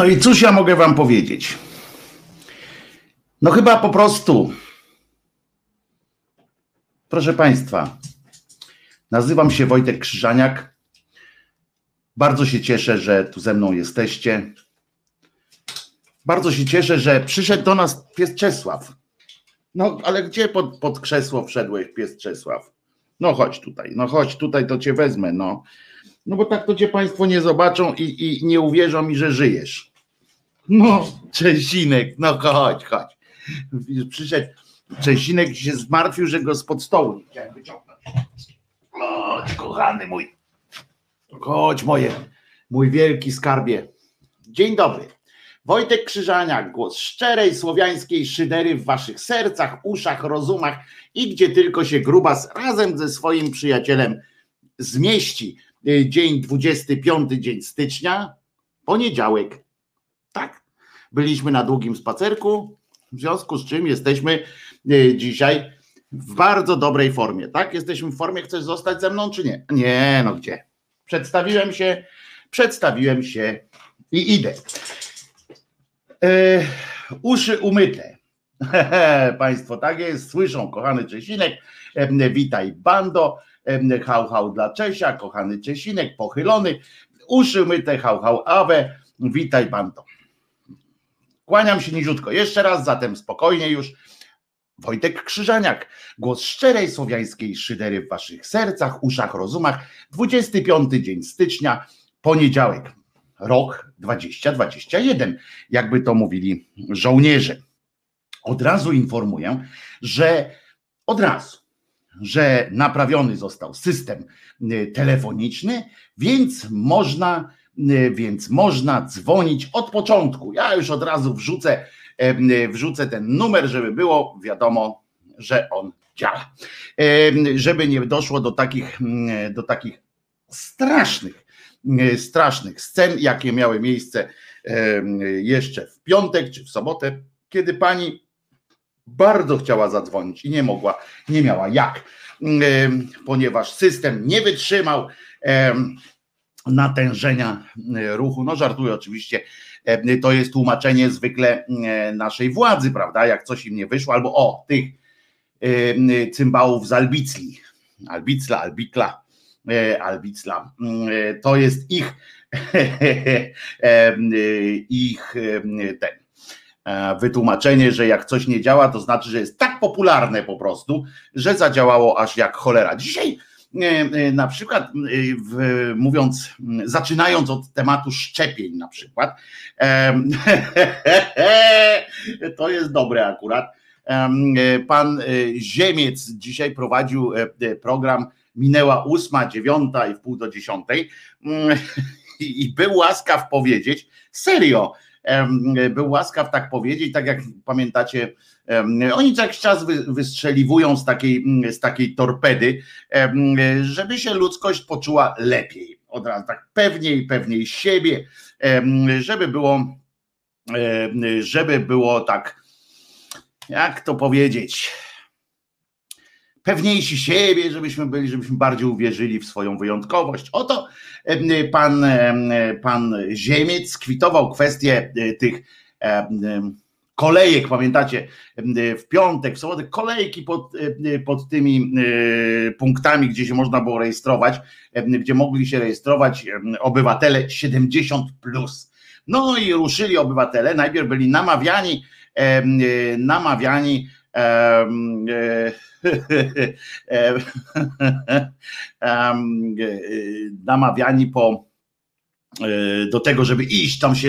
No i cóż ja mogę wam powiedzieć? No chyba po prostu. Proszę Państwa, nazywam się Wojtek Krzyżaniak. Bardzo się cieszę, że tu ze mną jesteście. Bardzo się cieszę, że przyszedł do nas pies Czesław. No, ale gdzie pod, pod krzesło wszedłeś, pies Czesław? No chodź tutaj, no chodź tutaj, to cię wezmę, no. No bo tak to cię państwo nie zobaczą i, i nie uwierzą mi, że żyjesz. No, Czesinek, no chodź, chodź. Przyszedł Czesinek się zmartwił, że go spod stołu nie chciałem wyciągnąć. Chodź, kochany mój. Chodź, moje, mój wielki skarbie. Dzień dobry. Wojtek Krzyżaniak, głos szczerej słowiańskiej szydery w waszych sercach, uszach, rozumach i gdzie tylko się grubas razem ze swoim przyjacielem zmieści. Dzień 25, dzień stycznia, poniedziałek. Byliśmy na długim spacerku, w związku z czym jesteśmy e, dzisiaj w bardzo dobrej formie. Tak, jesteśmy w formie. Chcesz zostać ze mną, czy nie? Nie, no gdzie? Przedstawiłem się, przedstawiłem się i idę. E, uszy umyte. Państwo tak jest, słyszą, kochany Czesinek. E, witaj, bando. E, hał, hał dla Czesia, kochany Czesinek, pochylony. Uszy umyte, hał, hał, awe. Witaj, bando. Kłaniam się niziutko. Jeszcze raz, zatem spokojnie już. Wojtek Krzyżaniak, głos szczerej słowiańskiej szydery w waszych sercach, uszach, rozumach. 25 dzień stycznia, poniedziałek rok 2021, jakby to mówili żołnierze. Od razu informuję, że od razu, że naprawiony został system y, telefoniczny, więc można, więc można dzwonić od początku. Ja już od razu wrzucę, y, wrzucę ten numer, żeby było wiadomo, że on działa. Żeby nie doszło do takich, do takich strasznych E, strasznych scen, jakie miały miejsce e, jeszcze w piątek czy w sobotę, kiedy pani bardzo chciała zadzwonić i nie mogła, nie miała jak, e, ponieważ system nie wytrzymał natężenia ruchu. No żartuję oczywiście, to jest tłumaczenie zwykle naszej władzy, prawda? Jak coś im nie wyszło, albo o, tych cymbałów z Albicli, Albicla, Albikla, E, Albicla. E, to jest ich e, ich ten wytłumaczenie, że jak coś nie działa, to znaczy, że jest tak popularne po prostu, że zadziałało aż jak cholera. Dzisiaj na przykład mówiąc, zaczynając od tematu szczepień na przykład, to jest dobre akurat. Pan Ziemiec dzisiaj prowadził program minęła ósma, dziewiąta i w pół do dziesiątej mm, i był łaskaw powiedzieć, serio, był łaskaw tak powiedzieć, tak jak pamiętacie, oni co jakiś czas wystrzeliwują z takiej, z takiej torpedy, żeby się ludzkość poczuła lepiej, od razu tak pewniej, pewniej siebie, żeby było, żeby było tak, jak to powiedzieć, pewniejsi siebie, żebyśmy byli, żebyśmy bardziej uwierzyli w swoją wyjątkowość. Oto pan, pan Ziemiec skwitował kwestię e, tych kolejek, pamiętacie, w piątek, w sobotę, kolejki pod, pod tymi punktami, gdzie się można było rejestrować, gdzie mogli się rejestrować obywatele 70 plus. No i ruszyli obywatele, najpierw byli namawiani, namawiani namawiani po do tego, żeby iść tam się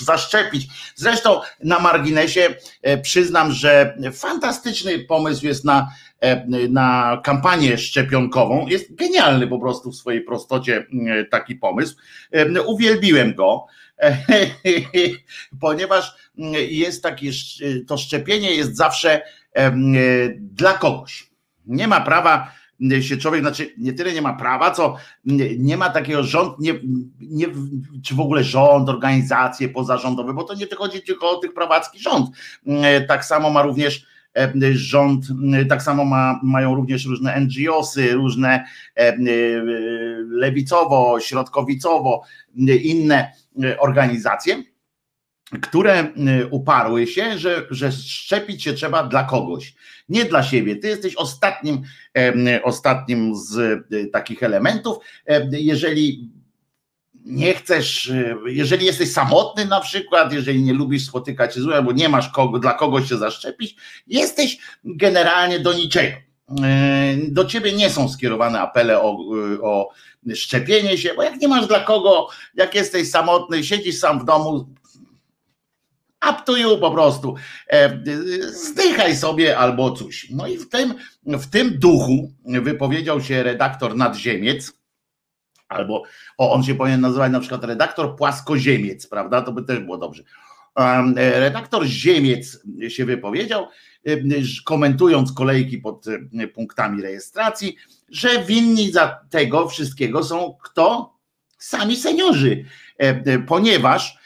zaszczepić. Zresztą na marginesie przyznam, że fantastyczny pomysł jest na, na kampanię szczepionkową. Jest genialny po prostu w swojej prostocie taki pomysł. Uwielbiłem go. ponieważ mm, jest takie, to szczepienie jest zawsze dla kogoś. Nie ma prawa się człowiek, znaczy nie tyle nie ma prawa, co nie ma takiego rząd, nie, nie, czy w ogóle rząd, organizacje pozarządowe, bo to nie chodzi tylko o tych prawacki rząd. Tak samo ma również rząd, tak samo ma, mają również różne NGOsy, różne lewicowo, środkowicowo, inne organizacje, które uparły się, że, że szczepić się trzeba dla kogoś, nie dla siebie. Ty jesteś ostatnim, ostatnim z takich elementów. Jeżeli nie chcesz, y, jeżeli jesteś samotny na przykład, jeżeli nie lubisz spotykać się z albo nie masz kogo, dla kogoś się zaszczepić, jesteś generalnie do niczego. Y, do ciebie nie są skierowane apele o, y, o szczepienie się, bo jak nie masz dla kogo, jak jesteś samotny, siedzisz sam w domu, up to you po prostu. E, zdychaj sobie albo coś. No i w tym, w tym duchu wypowiedział się redaktor Nadziemiec, albo o, on się powinien nazywać na przykład redaktor płaskoziemiec, prawda? To by też było dobrze. E, redaktor Ziemiec się wypowiedział, e, komentując kolejki pod e, punktami rejestracji, że winni za tego wszystkiego są kto? Sami seniorzy, ponieważ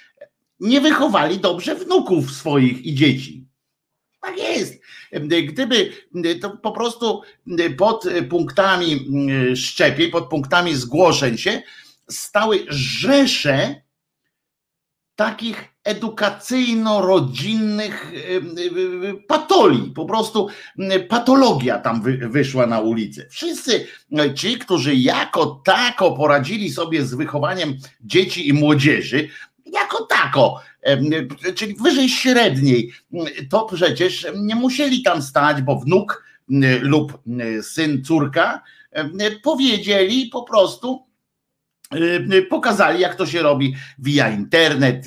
nie wychowali dobrze wnuków swoich i dzieci. Tak jest. Gdyby to po prostu pod punktami szczepień, pod punktami zgłoszeń się stały rzesze takich edukacyjno-rodzinnych patolii. Po prostu patologia tam wyszła na ulicę. Wszyscy ci, którzy jako tako poradzili sobie z wychowaniem dzieci i młodzieży, jako tako, czyli wyżej średniej, to przecież nie musieli tam stać, bo wnuk lub syn, córka powiedzieli po prostu, pokazali, jak to się robi via internet,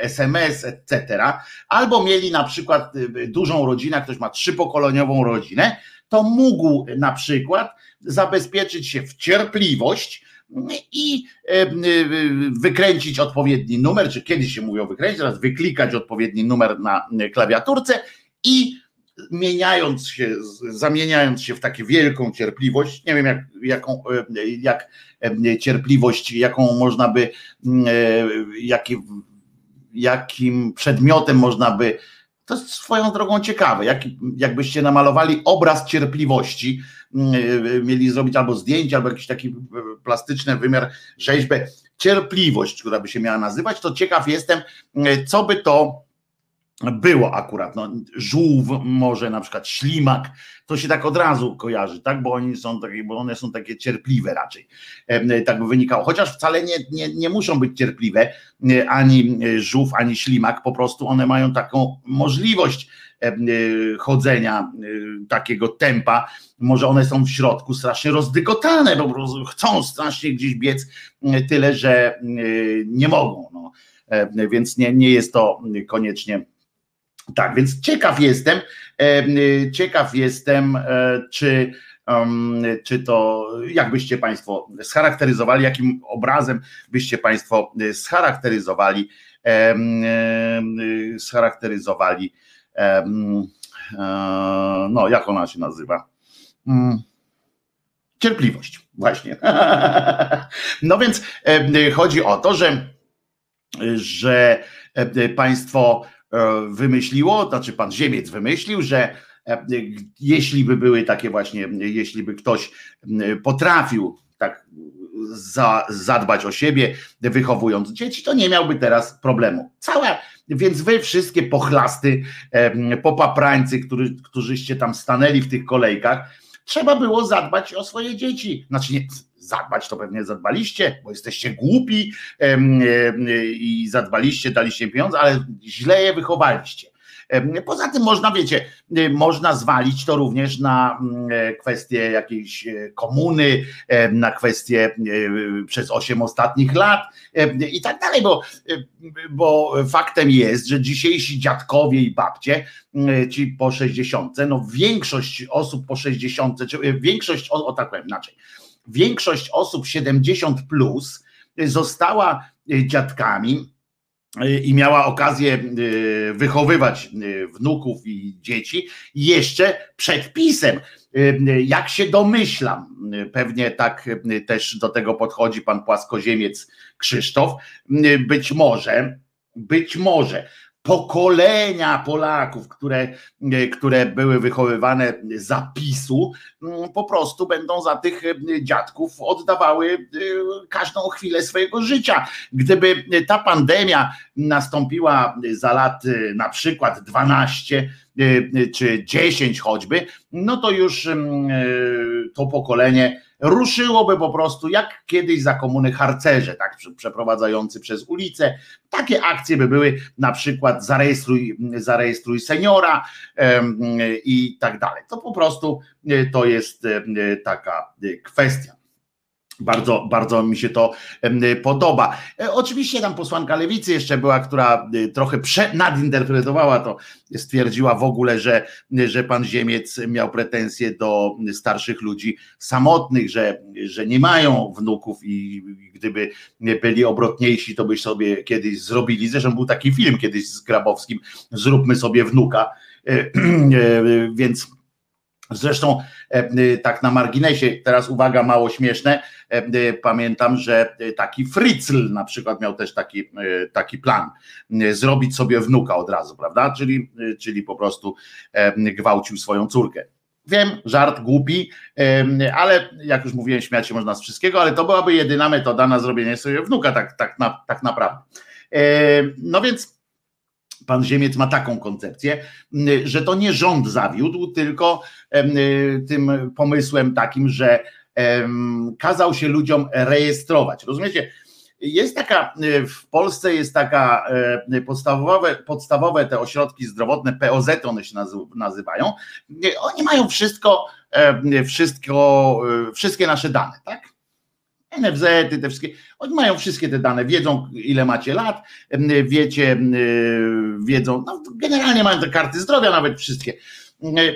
SMS, etc. Albo mieli na przykład dużą rodzinę, ktoś ma trzypokoleniową rodzinę, to mógł na przykład zabezpieczyć się w cierpliwość, i e, wykręcić odpowiedni numer, czy kiedyś się mówiło wykręcić, teraz wyklikać odpowiedni numer na klawiaturce i zmieniając się, zamieniając się w taką wielką cierpliwość, nie wiem jak, jaką, e, jak e, cierpliwość, jaką można by, jaki, jakim przedmiotem można by, to jest swoją drogą ciekawe, jak, jakbyście namalowali obraz cierpliwości, Mm, e, mieli zrobić albo zdjęcie, albo jakiś taki e, plastyczny wymiar, rzeźbę, cierpliwość, która by się miała nazywać, to ciekaw jestem, co by to było akurat, no, żółw może na przykład ślimak, to się tak od razu kojarzy, tak, bo oni są takie, bo one są takie cierpliwe raczej, tak by wynikało, chociaż wcale nie, nie, nie muszą być cierpliwe, ani żółw, ani ślimak, po prostu one mają taką możliwość chodzenia takiego tempa, może one są w środku strasznie rozdygotane, po prostu chcą strasznie gdzieś biec, tyle, że nie mogą, no. więc nie, nie jest to koniecznie tak, więc ciekaw jestem, ciekaw jestem, e, czy, czy to, jakbyście Państwo scharakteryzowali, jakim obrazem byście Państwo scharakteryzowali, scharakteryzowali, e, no jak ona się nazywa? Mm. Cierpliwość, właśnie. No więc chodzi o to, że, że państwo E, wymyśliło, znaczy pan Ziemiec wymyślił, że e, jeśli by były takie właśnie, jeśli by ktoś potrafił tak za, zadbać o siebie, wychowując dzieci, to nie miałby teraz problemu. Cała, więc wy wszystkie pochlasty, popaprańcy, którzy, którzyście tam stanęli w tych kolejkach, trzeba było zadbać o swoje dzieci. Znaczy nie, zadbać, to pewnie zadbaliście, bo jesteście głupi i zadbaliście, daliście pieniądze, ale źle je wychowaliście. Poza tym można, wiecie, można zwalić to również na mm, e, kwestię jakiejś e, komuny, na kwestię e, przez osiem ostatnich lat i tak dalej, bo, bo faktem jest, że dzisiejsi dziadkowie i babcie, ci po 60, no większość osób po 60, czy większość, o, o tak powiem inaczej, większość osób 70 plus została e, dziadkami e, i miała okazję e, wychowywać wnuków i dzieci jeszcze przed pisem. Jak się domyślam, pewnie tak też do tego podchodzi pan płaskoziemiec Krzysztof, być może, być może pokolenia Polaków, które, które były wychowywane zapisu, mm, po prostu będą za tych dziadków oddawały każdą chwilę swojego życia. Gdyby ta pandemia nastąpiła za lat na przykład 12, Y, y, czy 10 choćby, no to już mm, to pokolenie ruszyłoby po prostu jak kiedyś za komuny harcerze, tak, przeprowadzający przez ulicę. Takie akcje by były na przykład zarejestruj, zarejestruj seniora i tak dalej. To po prostu to jest taka kwestia. Bardzo, bardzo mi się to podoba. E, oczywiście tam posłanka lewicy jeszcze była, która e, trochę nadinterpretowała to, stwierdziła w ogóle, że, że pan Ziemiec miał pretensje do starszych ludzi samotnych, że, że nie mają wnuków i gdyby byli obrotniejsi, to by sobie kiedyś zrobili. Zresztą był taki film kiedyś z Grabowskim, zróbmy sobie wnuka, e, więc Zresztą tak na marginesie, teraz uwaga, mało śmieszne, E, pamiętam, że taki Fritzl na przykład miał też taki, e, taki plan, e, zrobić sobie wnuka od razu, prawda? Czyli, czyli po prostu gwałcił swoją córkę. Wiem, żart głupi, ale jak już mówiłem, śmiać się można z wszystkiego, ale to byłaby jedyna metoda na zrobienie sobie wnuka, tak, tak, na, tak naprawdę. No więc pan Ziemiec ma taką koncepcję, że to nie rząd zawiódł, tylko tym pomysłem takim, że kazał się ludziom rejestrować. Rozumiecie? Jest taka, e, w Polsce jest taka e, podstawowe, podstawowe te ośrodki zdrowotne, POZ one się nazywają. Oni mają wszystko, wszystko, e, wszystkie nasze dane, tak? NFZ, te wszystkie, oni mają wszystkie te dane, wiedzą ile macie lat, wiecie, wiedzą, no generalnie mają te karty zdrowia nawet wszystkie.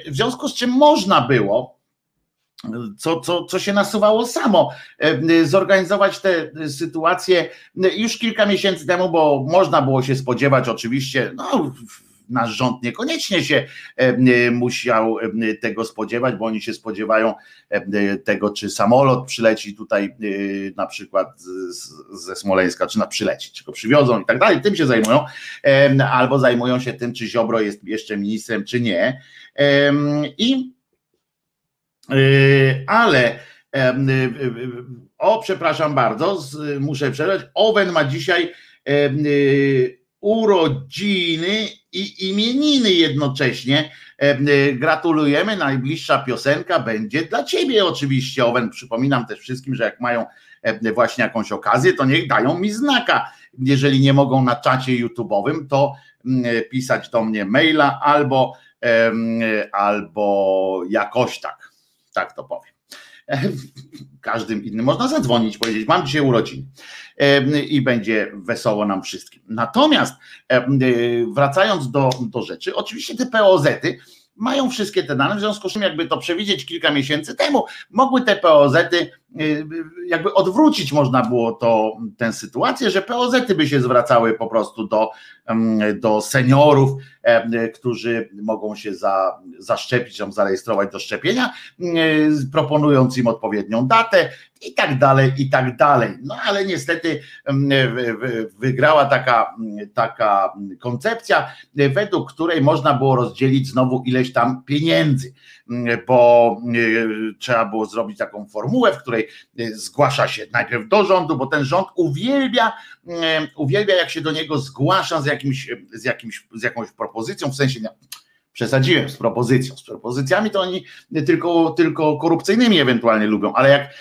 W związku z czym można było, co, co, co się nasuwało samo, zorganizować tę sytuację już kilka miesięcy temu, bo można było się spodziewać oczywiście, no nasz rząd niekoniecznie się e, musiał e, tego spodziewać, bo oni się spodziewają tego, czy samolot przyleci tutaj na przykład ze Smoleńska, czy na przyleci, czy go przywiozą i tak dalej, tym się zajmują, albo zajmują się tym, czy Ziobro jest jeszcze ministrem, czy nie. I ale o, przepraszam bardzo, muszę przerwać. Owen ma dzisiaj urodziny i imieniny jednocześnie. Gratulujemy. Najbliższa piosenka będzie dla ciebie, oczywiście. Owen, przypominam też wszystkim, że jak mają właśnie jakąś okazję, to niech dają mi znaka. Jeżeli nie mogą na czacie YouTube'owym, to pisać do mnie maila albo, albo jakoś tak tak to powiem. Każdym innym można zadzwonić, powiedzieć: Mam dzisiaj urodziny i będzie wesoło nam wszystkim. Natomiast wracając do, do rzeczy, oczywiście te POZ-y mają wszystkie te dane, w związku z czym, jakby to przewidzieć kilka miesięcy temu, mogły te POZ-y Y, jakby odwrócić można było to, tę sytuację, że POZ-y by się zwracały po prostu do, do seniorów, którzy mogą się za, zaszczepić, tam zarejestrować do szczepienia, proponując im odpowiednią datę i tak dalej, i tak dalej. No ale niestety wygrała taka, taka koncepcja, według której można było rozdzielić znowu ileś tam pieniędzy, bo trzeba było zrobić taką formułę, w której Y, zgłasza się najpierw do rządu, bo ten rząd uwielbia, y, uwielbia jak się do niego zgłasza z, jakimś, z, jakimś, z jakąś propozycją, w sensie przesadziłem z propozycją. Z propozycjami to oni tylko, tylko korupcyjnymi ewentualnie lubią, ale jak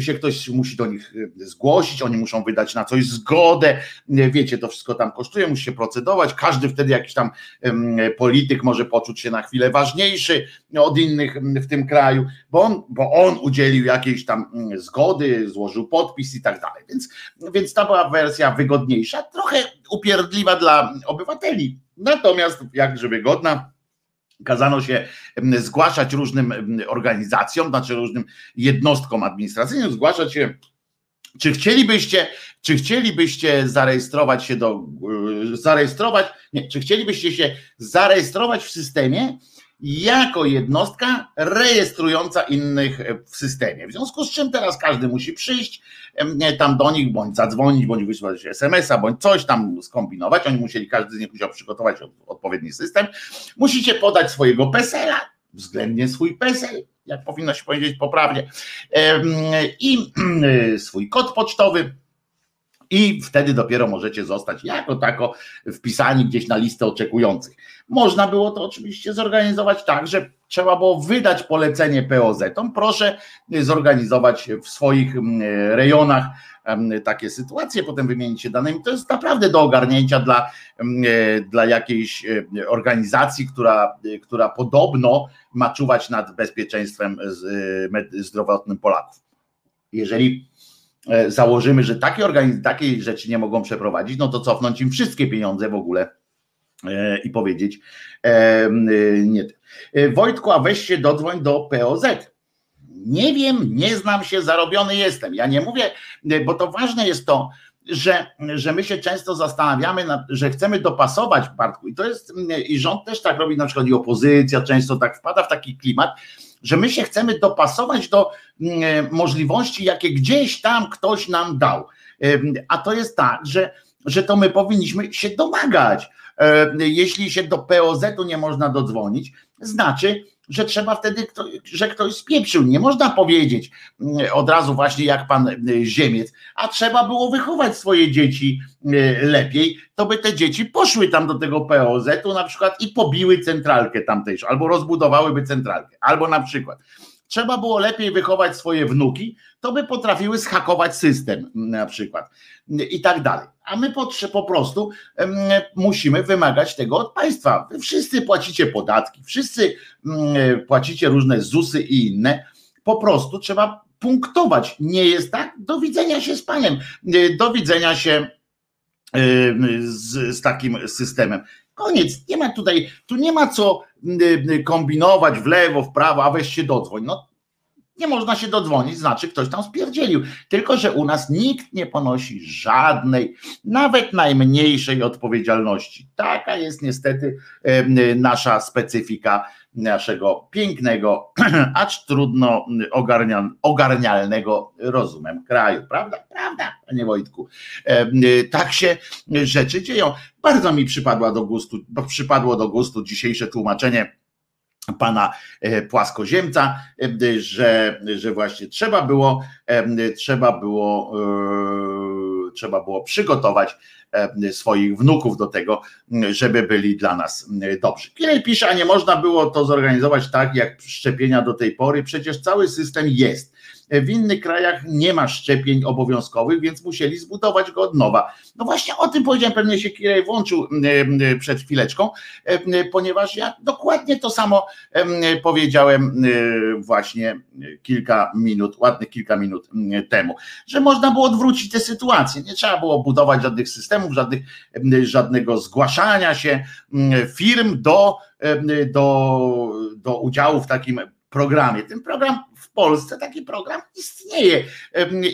się ktoś musi do nich y, zgłosić, oni muszą wydać na coś zgodę, wiecie, to wszystko tam kosztuje, musi się procedować, każdy wtedy jakiś tam polityk może poczuć się na chwilę ważniejszy od innych w tym kraju, bo on, bo on udzielił jakiejś tam zgody, złożył podpis i tak dalej. Więc, więc ta była wersja wygodniejsza, trochę upierdliwa dla obywateli, natomiast jakże wygodna kazano się zgłaszać różnym organizacjom, znaczy różnym jednostkom administracyjnym, zgłaszać się, czy chcielibyście, czy chcielibyście zarejestrować się do, e, zarejestrować, nie, czy chcielibyście się zarejestrować w systemie jako jednostka rejestrująca innych w systemie. W związku z czym teraz każdy musi przyjść tam do nich, bądź zadzwonić, bądź wysłać SMS-a, bądź coś tam skombinować. Oni musieli, każdy z nich musiał przygotować odpowiedni system. Musicie podać swojego PESEL-a, względnie swój PESEL, jak powinno się powiedzieć poprawnie, i swój kod pocztowy i wtedy dopiero możecie zostać jako tako wpisani gdzieś na listę oczekujących. Można było to oczywiście zorganizować tak, że trzeba było wydać polecenie POZ-om. Proszę zorganizować w swoich mm, rejonach takie sytuacje, potem wymienić się danymi. To jest naprawdę do ogarnięcia dla, mm, e, dla jakiejś organizacji, która, która podobno ma czuwać nad bezpieczeństwem zdrowotnym Polaków. Jeżeli E, założymy, że takie organiz- takiej rzeczy nie mogą przeprowadzić, no to cofnąć im wszystkie pieniądze w ogóle i powiedzieć e, nie. Wojtku, a weź się dodzwoń do POZ. Nie wiem, nie znam się, zarobiony jestem. Ja nie mówię, bo to ważne jest to, że, że my się często zastanawiamy, że chcemy dopasować Bartku i to jest, i rząd też tak robi, na przykład i opozycja często tak wpada w taki klimat, że my się chcemy dopasować do e, możliwości, jakie gdzieś tam ktoś nam dał. A to jest tak, że, że to my powinniśmy się domagać. Jeśli się do POZ-u nie można dodzwonić, znaczy, że trzeba wtedy, że ktoś spieprzył. Nie można powiedzieć mm, od razu właśnie jak pan y, Ziemiec, a trzeba było wychować swoje dzieci y, lepiej, to by te dzieci poszły tam do tego POZ-u na przykład i pobiły centralkę tamtejszą, albo rozbudowałyby centralkę, albo na przykład trzeba było lepiej wychować swoje wnuki, to by potrafiły schakować system na przykład i tak dalej. A my po, po prostu um, musimy wymagać tego od państwa. Wy wszyscy płacicie podatki, wszyscy um, płacicie różne ZUSy i inne. Po prostu trzeba punktować. Nie jest tak? Do widzenia się z panem. Do widzenia się z, z takim systemem. Koniec. Nie ma tutaj, tu nie ma co kombinować w lewo, w prawo, a weź się dodzwoń. No nie można się dodzwonić, znaczy ktoś tam spierdzielił. Tylko, że u nas nikt nie ponosi żadnej, nawet najmniejszej odpowiedzialności. Taka jest niestety nasza specyfika naszego pięknego, acz trudno ogarnialnego rozumem kraju. Prawda? Prawda, panie Wojtku. Tak się rzeczy dzieją. Bardzo mi przypadła do gustu, przypadło do gustu dzisiejsze tłumaczenie pana e, płaskoziemca, e, że, że właśnie trzeba było, e, trzeba było, trzeba było przygotować swoich wnuków do tego, żeby byli dla nas dobrzy. Kirej pisze, a nie można było to zorganizować tak, jak szczepienia do tej pory, przecież cały system jest. W innych krajach nie ma szczepień obowiązkowych, więc musieli zbudować go od nowa. No właśnie o tym powiedziałem, pewnie się Kirej włączył przed chwileczką, ponieważ ja dokładnie to samo powiedziałem właśnie kilka minut, ładnych kilka minut temu, że można było odwrócić tę sytuację. Nie trzeba było budować żadnych systemów, żadnych, żadnego zgłaszania się firm do, do, do udziału w takim programie. Ten program w Polsce, taki program istnieje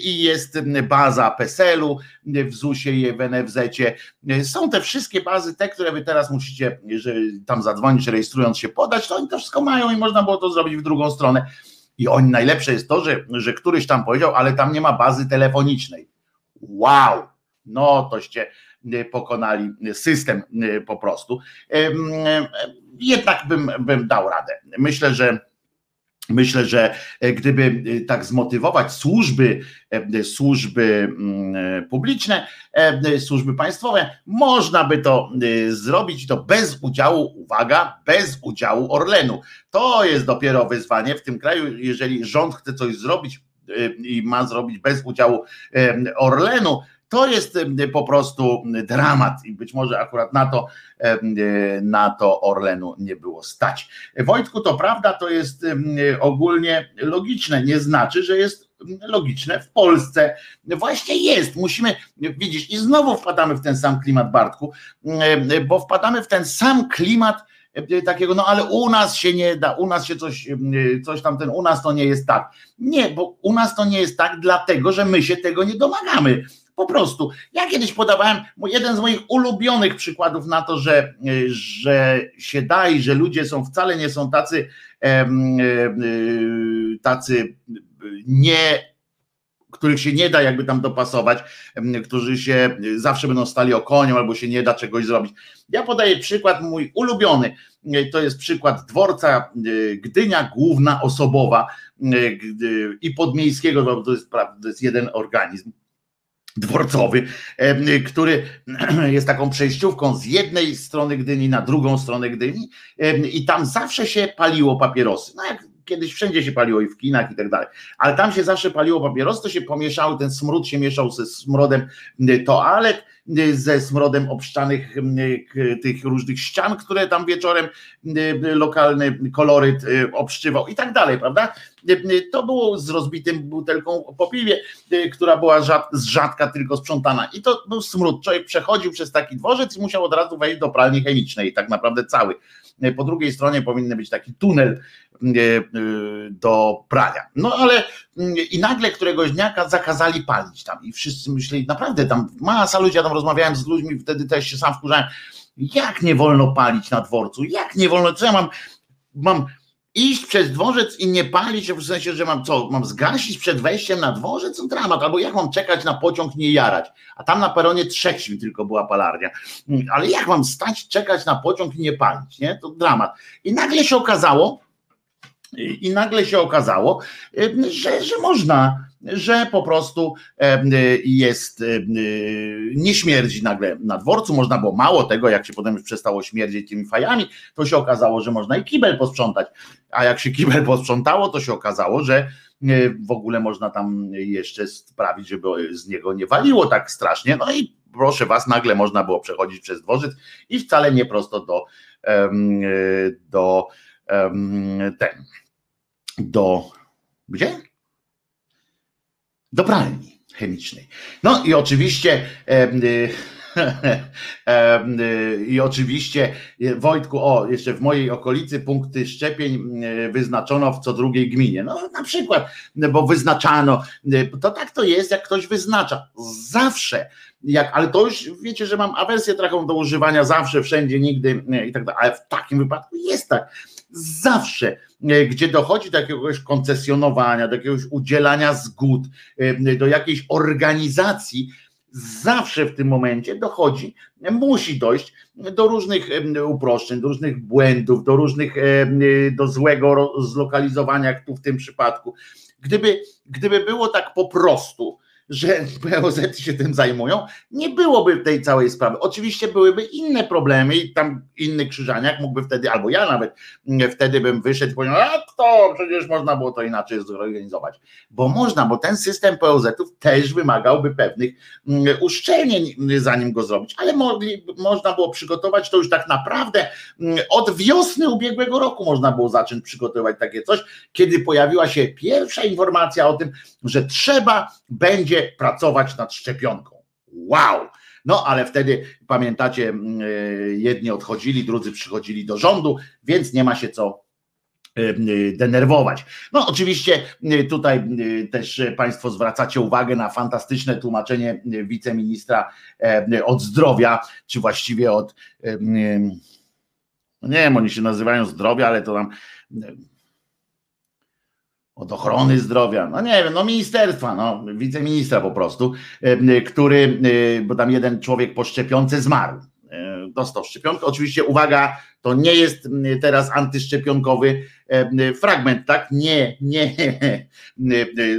i jest baza PESEL-u w ZUS-ie w NFZ-cie. Są te wszystkie bazy, te, które wy teraz musicie, że tam zadzwonić, rejestrując się, podać, to oni to wszystko mają i można było to zrobić w drugą stronę. I oni najlepsze jest to, że, że któryś tam powiedział, ale tam nie ma bazy telefonicznej. Wow! No toście pokonali system po prostu. Jednak bym, bym dał radę. Myślę, że Myślę, że e, gdyby e, tak zmotywować służby, e, służby mm, publiczne, służby państwowe, można by to zrobić to bez udziału, uwaga, bez udziału Orlenu. To jest dopiero wyzwanie w tym kraju, jeżeli rząd chce coś zrobić i ma zrobić bez udziału Orlenu, to jest po prostu dramat i być może akurat na to, na to Orlenu nie było stać. Wojtku, to prawda, to jest ogólnie logiczne, nie znaczy, że jest logiczne w Polsce. Właśnie jest, musimy widzieć i znowu wpadamy w ten sam klimat Bartku, bo wpadamy w ten sam klimat takiego, no ale u nas się nie da, u nas się coś, coś tam ten, u nas to nie jest tak. Nie, bo u nas to nie jest tak, dlatego że my się tego nie domagamy Po prostu. Ja kiedyś podawałem jeden z moich ulubionych przykładów na to, że, że się da i że ludzie są wcale nie są tacy, tacy nie których się nie da jakby tam dopasować, którzy się zawsze będą stali o koniu albo się nie da czegoś zrobić. Ja podaję przykład mój ulubiony. To jest przykład dworca Gdynia Główna Osobowa i Podmiejskiego, bo to jest, to jest jeden organizm dworcowy, który jest taką przejściówką z jednej strony Gdyni na drugą stronę Gdyni i tam zawsze się paliło papierosy. No jak kiedyś wszędzie się paliło i w kinach i tak dalej, ale tam się zawsze paliło papierosy, to się pomieszały, ten smród się mieszał ze smrodem toalet, ze smrodem obszczanych tych różnych ścian, które tam wieczorem lokalny koloryt obszczywał i tak dalej, prawda? To było z rozbitym butelką po piwie, która była z rzadka tylko sprzątana i to był smród. Człowiek przechodził przez taki dworzec i musiał od razu wejść do pralni chemicznej, tak naprawdę cały. Po drugiej stronie powinny być taki tunel do prania. No ale i nagle któregoś dnia zakazali palić tam i wszyscy myśleli, naprawdę tam masa ludzi, ja tam rozmawiałem z ludźmi, wtedy też się sam wkurzałem, jak nie wolno palić na dworcu, jak nie wolno, co ja mam, mam iść przez dworzec i nie palić, w sensie, że mam co, mam zgasić przed wejściem na dworzec, to dramat, albo jak mam czekać na pociąg, nie jarać, a tam na peronie trzecim tylko była palarnia, ale jak mam stać, czekać na pociąg i nie palić, nie, to dramat. I nagle się okazało, i nagle się okazało, że, że można, że po prostu jest, nie śmierdzi nagle na dworcu, można było mało tego, jak się potem już przestało śmierdzić tymi fajami, to się okazało, że można i kibel posprzątać, a jak się kibel posprzątało, to się okazało, że w ogóle można tam jeszcze sprawić, żeby z niego nie waliło tak strasznie, no i proszę was, nagle można było przechodzić przez dworzec i wcale nie prosto do do ten do gdzie? Do pralni chemicznej. No i oczywiście e, e, i oczywiście Wojtku, o, jeszcze w mojej okolicy punkty szczepień wyznaczono w co drugiej gminie. No na przykład, bo wyznaczano, to tak to jest, jak ktoś wyznacza. Zawsze, jak, ale to już wiecie, że mam awersję taką do używania zawsze, wszędzie, nigdy i tak dalej, ale w takim wypadku jest tak zawsze, e, gdzie dochodzi do jakiegoś koncesjonowania, do jakiegoś udzielania zgód, e, do jakiejś organizacji, zawsze w tym momencie dochodzi, musi dojść do różnych uproszczeń, do różnych błędów, do różnych, do złego zlokalizowania, jak tu w tym przypadku. Gdyby, gdyby było tak po prostu, że POZ się tym zajmują, nie byłoby tej całej sprawy. Oczywiście byłyby inne problemy i tam inny krzyżaniak mógłby wtedy, albo ja nawet mm, wtedy bym wyszedł i powiedział, a to przecież można było to inaczej zorganizować. Bo można, bo ten system POZ-ów też wymagałby pewnych mm, uszczelnień, zanim go zrobić, ale mogli, można było przygotować to już tak naprawdę mm, od wiosny ubiegłego roku można było zacząć przygotowywać takie coś, kiedy pojawiła się pierwsza informacja o tym, że trzeba będzie pracować nad szczepionką. Wow! No ale wtedy pamiętacie, mm, e, jedni odchodzili, drudzy przychodzili do rządu, więc nie ma się co e, e, denerwować. No oczywiście tutaj też Państwo zwracacie uwagę na fantastyczne tłumaczenie wiceministra od zdrowia, czy właściwie od no nie wiem, oni się nazywają zdrowia, ale to tam od ochrony zdrowia, no nie wiem, no ministerstwa, no wiceministra po prostu, który, bo tam jeden człowiek po szczepionce zmarł, dostał szczepionkę. Oczywiście uwaga, to nie jest teraz antyszczepionkowy fragment, tak? Nie, nie.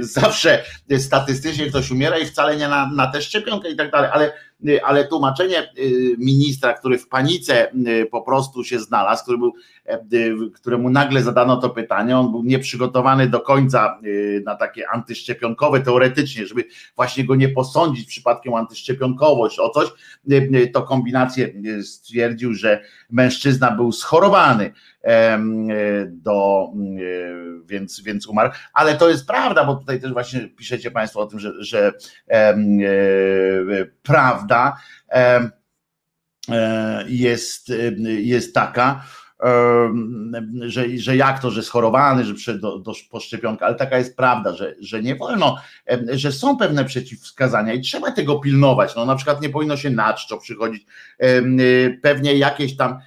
Zawsze statystycznie ktoś umiera i wcale nie na, na tę szczepionkę i tak dalej, ale ale tłumaczenie ministra, który w panice po prostu się znalazł, który był, e, któremu nagle zadano to pytanie, on był nieprzygotowany do końca na takie antyszczepionkowe teoretycznie, żeby właśnie go nie posądzić przypadkiem antyszczepionkowość o coś, to kombinację stwierdził, że mężczyzna był schorowany do, więc, więc umarł, ale to jest prawda, bo tutaj też właśnie piszecie Państwo o tym, że, że e, prawda e, jest, jest taka, że, że jak to, że schorowany, że przyszedł do, do poszczepionka, ale taka jest prawda, że, że nie wolno, że są pewne przeciwwskazania i trzeba tego pilnować. No na przykład nie powinno się na czczo przychodzić, pewnie jakieś tam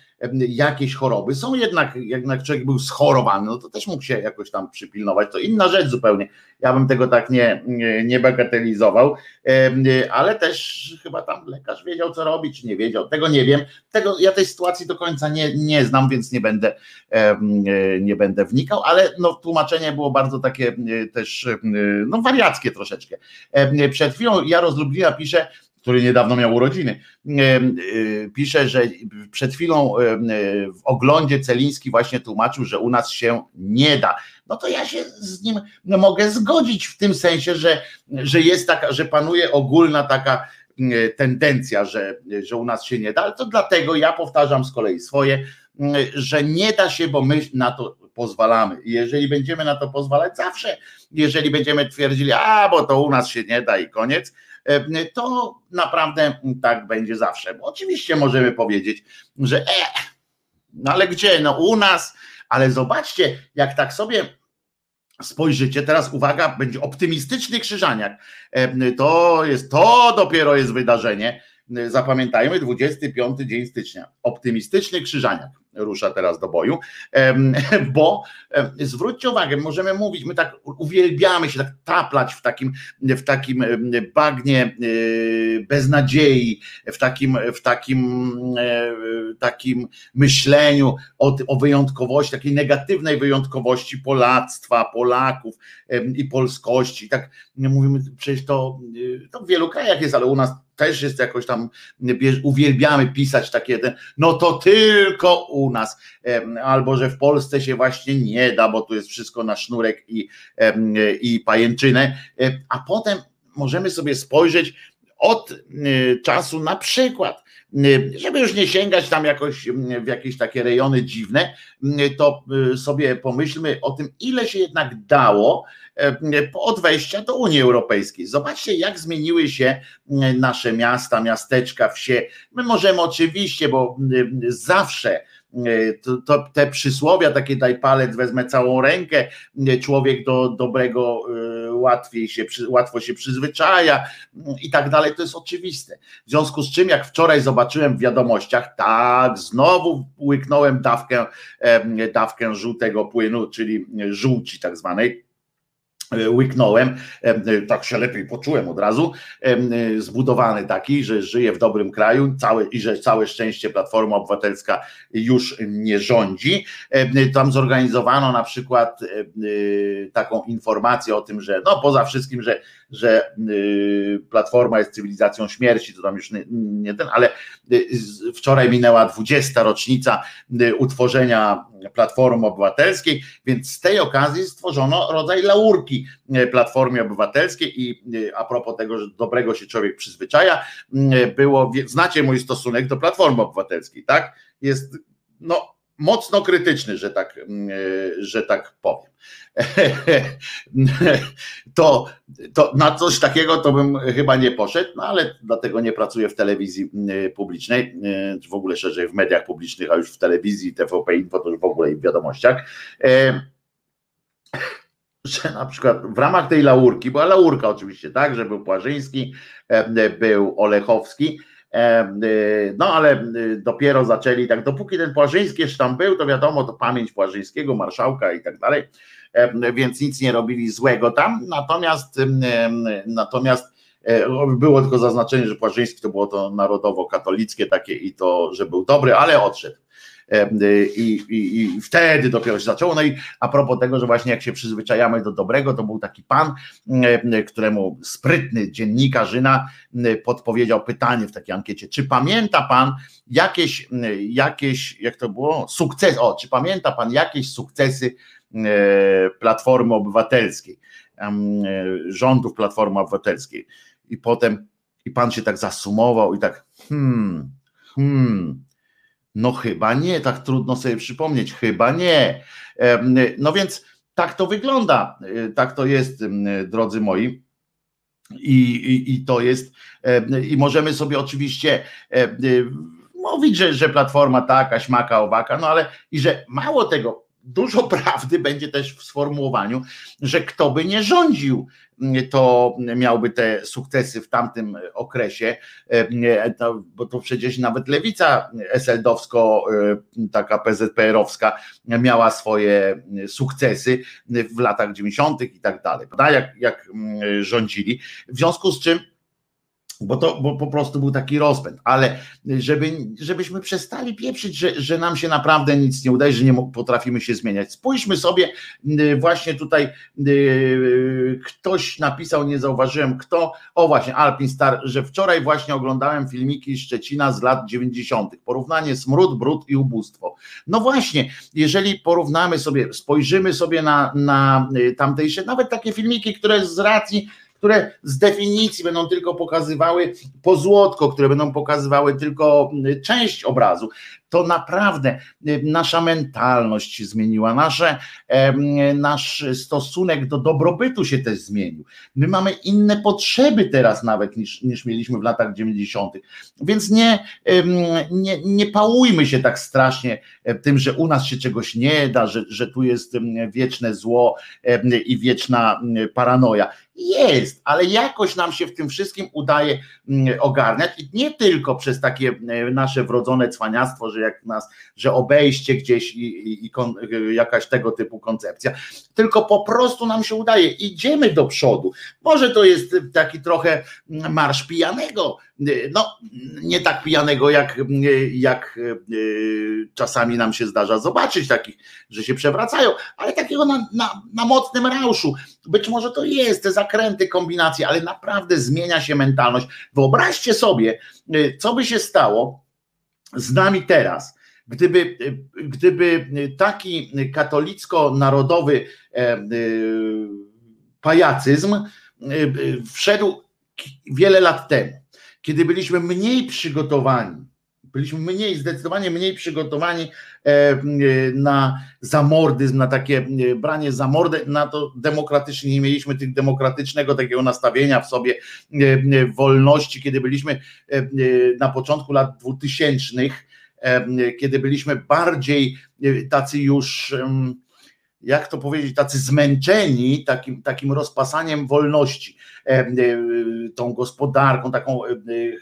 jakieś choroby. Są jednak, jednak człowiek był schorowany, no to też mógł się jakoś tam przypilnować. To inna rzecz zupełnie. Ja bym tego tak nie, nie bagatelizował, ale też chyba tam lekarz wiedział, co robić, nie wiedział. Tego nie wiem. Tego, ja tej sytuacji do końca nie, nie znam, więc nie będę, nie będę wnikał, ale no, tłumaczenie było bardzo takie też no, wariackie troszeczkę. Przed chwilą Jarosz Lublina pisze, który niedawno miał urodziny, e, pisze, że przed chwilą e, w oglądzie Celiński właśnie tłumaczył, że u nas się nie da. No to ja się z nim mogę zgodzić w tym sensie, że, że jest taka, że panuje ogólna taka tendencja, że, że u nas się nie da, ale to dlatego ja powtarzam z kolei swoje, że nie da się, bo my na to pozwalamy. I jeżeli będziemy na to pozwalać zawsze, jeżeli będziemy twierdzili, a bo to u nas się nie da i koniec, to naprawdę tak będzie zawsze. Bo oczywiście możemy powiedzieć, że e, no ale gdzie? No u nas, ale zobaczcie, jak tak sobie spojrzycie, teraz uwaga, będzie optymistyczny krzyżaniak. To jest, to dopiero jest wydarzenie. Zapamiętajmy, 25 dzień stycznia. Optymistyczny krzyżaniak rusza teraz do boju, bo zwróćcie uwagę, możemy mówić, my tak uwielbiamy się tak taplać w takim, w takim bagnie e, beznadziei, w takim, w takim, e, takim myśleniu o, o wyjątkowości, takiej negatywnej wyjątkowości Polactwa, Polaków i polskości. Tak mówimy, przecież to, e, to w wielu krajach jest, ale u nas też jest jakoś tam, uwielbiamy pisać takie, no to tylko u nas, albo że w Polsce się właśnie nie da, bo tu jest wszystko na sznurek i, i pajęczynę, a potem możemy sobie spojrzeć od y, czasu na przykład, y, żeby już nie sięgać tam jakoś w jakieś takie rejony dziwne, y, to sobie pomyślmy o tym, ile się jednak dało od wejścia do Unii Europejskiej. Zobaczcie, jak zmieniły się nasze miasta, miasteczka, wsie. My możemy oczywiście, bo zawsze to, to, te przysłowia, takie daj palec, wezmę całą rękę, e, człowiek do dobrego e, łatwiej się, łatwo się przyzwyczaja mm, i tak dalej, to jest oczywiste. W związku z czym, jak wczoraj zobaczyłem w wiadomościach, tak, znowu łyknąłem dawkę, dawkę żółtego płynu, czyli żółci tak zwanej, E, łyknąłem, e, tak się lepiej poczułem od razu, e, zbudowany taki, że żyję w dobrym kraju całe, i że całe szczęście Platforma Obywatelska już nie rządzi. Tam zorganizowano na przykład taką informację o tym, że no poza wszystkim, że, że Platforma jest cywilizacją śmierci, to tam już nie, nie ten, ale wczoraj minęła 20. rocznica utworzenia Platformy Obywatelskiej, więc z tej okazji stworzono rodzaj laurki Platformie Obywatelskiej i a propos tego, że dobrego się człowiek przyzwyczaja, było, znacie mój stosunek do Platformy Obywatelskiej, tak? Jest, no, mocno krytyczny, że tak, że tak powiem. To, to na coś takiego to bym chyba nie poszedł, no ale dlatego nie pracuję w telewizji e, publicznej, czy w ogóle szerzej w mediach publicznych, a już w telewizji, TVP Info, to już w ogóle i w wiadomościach. Że na przykład w ramach tej laurki, była laurka oczywiście, tak, że był Płażyński, był Olechowski, Y, no ale y, dopiero zaczęli, tak dopóki ten Płażyński jeszcze tam był, to wiadomo, to pamięć Płażyńskiego, marszałka i tak dalej, więc nic nie robili złego tam, natomiast natomiast e, było tylko zaznaczenie, że Płażyński to było to narodowo-katolickie takie i to, że był dobry, ale odszedł. I, i, i wtedy dopiero się zaczęło. No i a propos tego, że właśnie jak się przyzwyczajamy do dobrego, to był taki pan, któremu sprytny dziennikarzyna podpowiedział pytanie w takiej ankiecie, czy pamięta pan jakieś, jakieś jak to było, sukces, o, czy pamięta pan jakieś sukcesy Platformy Obywatelskiej, rządów Platformy Obywatelskiej. I potem, i pan się tak zasumował i tak, hmm, hmm, no chyba nie, tak trudno sobie przypomnieć, chyba nie. No więc tak to wygląda, e, tak to jest, drodzy moi. I, i, i to jest, i możemy sobie oczywiście mówić, że, że platforma taka, śmaka, owaka, no ale i że mało tego, dużo prawdy będzie też w sformułowaniu, że kto by nie rządził, to miałby te sukcesy w tamtym okresie, bo to przecież nawet lewica SLD-owsko, taka PZPR-owska miała swoje sukcesy w latach 90. i tak dalej, jak, jak rządzili, w związku z czym bo to bo po prostu był taki rozpęd, ale żeby, żebyśmy przestali pieprzyć, że, że nam się naprawdę nic nie udaje, że nie potrafimy się zmieniać. Spójrzmy sobie, y, właśnie tutaj y, ktoś napisał, nie zauważyłem kto, o właśnie Alpin Star, że wczoraj właśnie oglądałem filmiki Szczecina z lat 90. Porównanie smród, brud i ubóstwo. No właśnie, jeżeli porównamy sobie, spojrzymy sobie na, na y, tamtejsze, nawet takie filmiki, które z racji które z definicji będą tylko pokazywały pozłotko, które będą pokazywały tylko mm, część obrazu. To naprawdę y, nasza mentalność się zmieniła, nasze, nasz stosunek do dobrobytu się też zmienił. My mamy inne potrzeby teraz nawet niż, niż mieliśmy w latach 90. Więc nie, nie, nie pałujmy się tak strasznie tym, że u nas się czegoś nie da, że, że tu jest wieczne zło i wieczna paranoja jest, ale jakoś nam się w tym wszystkim udaje mm, ogarniać i nie tylko przez takie e, nasze wrodzone cwaniactwo, że jak nas, że obejście gdzieś i, i, kon, e, jakaś tego typu koncepcja, tylko po prostu nam się udaje, idziemy do przodu. Może to jest taki trochę marsz pijanego, no nie tak pijanego jak, jak e, czasami nam się zdarza zobaczyć takich, że się przewracają, ale takiego na, na, na mocnym rauszu. Być może to jest te zakręty, kombinacje, ale naprawdę zmienia się mentalność. Wyobraźcie sobie, e, co by się stało z nami teraz, gdyby, e, gdyby taki katolicko-narodowy pajacyzm wszedł wiele lat temu kiedy byliśmy mniej przygotowani, byliśmy mniej, zdecydowanie mniej przygotowani e, e, na zamordyzm, na takie e, branie za mordę, na to demokratycznie, nie mieliśmy tych demokratycznego takiego nastawienia w sobie wolności, kiedy byliśmy na początku lat dwutysięcznych, kiedy byliśmy bardziej tacy już jak to powiedzieć, tacy zmęczeni takim, takim rozpasaniem wolności, e, e, tą gospodarką, taką e,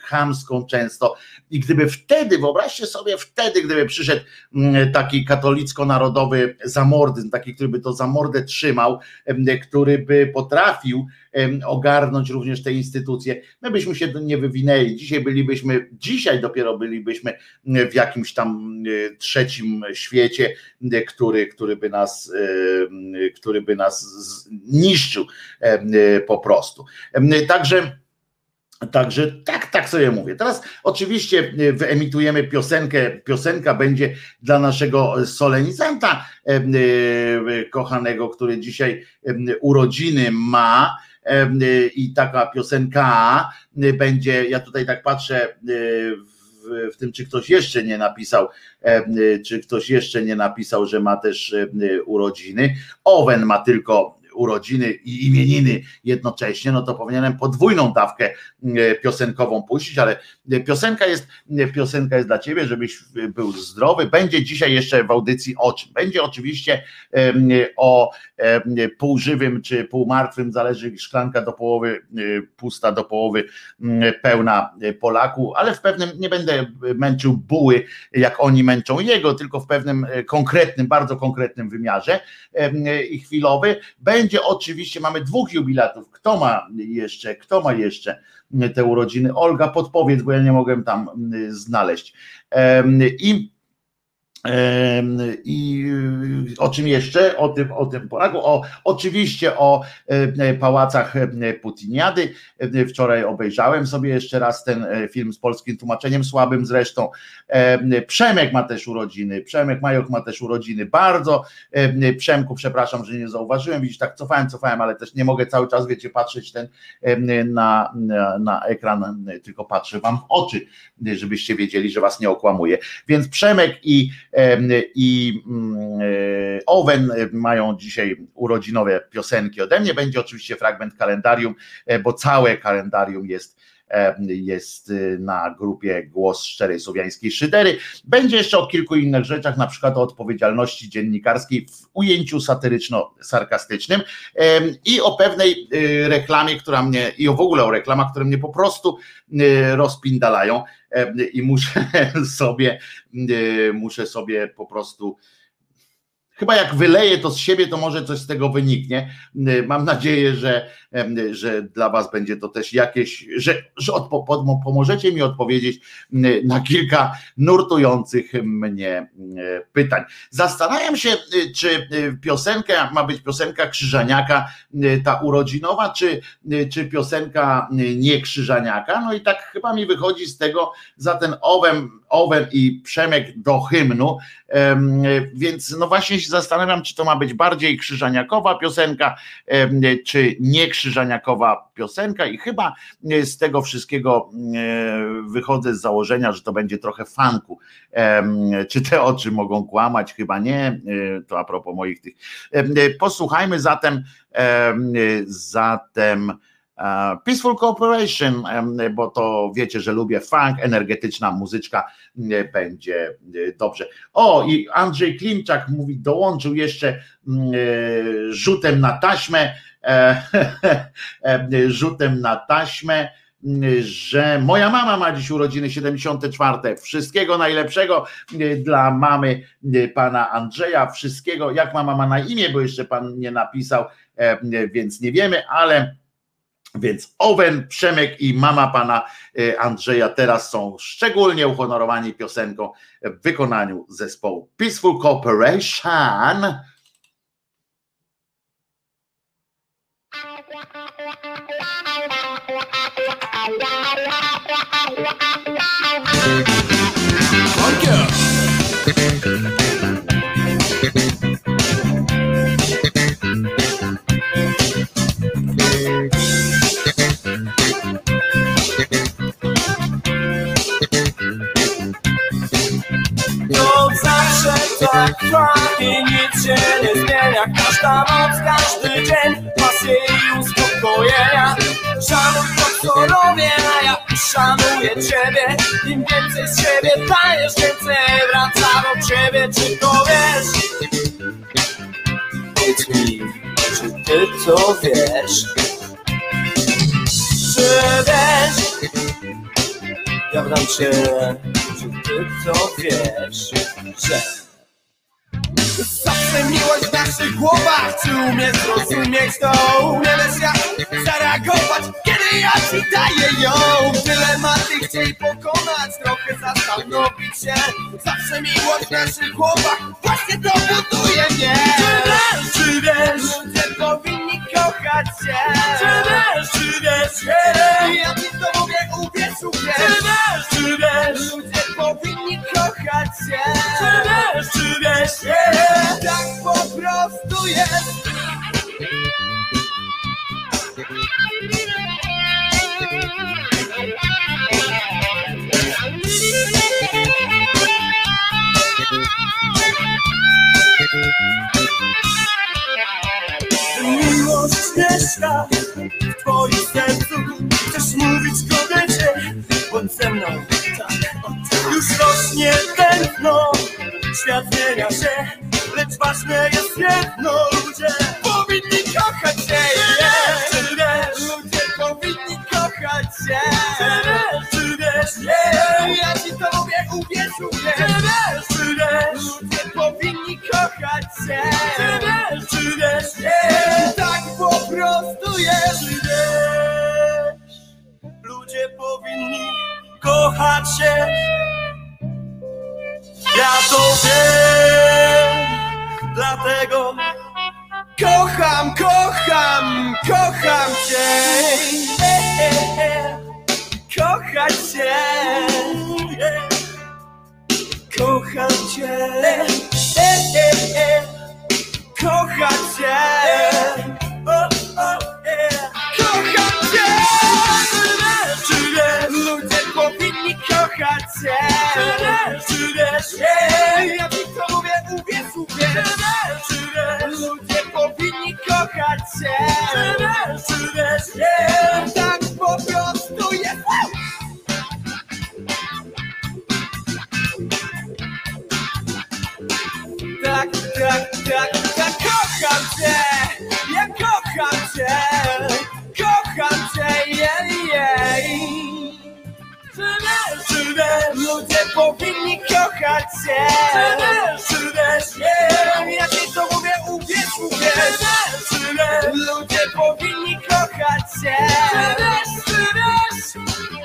chamską często. I gdyby wtedy, wyobraźcie sobie, wtedy, gdyby przyszedł mm, taki katolicko-narodowy zamordyzm, taki, który by to zamordę trzymał, który by potrafił ogarnąć również te instytucje, my byśmy się nie wywinęli. Dzisiaj bylibyśmy, dzisiaj dopiero bylibyśmy w jakimś tam trzecim świecie, który, który by nas który by nas niszczył po prostu. Także Także tak, tak sobie mówię. Teraz oczywiście wyemitujemy piosenkę. Piosenka będzie dla naszego solenizanta kochanego, który dzisiaj urodziny ma. I taka piosenka będzie, ja tutaj tak patrzę w w, w tym, czy ktoś jeszcze nie napisał, czy ktoś jeszcze nie napisał, że ma też urodziny. Owen ma tylko urodziny i imieniny jednocześnie, no to powinienem podwójną dawkę e, piosenkową puścić, ale piosenka jest, piosenka jest dla ciebie, żebyś był zdrowy. Będzie dzisiaj jeszcze w audycji o czym? Będzie oczywiście o półżywym czy półmartwym, zależy szklanka do połowy e, pusta, do połowy pełna Polaku, ale w pewnym, nie będę męczył buły, jak oni męczą jego, tylko w pewnym e, konkretnym, bardzo konkretnym wymiarze i chwilowy. Będzie będzie oczywiście, mamy dwóch jubilatów. Kto ma jeszcze, kto ma jeszcze te urodziny? Olga, podpowiedz, bo ja nie mogłem tam mm, znaleźć. I i y, o czym jeszcze? O tym, o tym Polaku. O, oczywiście o e, pałacach e, Putiniady. E, wczoraj obejrzałem sobie jeszcze raz ten film z polskim tłumaczeniem, słabym zresztą. Przemek ma też urodziny. Przemek Majok ma też urodziny. Bardzo Przemku, przepraszam, że nie zauważyłem. Widzisz, tak cofałem, cofałem, ale też nie mogę cały czas, wiecie, patrzeć ten na, na, na ekran, tylko patrzę wam w oczy, żebyście wiedzieli, że was nie okłamuję. Więc Przemek i i mm, e, Owen mają dzisiaj urodzinowe piosenki ode mnie. Będzie oczywiście fragment kalendarium, e, bo całe kalendarium jest jest na grupie Głos Szczerej Słowiańskiej Szydery. Będzie jeszcze o kilku innych rzeczach, na przykład o odpowiedzialności dziennikarskiej w ujęciu satyryczno-sarkastycznym i o pewnej reklamie, która mnie, i w ogóle o reklamach, które mnie po prostu rozpindalają i muszę sobie, muszę sobie po prostu Chyba jak wyleję to z siebie, to może coś z tego wyniknie. Mam nadzieję, że, że dla Was będzie to też jakieś, że, że odpo, pomożecie mi odpowiedzieć na kilka nurtujących mnie pytań. Zastanawiam się, czy piosenka ma być piosenka Krzyżaniaka, ta urodzinowa, czy, czy piosenka nie Krzyżaniaka. No i tak chyba mi wychodzi z tego za ten owem, Owen i Przemek do hymnu, więc no właśnie się zastanawiam, czy to ma być bardziej krzyżaniakowa piosenka, czy nie krzyżaniakowa piosenka i chyba e, z tego wszystkiego e, wychodzę z założenia, że to będzie trochę fanku. Czy te oczy mogą kłamać? Chyba nie, e, to a propos moich tych. Posłuchajmy zatem zatem Peaceful Cooperation, bo to wiecie, że lubię funk, energetyczna muzyczka będzie dobrze. O, i Andrzej Klimczak mówi, dołączył jeszcze rzutem na taśmę, e, rzutem na taśmę, że moja mama ma dziś urodziny 74. Wszystkiego najlepszego dla mamy pana Andrzeja. Wszystkiego, jak mama ma na imię, bo jeszcze pan nie napisał, więc nie wiemy, ale więc Owen, Przemek i mama pana e, Andrzeja teraz są szczególnie uhonorowani piosenką w wykonaniu zespołu Peaceful Cooperation. Tak trwa i nic się nie zmienia Każda noc, każdy dzień pasje i uspokojenia Szanuj to co robię, a ja szanuję ciebie Im więcej z siebie dajesz, więcej wraca do ciebie Czy to wiesz? Powiedz mi, czy ty to wiesz? Czy wiesz? Ja wdam cię, czy ty to wiesz? Że Zawsze miłość w naszych głowach Czy umiesz zrozumieć to? Umiesz jak zareagować Kiedy ja ci daję ją. Dylematy chciej pokonać Trochę zastanowić się. Zawsze miłość w naszych głowach Właśnie to buduje mnie. Czy wiesz, czy wiesz? Ludzie powinni kochać się. Czy wiesz, czy wiesz? Ja ci to mówię, uwierz, uwierz. Czy wiesz, czy wiesz? Ludzie się. Czy wiesz, czy wiesz Tak po prostu jest. Miłość mieszka w twoim sercu. Chcesz mówić kobiecie, bądź ze mną. tak, Już rośnie tętno, świat zmienia się Lecz ważne jest jedno, ludzie powinni kochać się yeah. Czy wiesz, ludzie powinni kochać się Czy wiesz, czy wiesz, yeah. ja ci to mówię, uwierz, uwierz Czy wiesz, czy wiesz, ludzie powinni kochać się Czy wiesz, czy wiesz, yeah. tak po prostu jest Czy wiesz, ludzie powinni kochać się ja to wiem, dlatego kocham, kocham, kocham cię. E, e, e. Kochać cię. Kocham cię. Kochać cię. cię Czy wiesz, ja ci to mówię, uwierz, uwierz Czy ludzie powinni kochać cię Czy wiesz, tak po prostu jest. Tak, tak, tak. Ludzie powinni kochać wiesz, yeah. ja ci to mówię, uwierz, uwierz, ludzie powinni kochać cię, czy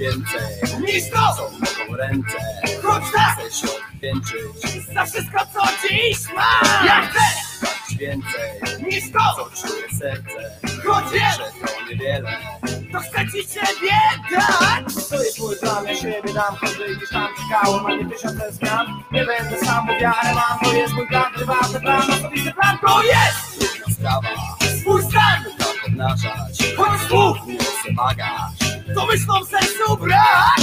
więcej, Niż to! co mogą ręce Chodź tak! Chcę się odwdzięczyć Za wszystko, co dziś masz! Jak chcesz! Dać więcej, Niż co to! czuje serce Chodź wiesz! Że to niewiele To chcę ci ciebie dać! To jest mój plan, ja siebie dam Każdy gdzieś tam czekałem, a nie tysiące zmian Nie będę sam, bo wiarę mam To jest mój plan, prywatny plan Osobisty plan, To jest trudna sprawa swój stan! Tam obnażać Chodź słów! Nie chcę wagać To myślą w sercu brak!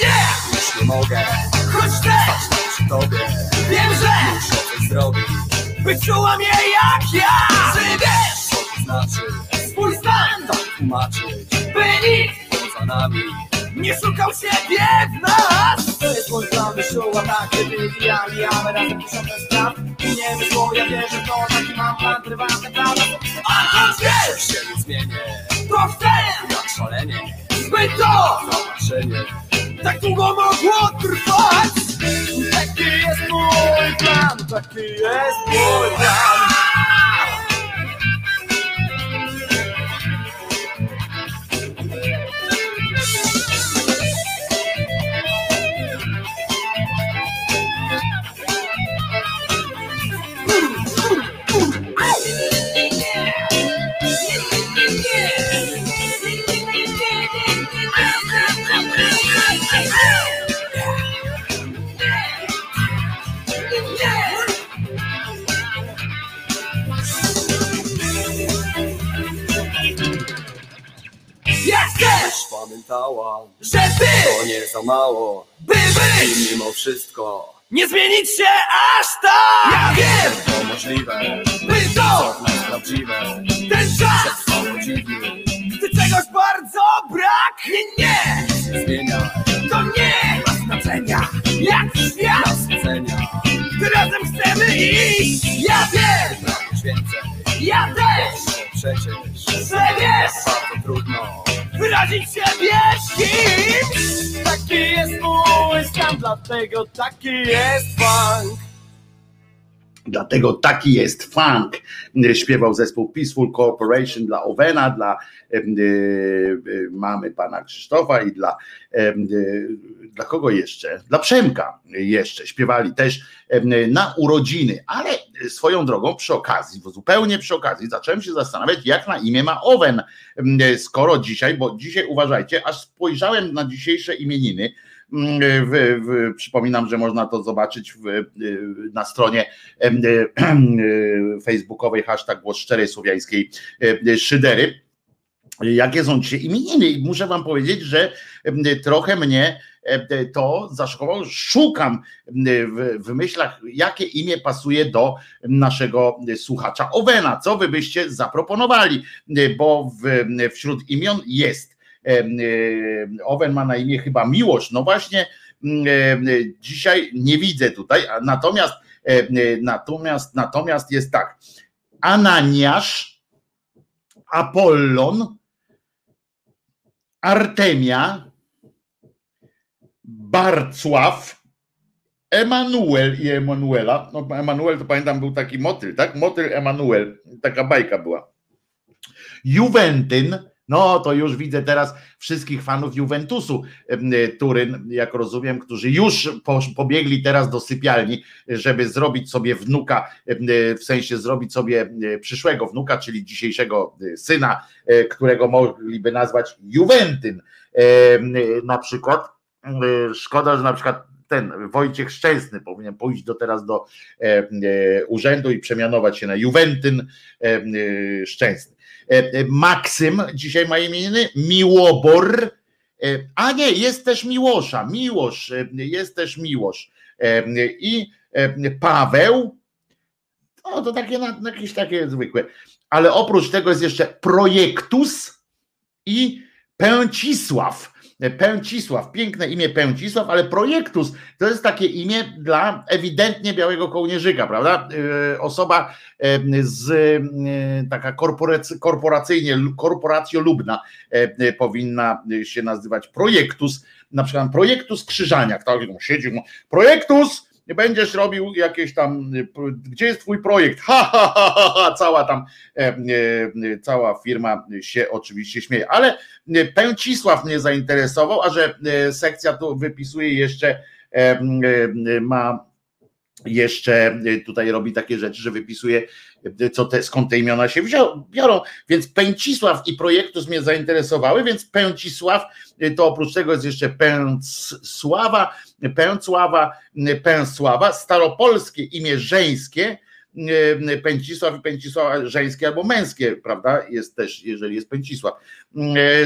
Nie! Mogę Choć też przy tobie wiem, że Muszę coś zrobić wyczułam je jak ja! Czy wiesz Co to znaczy swój stan? tak tłumaczyć By nikt Poza nami nie szukał siebie w nas! Plan, wyszuła tak, kiedy wybijamy Jamy razem tysiące spraw I nie wyszło, ja wierzę w to Taki mam plan, prywatny plan A choć wiesz, się nie zmienię. To chcę, Jak szalenie. By to! Zobaczenie tak długo mogło trwać! Taki jest mój plan. Taki jest mój plan To nie za mało. By być, I mimo wszystko. Nie zmienić się aż tak! Ja wiem, To możliwe. By to! Prawdziwe. Ten czas, dziwnie gdy czegoś bardzo brak! Nie, Nie! Zmienia. To nie ma znaczenia, jak świat, Nasycenia gdy razem chcemy iść! Ja wiem, więcej. Ja też, przecież. Że wiesz, Bardzo trudno wyrazić siebie kimś! Taki jest mój stan Dlatego taki jest funk Dlatego taki jest funk. Śpiewał zespół Peaceful Corporation dla Owena, dla e, e, mamy pana Krzysztofa i dla, e, dla kogo jeszcze? Dla Przemka jeszcze. Śpiewali też na urodziny, ale swoją drogą przy okazji, bo zupełnie przy okazji zacząłem się zastanawiać, jak na imię ma Owen, skoro dzisiaj, bo dzisiaj uważajcie, aż spojrzałem na dzisiejsze imieniny, w, w, przypominam, że można to zobaczyć w, na stronie facebookowej hashtag głos szczerej słowiańskiej szydery. Jakie są dzisiaj imieniny? I muszę wam powiedzieć, że trochę mnie to zaszokowało. Szukam w, myślach, jakie imię pasuje do naszego słuchacza Owena. Co wy byście zaproponowali? Bo w, wśród imion jest Owen ma na imię chyba Miłosz. No właśnie dzisiaj nie widzę tutaj, natomiast natomiast natomiast jest tak. Ananiasz, Apollon, Artemia, Barcław, Emanuel i Emanuela. No, Emanuel to pamiętam był taki motyl, tak? Motyl Emanuel, taka bajka była. Juwentyn, No to już widzę teraz wszystkich fanów Juventusu Turyn, jak rozumiem, którzy już pobiegli teraz do sypialni, żeby zrobić sobie wnuka, w sensie zrobić sobie przyszłego wnuka, czyli dzisiejszego syna, którego mogliby nazwać Juventyn na przykład. Szkoda, że na przykład ten Wojciech Szczęsny powinien pójść do teraz do urzędu i przemianować się na Juventyn Szczęsny. E, e, Maksym dzisiaj ma imieniny, Miłobor, e, a nie, jest też Miłosza, Miłosz, jest też Miłosz. I Paweł, no to takie jakieś takie zwykłe, ale oprócz tego jest jeszcze Projektus i Pęcisław. Pęcisław, piękne imię Pęcisław, ale Projektus to jest takie imię dla ewidentnie białego kołnierzyka, prawda? E, osoba z e, taka korporacyjnie, korporacjolubna powinna się nazywać Projektus, na przykład Projektus Krzyżaniak, tak? Siedzi, Projektus będziesz robił jakieś tam, gdzie jest twój projekt? Ha, ha, ha, ha, ha. cała tam, e, e, cała firma się oczywiście śmieje, ale Pęcisław mnie zainteresował, a że e, sekcja tu wypisuje jeszcze, e, e, ma jeszcze tutaj robi takie rzeczy, że wypisuje, co te, skąd te imiona się wzią, biorą. Więc Pęcisław i Projektus mnie zainteresowały, więc Pęcisław to oprócz tego jest jeszcze Pęsława, Pęcława, Pęsława, staropolskie imię żeńskie, Pęcisław i Pęcisława żeńskie albo męskie, prawda? Jest też, jeżeli jest Pęcisław.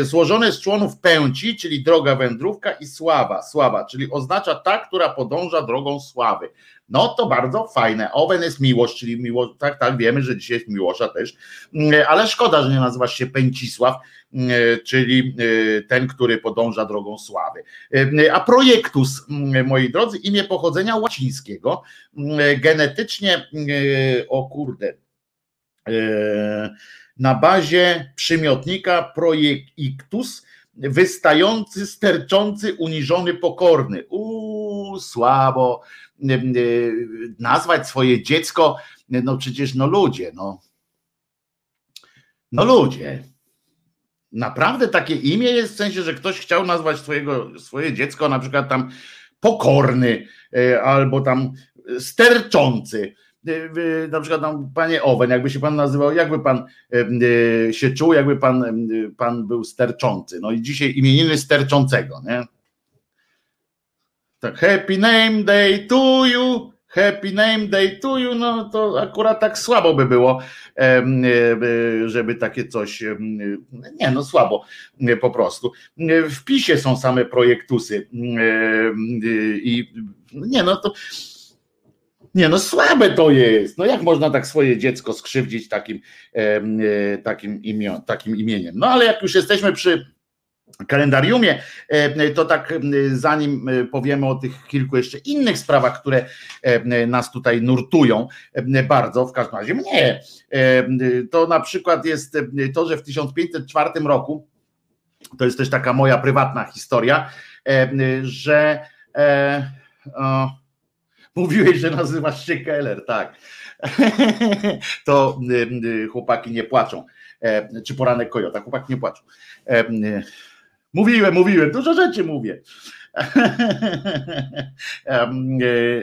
Złożone z członów pęci, czyli droga wędrówka i sława, sława, czyli oznacza ta, która podąża drogą sławy. No to bardzo fajne. Owen jest miłość, czyli miłość, tak, tak, wiemy, że dzisiaj jest miłosza też, ale szkoda, że nie nazywasz się Pęcisław, czyli e, ten, który podąża drogą sławy. E, a projektus, moi drodzy, imię pochodzenia łacińskiego, genetycznie, e, o kurde, na bazie przymiotnika projektus, wystający, sterczący, uniżony, pokorny. Uuu, słabo. Nazwać swoje dziecko, no przecież no ludzie, no. No ludzie. Naprawdę takie imię jest w sensie, że ktoś chciał nazwać swojego, swoje dziecko na przykład tam pokorny e, albo tam sterczący. E, na przykład tam panie Owen, jakby się pan nazywał, jakby pan e, się czuł, jakby pan, pan był sterczący. No i dzisiaj imieniny sterczącego, nie? Tak, happy name day to you, happy name day to you, no to akurat tak słabo by było, e, żeby takie coś, nie no słabo po prostu. W PiSie są same projektusy i nie no to nie no słabe to jest, no jak można tak swoje dziecko skrzywdzić takim, e, takim, imion, takim imieniem. No ale jak już jesteśmy przy kalendariumie, e, to tak e, zanim e, powiemy o tych kilku jeszcze innych sprawach, które nas tutaj nurtują bardzo, w każdym razie mnie, to na przykład jest to, że w 1504 roku, to jest też taka moja prywatna historia, że o, mówiłeś, że nazywasz się Keller, tak, to chłopaki nie płaczą, czy poranek kojota, chłopaki nie płaczą Mówiłem, mówiłem, dużo rzeczy mówię. E,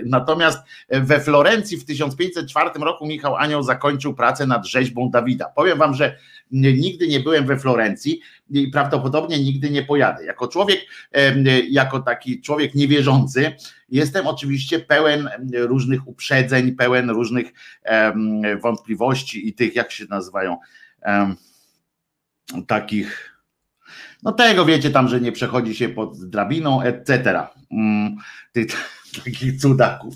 natomiast we Florencji w 1504 roku Michał Anioł zakończył pracę nad rzeźbą Dawida. Powiem wam, że nigdy nie byłem we Florencji i prawdopodobnie nigdy nie pojadę. Jako człowiek, jako taki człowiek niewierzący, jestem oczywiście pełen różnych uprzedzeń, pełen różnych wątpliwości i tych, jak się nazywają, takich no tego wiecie tam, że nie przechodzi się pod drabiną, etc. Mm, tych takich cudaków.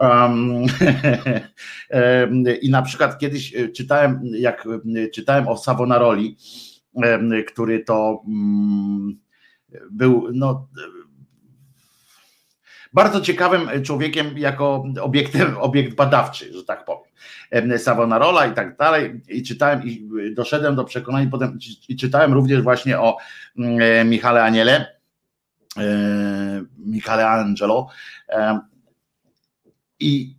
Um, I na przykład kiedyś e, czytałem, jak e, czytałem o Savonaroli, który to um, był no, bardzo ciekawym człowiekiem jako obiektem, obiekt badawczy, że tak powiem. Savonarola i tak dalej. I czytałem i doszedłem do przekonania, potem i czytałem również właśnie o mm, e, Michale Aniele, e, Michale Angelo. E, I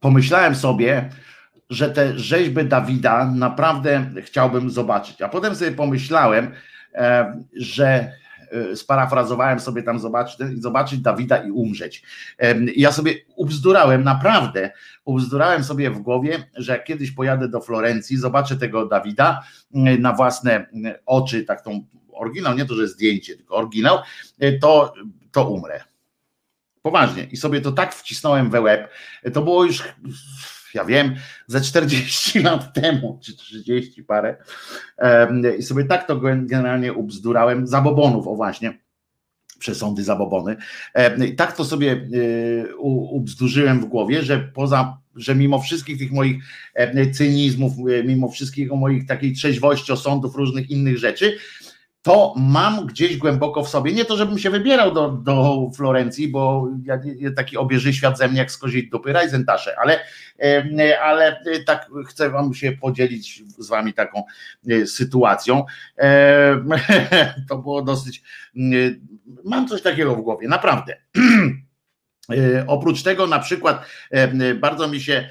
pomyślałem sobie, że te rzeźby Dawida naprawdę chciałbym zobaczyć. A potem sobie pomyślałem, e, że e, sparafrazowałem sobie tam zobaczyć, zobaczyć Dawida i umrzeć. Ja sobie ubzdurałem, naprawdę ubzdurałem sobie w głowie, że jak kiedyś pojadę do Florencji, zobaczę tego Dawida na własne oczy, tak tą oryginał, nie to, że zdjęcie, tylko oryginał, to, to umrę. Poważnie. I sobie to tak wcisnąłem we łeb. To było już ja wiem, ze 40 lat temu, czy 30 parę, i sobie tak to generalnie ubzdurałem, zabobonów, o właśnie, przesądy zabobony. I tak to sobie e, ubzdurzyłem w głowie, że poza, że mimo wszystkich tych moich cynizmów, e, mimo wszystkich moich takiej trzeźwości, osądów, różnych innych rzeczy, to mam gdzieś głęboko w sobie. Nie to, żebym się wybierał do, do Florencji, bo ja, taki obieży świat ze mnie jak z dupy Rajzentasze, ale, ale tak chcę wam się podzielić z wami taką e, sytuacją. To było dosyć, mam coś takiego w głowie, naprawdę. E, oprócz tego, na przykład, bardzo mi się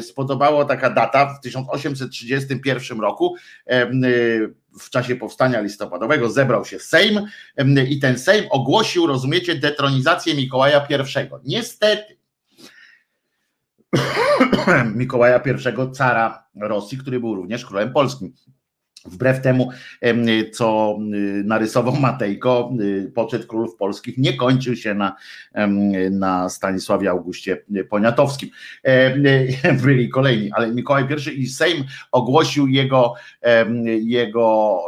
spodobała taka data w 1831 roku w czasie powstania listopadowego zebrał się Sejm i ten Sejm ogłosił, rozumiecie, detronizację Mikołaja I. Niestety, Mikołaja I, cara Rosji, który był również królem polskim. Wbrew temu, co narysował Matejko, poczet królów polskich nie kończył się na, na Stanisławie Augustie Poniatowskim. Byli kolejni, ale Mikołaj I i Sejm ogłosił jego, jego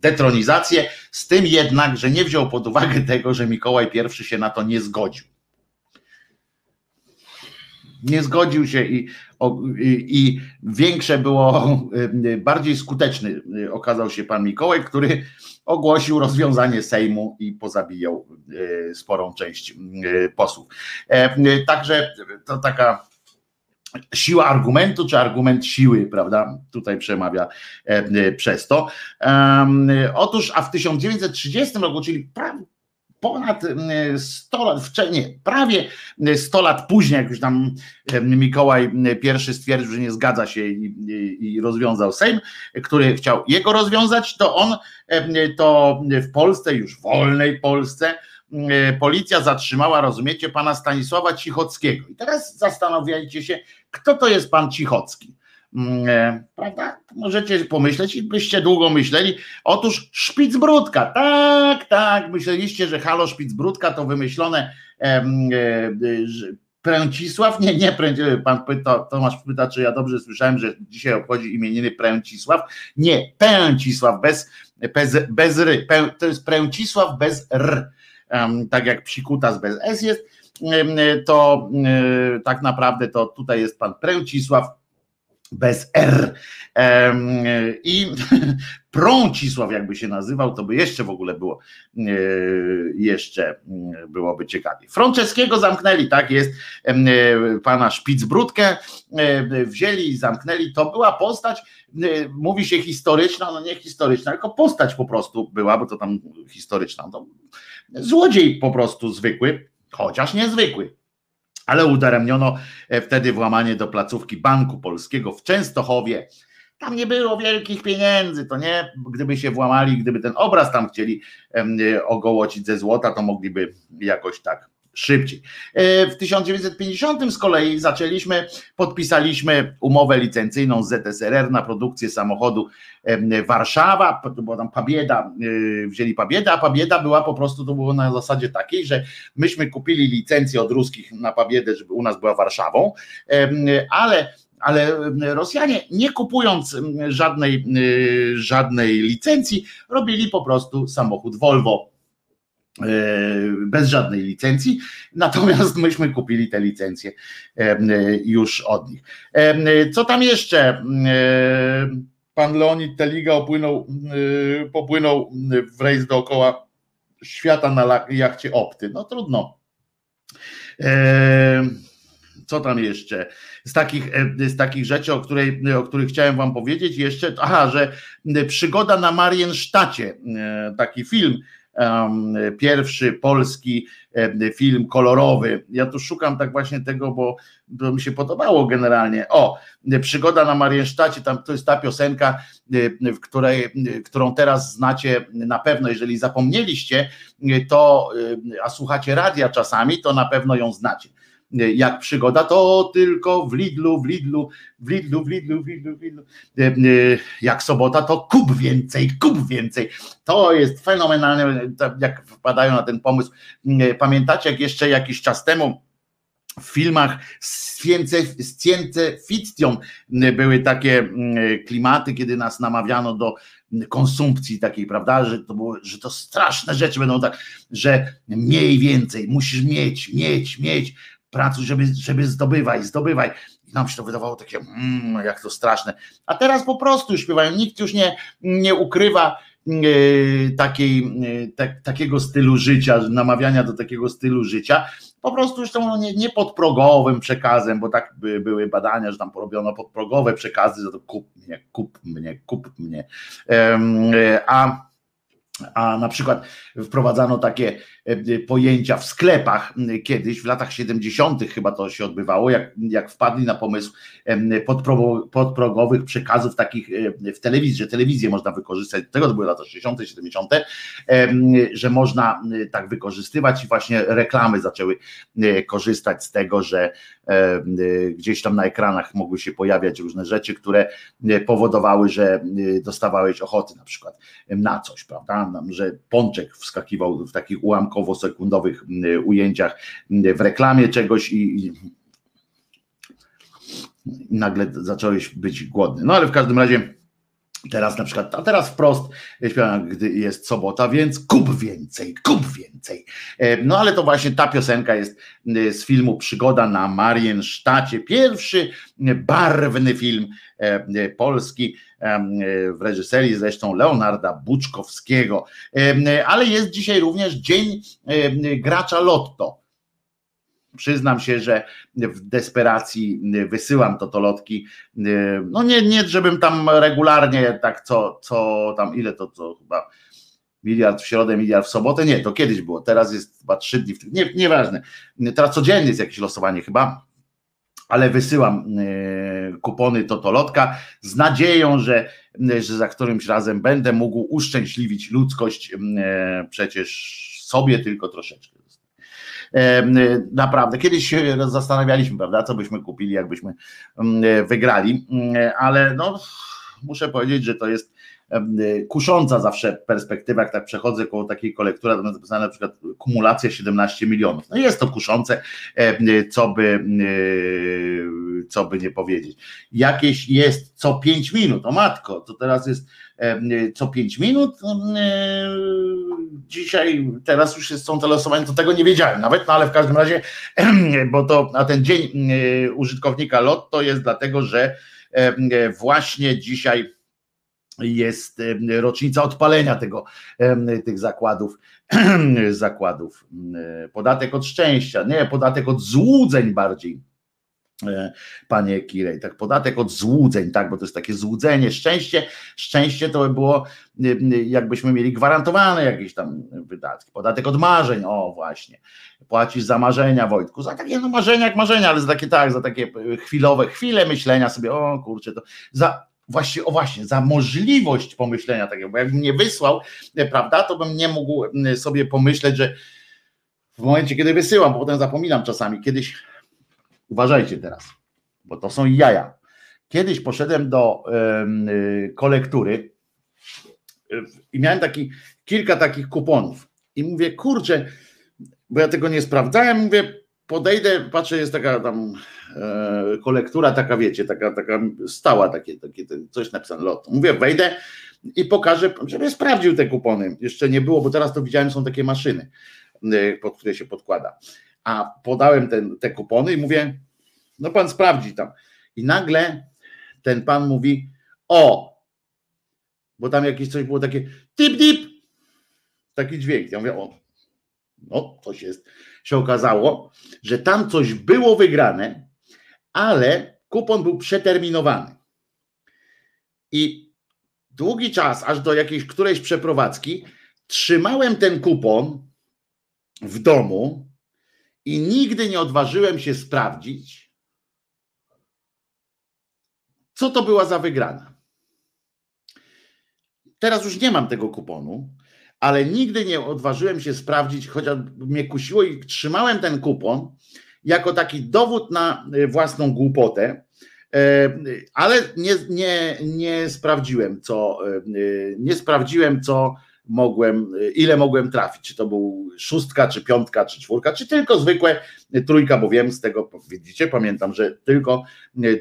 detronizację, z tym jednak, że nie wziął pod uwagę tego, że Mikołaj I się na to nie zgodził nie zgodził się i, i, większe było, bardziej skuteczny okazał się pan Mikołaj, który ogłosił rozwiązanie Sejmu i pozabijał e, sporą część e, posłów. E, także to taka siła argumentu, czy argument siły, prawda? Tutaj przemawia przez to. Otóż, a w 1930 roku, czyli ponad 100 lat, nie, prawie 100 lat później, jak już tam Mikołaj I stwierdził, że nie zgadza się i, i, i, rozwiązał Sejm, który chciał jego rozwiązać, to on to w Polsce, już wolnej Polsce, policja zatrzymała, rozumiecie, pana Stanisława Cichockiego. I teraz zastanawiajcie się, kto to jest pan Cichocki. Mm, e, prawda? Możecie pomyśleć i byście długo myśleli. Otóż Szpicbrudka, tak, tak, myśleliście, że halo Szpicbrudka to wymyślone e, e, Pręcisław, nie, nie, pan pyta, Tomasz pyta, czy ja dobrze słyszałem, że dzisiaj obchodzi imieniny Pręcisław. Nie, Pęcisław, bez, bez, bez ry, Pę, to jest Pręcisław bez r, tak jak psikutas bez s jest, to tak naprawdę to tutaj jest pan Pręcisław bez R. I Prącisław jakby się nazywał, to by jeszcze w ogóle było e, jeszcze mm, byłoby ciekawie. Franceskiego zamknęli, tak jest, e, pana Szpicbrudkę e, wzięli i zamknęli. To była postać, mówi się historyczna, no nie historyczna, tylko postać po prostu była, bo to tam historyczna. To złodziej po prostu zwykły, chociaż niezwykły ale udaremniono e, wtedy włamanie do placówki Banku Polskiego w Częstochowie. Tam nie było wielkich pieniędzy, to nie, gdyby się włamali, gdyby ten obraz tam chcieli e, ogołocić ze złota, to mogliby jakoś tak szybciej. E, w 1950 z kolei zaczęliśmy, podpisaliśmy umowę licencyjną z ZSRR na produkcję samochodu Warszawa, była tam Pabieda, e, wzięli Pabiedę, a Pabieda była po prostu, to było na zasadzie takiej, że myśmy kupili licencję od ruskich na Pabiedę, żeby u nas była Warszawą, ale ale Rosjanie nie kupując żadnej, e, żadnej licencji, robili po prostu samochód Volvo bez żadnej licencji, natomiast myśmy kupili te licencje e, już od nich. E, co tam jeszcze? Pan Leonid Teliga opłynął, popłynął w rejs dookoła świata na jachcie Opty. No trudno. Co tam jeszcze? Z takich, z takich rzeczy, o, której, o których chciałem Wam powiedzieć, jeszcze, aha, że przygoda na Mariensztacie, taki film pierwszy polski film kolorowy. Ja tu szukam tak właśnie tego, bo mi się podobało generalnie. O, przygoda na Mariensztacie, tam to jest ta piosenka, w której, którą teraz znacie na pewno, jeżeli zapomnieliście, to, a słuchacie radia czasami, to na pewno ją znacie jak przygoda, to tylko w Lidlu, w Lidlu, w Lidlu, w Lidlu, w Lidlu, w Lidlu. E, e, jak sobota, to kup więcej, kup więcej. To jest fenomenalne, jak wpadają na ten pomysł. E, pamiętacie, jak jeszcze jakiś czas temu w filmach science fiction były takie klimaty, kiedy nas namawiano do konsumpcji takiej, prawda, że to, było, że to straszne rzeczy będą tak, że mniej więcej, musisz mieć, mieć, mieć, pracuj, żeby, żeby zdobywaj, zdobywaj. I nam się to wydawało takie, mm, jak to straszne. A teraz po prostu śpiewają, nikt już nie, nie ukrywa yy, takiej, yy, tak, takiego stylu życia, namawiania do takiego stylu życia. Po prostu już to nie, nie podprogowym przekazem, bo tak by, były badania, że tam porobiono podprogowe przekazy, że to kup mnie, kup mnie, kup mnie. Yy, a a na przykład wprowadzano takie e, pojęcia w sklepach kiedyś, w latach 70. chyba to się odbywało, jak, jak wpadli na pomysł podprogowych przekazów takich e, w telewizji, że telewizję można wykorzystać, tego to były lata 60., 70., że można tak wykorzystywać i właśnie reklamy zaczęły korzystać z tego, że gdzieś tam na ekranach mogły się pojawiać różne rzeczy, które powodowały, że dostawałeś ochoty na przykład na coś, prawda? że pączek wskakiwał w takich ułamkowo-sekundowych ujęciach w reklamie czegoś i, i nagle zacząłeś być głodny. No ale w każdym razie Teraz na przykład, a teraz wprost śpiewam, gdy jest sobota, więc kup więcej, kup więcej. E, no ale to właśnie ta piosenka jest z filmu Przygoda na Mariensztacie. Pierwszy barwny film e, polski w reżyserii zresztą Leonarda Buczkowskiego. Ale jest dzisiaj również Dzień Gracza Lotto. Przyznam się, że w desperacji wysyłam totolotki. No nie, nie, żebym tam regularnie tak co, co tam, ile to, co chyba miliard w środę, miliard w sobotę. Nie, to kiedyś było. Teraz jest chyba trzy dni. Nie, nieważne. Teraz codziennie jest jakieś losowanie chyba ale wysyłam e, kupony Totolotka z nadzieją, że, że za którymś razem będę mógł uszczęśliwić ludzkość e, przecież sobie tylko troszeczkę. E, naprawdę, kiedyś się zastanawialiśmy, prawda, co byśmy kupili, jakbyśmy wygrali, ale no, muszę powiedzieć, że to jest kusząca zawsze perspektywa, jak tak przechodzę koło takiej kolektury, to jest na przykład kumulacja 17 milionów. No jest to kuszące, co by, co by nie powiedzieć. Jakieś jest co 5 minut, o matko, to teraz jest co 5 minut. Dzisiaj, teraz już są te losowania, to tego nie wiedziałem nawet, no ale w każdym razie, bo to, a ten dzień użytkownika LOT to jest dlatego, że właśnie dzisiaj jest rocznica odpalenia tego, tych zakładów, zakładów. Podatek od szczęścia, nie, podatek od złudzeń bardziej. E, panie Kirej, tak podatek od złudzeń, tak, bo to jest takie złudzenie, szczęście, szczęście to by było jakbyśmy mieli gwarantowane jakieś tam wydatki, podatek od marzeń, o właśnie, płacisz za marzenia Wojtku, za takie no marzenia jak marzenia, ale za takie tak, za takie chwilowe, chwile myślenia sobie, o kurczę, to za właśnie, o właśnie, za możliwość pomyślenia takiego, bo jakbym nie wysłał, e, prawda, to bym nie mógł sobie pomyśleć, że w momencie, kiedy wysyłam, bo potem zapominam czasami, kiedyś, uważajcie teraz, bo to są jaja. Kiedyś poszedłem do y, kolektury y, i miałem taki, kilka takich kuponów i mówię, kurczę, bo ja tego nie sprawdzałem, mówię, podejdę, patrzę, jest taka tam e, kolektura, taka wiecie, taka, taka stała, takie, takie coś napisane, lot. Mówię, wejdę i pokażę, żeby sprawdził te kupony. Jeszcze nie było, bo teraz to widziałem, są takie maszyny, e, pod które się podkłada. A podałem ten, te kupony i mówię, no pan sprawdzi tam. I nagle ten pan mówi, o, bo tam jakieś coś było takie tip tip, taki dźwięk. Ja mówię, o, no coś jest się okazało, że tam coś było wygrane, ale kupon był przeterminowany. I długi czas, aż do jakiejś którejś przeprowadzki, trzymałem ten kupon w domu i nigdy nie odważyłem się sprawdzić, co to była za wygrana. Teraz już nie mam tego kuponu, ale nigdy nie odważyłem się sprawdzić, chociaż mnie kusiło i trzymałem ten kupon jako taki dowód na y, własną głupotę, e, ale nie, nie, nie sprawdziłem, co y, nie sprawdziłem, co mogłem, ile mogłem trafić, czy to był szóstka, czy piątka, czy czwórka, czy tylko zwykłe trójka, bo wiem z tego, widzicie, pamiętam, że tylko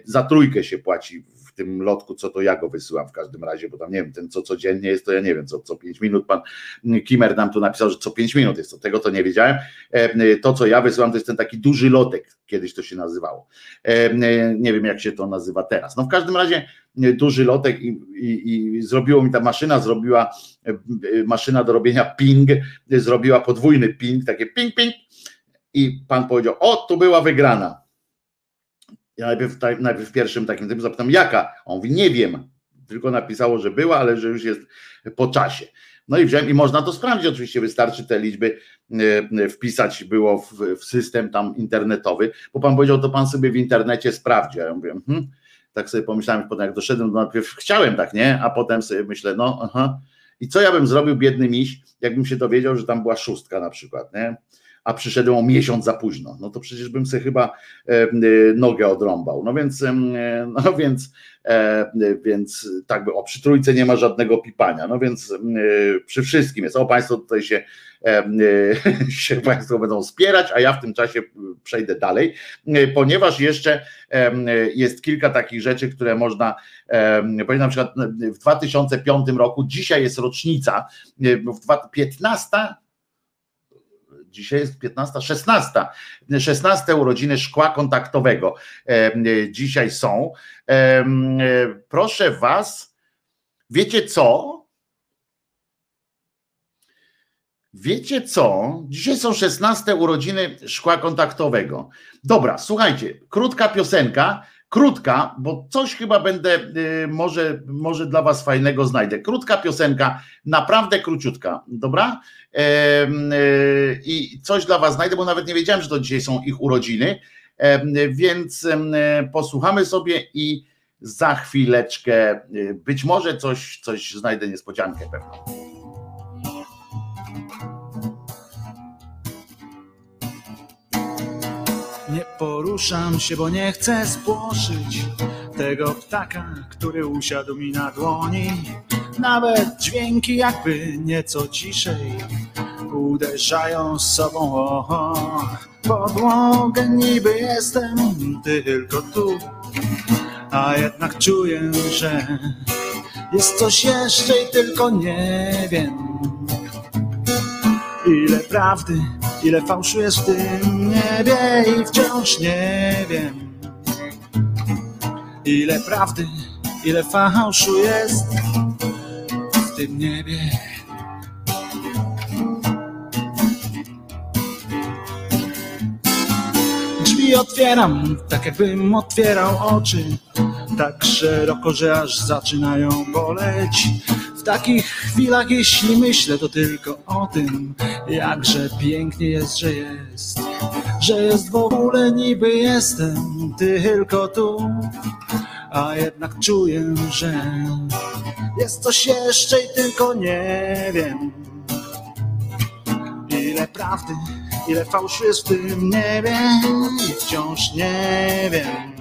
za trójkę się płaci tym lotku, co to ja go wysyłam w każdym razie, bo tam nie wiem, ten co codziennie jest, to ja nie wiem, co, co 5 minut pan Kimer nam tu napisał, że co 5 minut jest, to tego to nie wiedziałem. E, to, co ja wysyłam, to jest ten taki duży lotek, kiedyś to się nazywało. E, nie wiem, jak się to nazywa teraz. No w każdym razie duży lotek i, i, i zrobiło mi ta maszyna, zrobiła e, maszyna do robienia ping, zrobiła podwójny ping, takie ping, ping i pan powiedział, o, tu była wygrana ja najpierw, najpierw pierwszym takim tym zapytam, jaka? On mówi, nie wiem, tylko napisało, że była, ale że już jest po czasie. No i wziąłem i można to sprawdzić, oczywiście wystarczy te liczby e, wpisać było w, w system tam internetowy, bo pan powiedział, to pan sobie w internecie sprawdzi. A ja mówię, hmm. tak sobie pomyślałem, potem jak doszedłem, to najpierw chciałem tak, nie? A potem sobie myślę, no aha. I co ja bym zrobił, biedny miś, jakbym się dowiedział, że tam była szóstka na przykład, nie? A przyszedłem o miesiąc za późno. No to przecież bym sobie chyba e, e, nogę odrąbał. No więc, e, no więc, więc tak by, o przy trójce nie ma żadnego pipania. No więc przy wszystkim jest. O Państwo tutaj się, się Państwo będą spierać, a ja w tym czasie przejdę dalej, ponieważ jeszcze jest kilka takich rzeczy, które można powiedzieć, na przykład w 2005 roku, dzisiaj jest rocznica, w 15 Dzisiaj jest 15, 16. 16 urodziny szkła kontaktowego dzisiaj są. Proszę Was, wiecie co? Wiecie co? Dzisiaj są 16 urodziny szkła kontaktowego. Dobra, słuchajcie, krótka piosenka Krótka, bo coś chyba będę, y, może, może dla Was fajnego znajdę. Krótka piosenka, naprawdę króciutka, dobra? Y, I coś dla Was znajdę, bo nawet nie wiedziałem, że to dzisiaj są ich urodziny, więc posłuchamy sobie i za chwileczkę y, być może coś, coś znajdę niespodziankę pewną. Poruszam się, bo nie chcę spłoszyć tego ptaka, który usiadł mi na dłoni. Nawet dźwięki jakby nieco ciszej uderzają z sobą podłogę. Niby jestem tylko tu, a jednak czuję, że jest coś jeszcze i tylko nie wiem. Ile prawdy Ile fałszu jest w tym niebie i wciąż nie wiem. Ile prawdy, ile fałszu jest w tym niebie. Drzwi otwieram, tak jakbym otwierał oczy. Tak szeroko, że aż zaczynają boleć takich chwilach, jeśli myślę, to tylko o tym, jakże pięknie jest, że jest, że jest w ogóle niby jestem tylko tu, a jednak czuję, że jest coś jeszcze i tylko nie wiem. Ile prawdy, ile fałszu jest w tym niebie i wciąż nie wiem.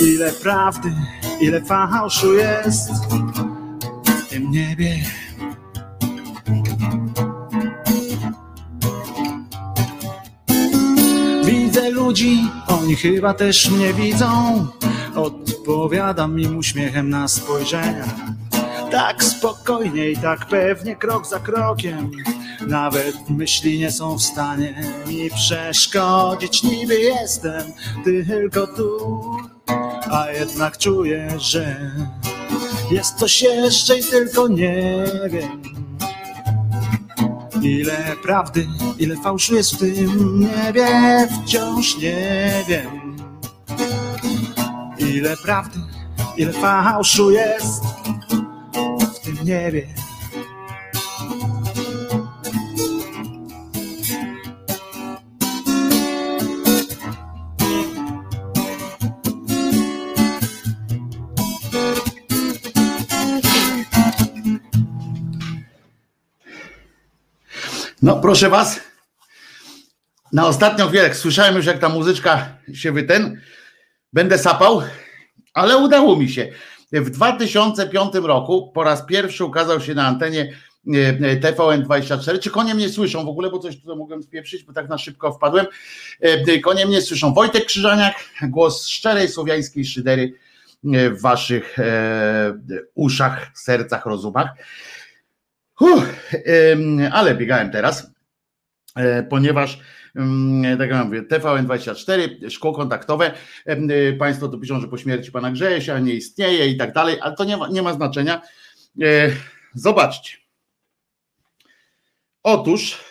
Ile prawdy, ile fałszu jest tym niebie. Widzę ludzi, oni chyba też mnie widzą. Odpowiadam im uśmiechem na spojrzenia. Tak spokojnie i tak pewnie, krok za krokiem. Nawet myśli nie są w stanie mi przeszkodzić. Niby jestem tylko tu, a jednak czuję, że jest coś jeszcze i tylko nie wiem. Ile prawdy, ile fałszu jest w tym niebie, wciąż nie wiem. Ile prawdy, ile fałszu jest w tym niebie. No proszę was, na ostatnią chwilę, słyszałem już jak ta muzyczka się wyten, będę sapał, ale udało mi się. W 2005 roku po raz pierwszy ukazał się na antenie e, TVN24. Czy konie mnie słyszą w ogóle, bo coś tutaj mogłem spieprzyć, bo tak na szybko wpadłem. E, konie mnie słyszą. Wojtek Krzyżaniak, głos szczerej słowiańskiej szydery e, w waszych uszach, sercach, rozumach. Uff, ale biegałem teraz, ponieważ Mm, tak jak mówię, TVN24, szkło kontaktowe. Y, państwo to piszą, że po śmierci pana Grzesia nie istnieje i tak dalej, ale to nie ma, nie ma znaczenia. E, zobaczcie. Otóż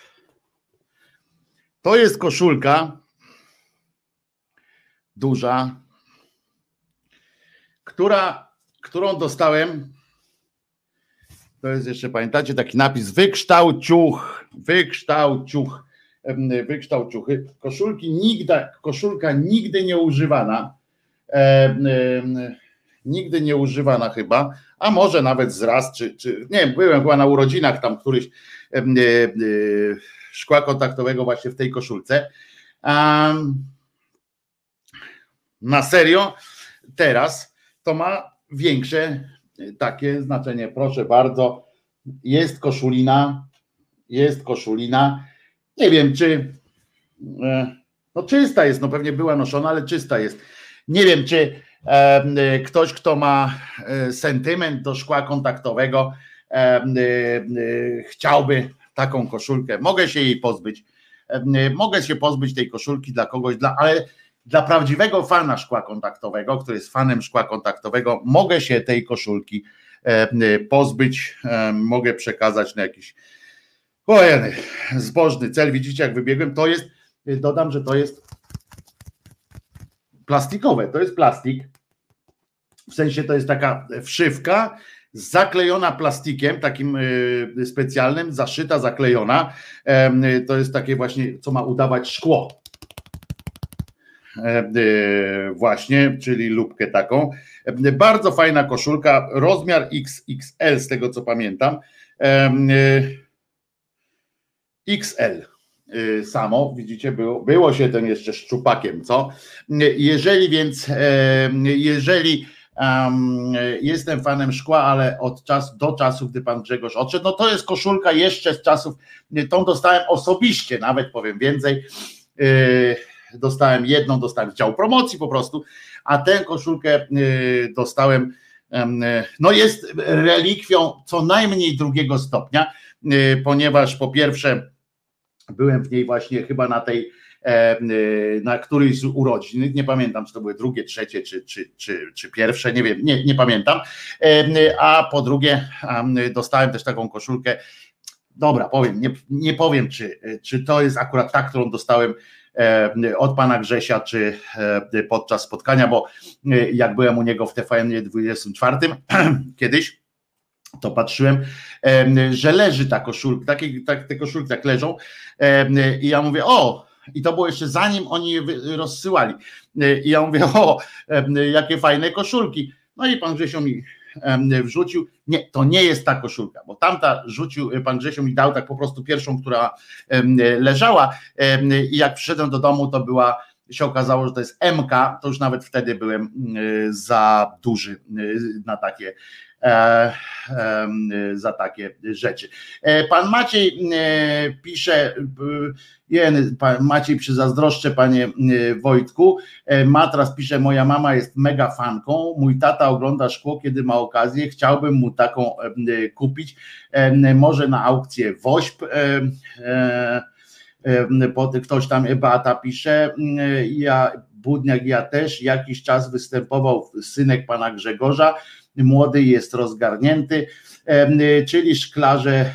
to jest koszulka duża, która, którą dostałem. To jest jeszcze, pamiętacie, taki napis wykształciuch, wykształciuch wykształt ciuchy. Koszulki nigdy, koszulka nigdy nie używana. nigdy nie używana chyba, a może nawet z raz, czy, czy nie wiem, byłem chyba na urodzinach tam któryś e, e, szkła kontaktowego właśnie w tej koszulce. na serio, teraz to ma większe takie znaczenie. Proszę bardzo, jest koszulina, jest koszulina nie wiem, czy e, no czysta jest, no pewnie była noszona, ale czysta jest. Nie wiem, czy e, ktoś, kto ma e, sentyment do szkła kontaktowego, chciałby taką koszulkę. Mogę się jej pozbyć. Mogę się pozbyć tej koszulki dla kogoś, dla, ale dla prawdziwego fana szkła kontaktowego, który jest fanem szkła kontaktowego, mogę się tej koszulki pozbyć, mogę przekazać na jakiś Ojej, zbożny cel, widzicie jak wybiegłem, to jest, dodam, że to jest plastikowe, to jest plastik, w sensie to jest taka wszywka zaklejona plastikiem takim y, specjalnym, zaszyta, zaklejona, to jest takie właśnie, co ma udawać szkło, właśnie, czyli lubkę taką, bardzo fajna koszulka, rozmiar XXL z tego co pamiętam, XL samo, widzicie, było, było się ten jeszcze szczupakiem, co? Jeżeli więc, e, jeżeli um, jestem fanem szkła, ale od czasu do czasu, gdy pan Grzegorz odszedł, no to jest koszulka jeszcze z czasów, tą dostałem osobiście, nawet powiem więcej, dostałem jedną, dostałem działu promocji po prostu, a tę koszulkę yy, dostałem, yy, no jest relikwią co najmniej drugiego stopnia, y, ponieważ po pierwsze Byłem w niej właśnie chyba na tej, na którejś z urodzin, nie pamiętam, czy to były drugie, trzecie, czy, czy, czy, czy pierwsze, nie wiem, nie, nie pamiętam. A po drugie, dostałem też taką koszulkę. Dobra, powiem, nie, nie powiem, czy, czy to jest akurat ta, którą dostałem od pana Grzesia, czy podczas spotkania, bo jak byłem u niego w TVN 24 kiedyś, to patrzyłem, że leży ta koszulka, takie, tak, te koszulki tak leżą i ja mówię, o, i to było jeszcze zanim oni je rozsyłali. I ja mówię, o, jakie fajne koszulki. No i pan Grzesio mi wrzucił, nie, to nie jest ta koszulka, bo tamta rzucił, pan Grzesio mi dał tak po prostu pierwszą, która leżała. I jak przyszedłem do domu, to była się okazało, że to jest MK, to już nawet wtedy byłem za duży na takie E, za takie rzeczy. E, pan Maciej e, pisze, Maciej przyzazdroszczę panie Wojtku, Matras pisze, moja mama jest mega fanką, mój tata ogląda szkło, kiedy ma okazję, chciałbym mu taką kupić, może na aukcję WOŚP, ktoś tam Beata pisze, ja Budniak ja też. Jakiś czas występował synek pana Grzegorza, młody jest rozgarnięty, czyli szklarze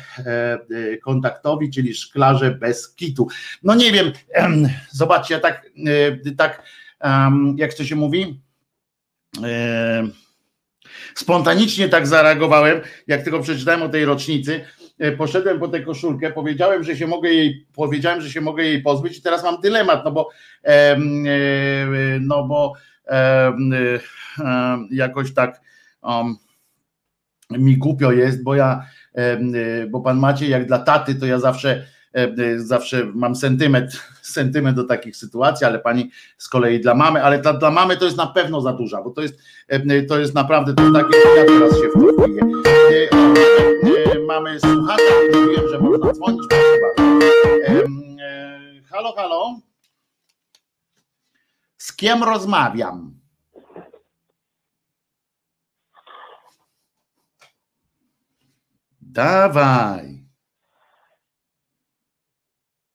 kontaktowi, czyli szklarze bez kitu. No nie wiem, zobaczcie, ja tak, tak jak to się mówi, spontanicznie tak zareagowałem, jak tylko przeczytałem o tej rocznicy, e, poszedłem po tę koszulkę, powiedziałem, że się mogę jej, powiedziałem, że się mogę jej pozbyć i teraz mam dylemat, no bo e, no bo jakoś tak um, mi głupio jest, bo ja, bo pan Maciej jak dla taty, to ja zawsze zawsze mam sentyment, sentyment do takich sytuacji, ale pani z kolei dla mamy, ale dla, dla mamy to jest na pewno za duża, bo to jest, to jest naprawdę to jest takie, ja teraz się w to wbiję. Mamy słuchacza, wiem, że można dzwonić. Halo, halo. Z kim rozmawiam? Dawaj.